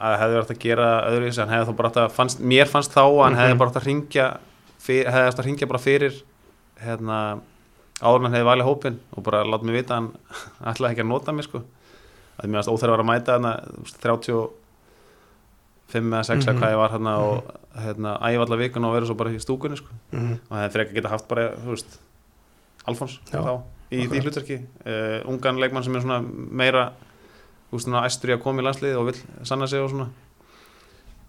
að hefði verið að gera öðruvísi, en hefði þá bara hægt að fannst, mér fannst þá að hann hefði Mhm. bara hægt að ringja hefði hægt að ringja bara fyrir hérna áður hann hefði valið hópin og bara láta mig vita að hann ætlaði ekki að nota mig sko að mér varst óþæri að vera að mæta þú veist, 35 eða 6 eða Mhm. hvað ég var hérna og hérna æfa alla vikuna og vera svo bara í stúkunni sko Mm. og það hefði frekar geta haft bara, þú veist Alfons Já. þá í Akkurat. hlutverki uh, ungan leikmann sem er svona meira þú veist svona æstur í að koma í landslið og vill sanna sig og svona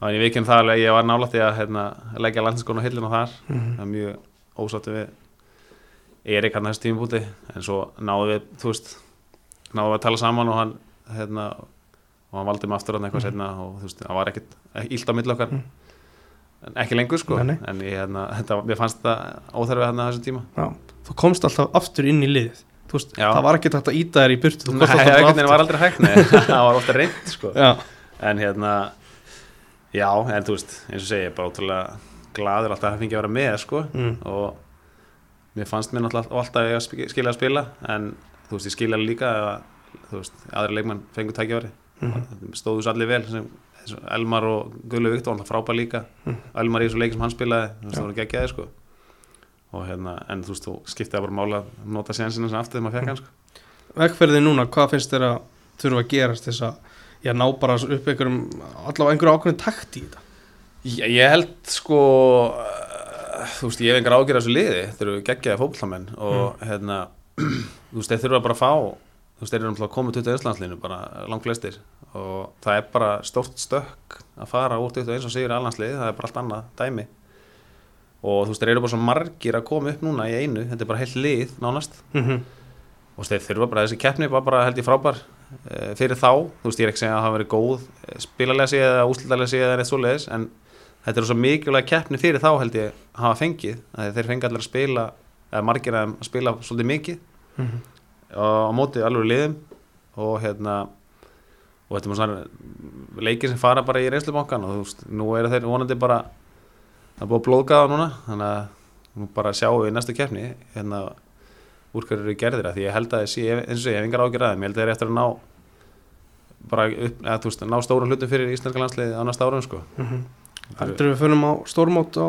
þannig ég vikinn það að ég var nála því að hérna, leggja landsinskona hillin á þar Mm. það er mjög ósáttu við Erik hann þessu tímubúti en svo náðu við, þú veist náðu við að tala saman og hann hérna, og hann valdi mig aftur hann eitthvað Mhm. setna og þú veist, það var ekkit ílt á milli okkar Mhm. en ekki lengur sko nei. en ég, hérna, þetta, mér fannst það óþarfið hérna þessu tíma Já. Þú komst alltaf aftur inn í liðið. Veist, það var ekki þetta að íta þér í burtu. Þú Nei, veginn var aldrei hægt það var ofta reynd sko. En hérna já, en þú veist, eins og segi, ég er bara ótrúlega gladur alltaf að fengi að vera með sko. Mm. og mér fannst mér náttúrulega alltaf að skilja að spila en þú veist, ég skilja líka að, veist, aðri leikmann fengur tækjaværi Mhm. stóðu svo allir vel sem, Elmar og Gullu Viktor, hann frábær líka. Mhm. Elmar í þessu leiki sem hann spilaði, það voru geggjaði sko og hérna, en þú veist, þú skiptaði bara mála að nota sénsina sem aftur þegar maður fekk hann sko. Vegferðið núna, hvað finnst þér að þurfa að gerast þess að já, ná bara upp einhverjum, allavega einhverju ákveðin takt í þetta? Ég, ég held sko uh, þú veist, ég hef engar ágjör af þessu liði. Þeir eru geggjaði fótballamenn og hérna, þú veist, þeir þurfa bara að fá þú veist, þeir eru náttúrulega að koma 21 landslinu bara langt flestir og það er bara stórt stökk að fara úr 21 og sigur allandslið, það er bara allt annað dæmi og þú veist, þeir eru bara svo margir að koma upp núna í einu, þetta er bara heilt lið nánast. Mm -hmm. og þeir þurfa bara, þessi keppni var bara held ég frábær uh, fyrir þá, þú veist ég er ekki að segja að það hafa verið góð eh, spilalega séð eða úslitalega séð eða neitt svoleiðis, en þetta er svo mikilvæg keppni fyrir þá held ég að hafa fengið. Þeir fengi allir að spila eða margir að spila svolítið mikið. Mhm. og á móti alveg liðum. Og hérna og þetta er svona leikir sem fara bara í reynslubankan og þú veist, nú eru þeir vonandi bara það er búið að blóðgaða núna þannig að nú bara sjáum við í næstu keppni hérna úr hverju eru gerðir að því ég held að þessi, eins og ég hef engar ágjör að þeim ég held að þeir eru eftir að ná bara upp, eða þú veist, ná stórum hlutum fyrir íslenska landsliði á næsta árum sko Heldur við fyrir á stórmót á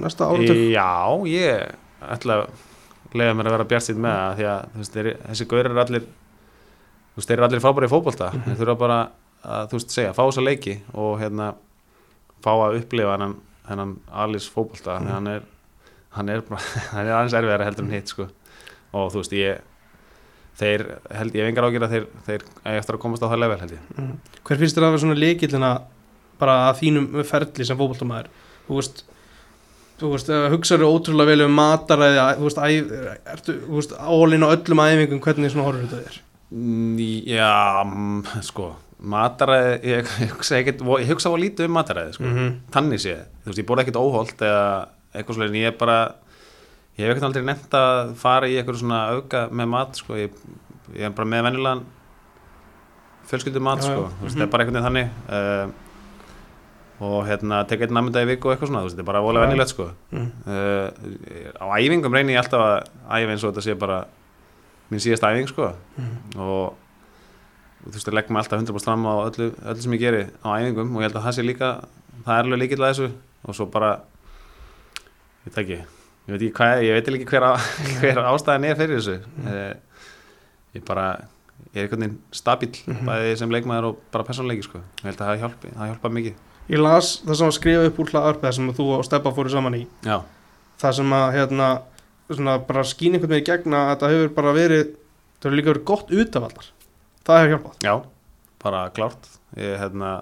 næsta áratug? Já, ég ætla að leiða mér að vera bjart síðan með það því að veist, þeir, þessi gaurir eru allir þú veist, þeir eru allir frábæri í fótbolta Mhm. þeir þurfa bara að, þú veist, segja, fá þessa leiki og hérna fá að upplifa hennan, hennan Alice fótbolta Mhm. mm. hann er hann er, bara, hann er aðeins erfiðar heldur en hitt sko. og þú veist, ég þeir, held ég hef engar ágjör að þeir, þeir eftir að komast á það level held ég Mhm. Hver finnst þér að vera svona leikillina bara að þínum ferli sem fótboltamæður? Þú veist, þú veist, hugsaður ótrúlega vel um mataræði, að- þú veist, ertu, álinn á öllum æfingum, hvernig svona horfur þetta þér? Mm, Já, mm, sko mataræði, ég, ég hugsa ekkert ég hugsa á lítið um mataræði sko. Mhm. tannig sé, þú veist, ég borða ekkert óholt eða eitthvað svolítið, ég er bara ég hef ekkert aldrei nefnt að fara í eitthvað svona auka með mat sko. ég, ég er bara með venjulegan fjölskyldu mat Já, já. sko. þú veist, Mhm. það er bara einhvern veginn þannig uh, og hérna, tek einn namnda í viku og eitthvað svona, þú veist, þetta er bara volega Já. venjulegt sko. Mhm. uh, á æfingum reyni ég alltaf að æfa eins og þetta sé bara mín síðasta æfing sko Mhm. og þú veist, ég legg mig alltaf 100% fram á öllu, öllu sem ég geri á æfingum og ég held að það sé líka það er alveg líkilega þessu og svo bara ég veit ekki, ég veit ekki hvað, ég veit ekki hver, á, hver ástæðan er fyrir þessu mm. ég bara ég er einhvern veginn stabíl Mhm. bæði sem leikmaður og bara persónleiki sko. ég held að það hjálpi, það hjálpa mikið Ég las það sem var skrifað upp úr hlaðarpið sem þú og Steppa fóru saman í já, það sem að hérna svona bara skýn einhvern veginn gegna að þetta hefur bara verið það hefur líka verið gott utavallar það hefur hjálpað já, bara klárt ég er hérna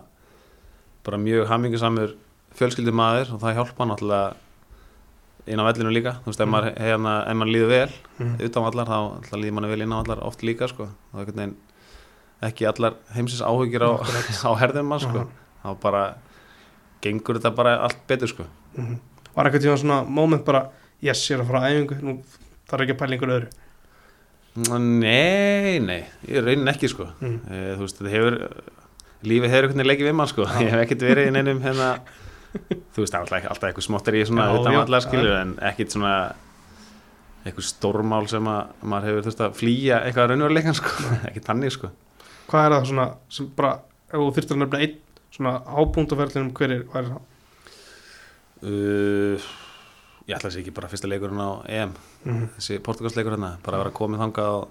bara mjög hamingisamur fjölskyldur maður og það hjálpa náttúrulega inn á vellinu líka, þú veist, ef maður, hérna, ef maður líður vel mm. utan vallar þá líður manni vel inn á vallar oft líka sko. veginn ekki allar heimsins áhugir á, á herðum mann sko. þá bara gengur þetta bara allt betur sko. Mhm. Var eitthvað tíma svona moment bara yes, ég er að fara að æfingu nú þarf ekki að pæla einhverju öðru Nei, nei, ég raunin ekki sko. mm. e, þú veist, þetta hefur lífið hefur einhvern veginn leikið við mann sko. Já. ég hef ekkert verið í neinum hérna, þú veist, alltaf, alltaf eitthvað smottir í svona vallar skilur en ekkert svona eitthvað stórmál sem að maður hefur þurft að flýja eitthvað raunveruleikan sko. ekki tannig sko. Hvað er það svona sem bara ef þú þurftir að nefna einn svona hábúndaferðlinum hver er, hvað er það? uh, ég ætla að sé ekki bara fyrsta leikurinn á EM. Mm. þessi portugalsleikur hérna, bara að vera komið þangað og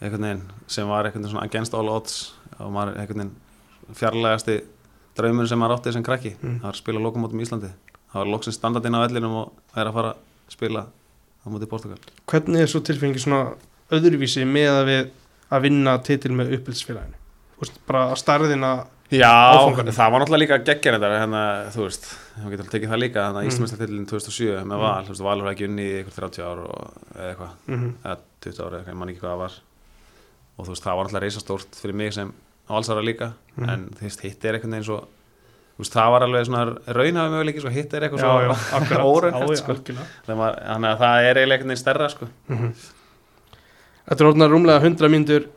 einhvern veginn sem var einhvern veginn svona against all odds og maður einhvern veginn fjarlægasti draumur sem maður átti sem krakki. Mm. það var að spila lokumótum í Íslandi. Það var loksins standardinn á vellinum og það er að fara að spila á móti Portugal Hvernig er svo tilfengi svona öðruvísi með að við að vinna titil með veist, bara að starðina Já, Áfangarnir. það var náttúrulega líka geggjar þetta hérna, þú veist, getur alveg tekið það líka þannig að Mm. Íslandsmeistartillin 2007 með Mm. Val, þú veist, Valur var ekki unni í ykkur 30 ár og, eða eitthvað, mm eða 20 ára, ég man ekki hvað það var og þú veist, það var náttúrulega reisastórt fyrir mig sem valsara líka Mhm. en þú veist, hitt er einhvern veginn svo þú veist, það var alveg svona raunhafi möguleiki svo hitt er eitthvað Já, svo já, sko. þannig að þannig að það er eiginlega veginn stærra sko. Mhm. Þetta er orðnar rúmlega 100 mínútur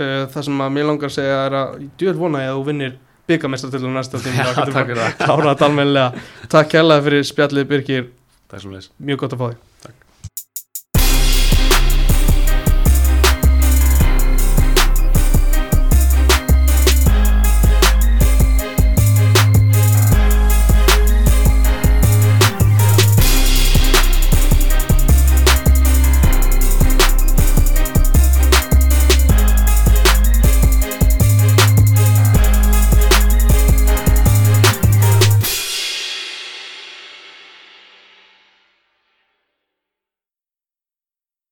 uh, það sem að mér langar að segja er að djöð vona ég að þú vinnir byggamestartillum næsta tíma Já, takk fyrir það, Takk kærlega fyrir spjallið Birgir, mjög gott að fá þig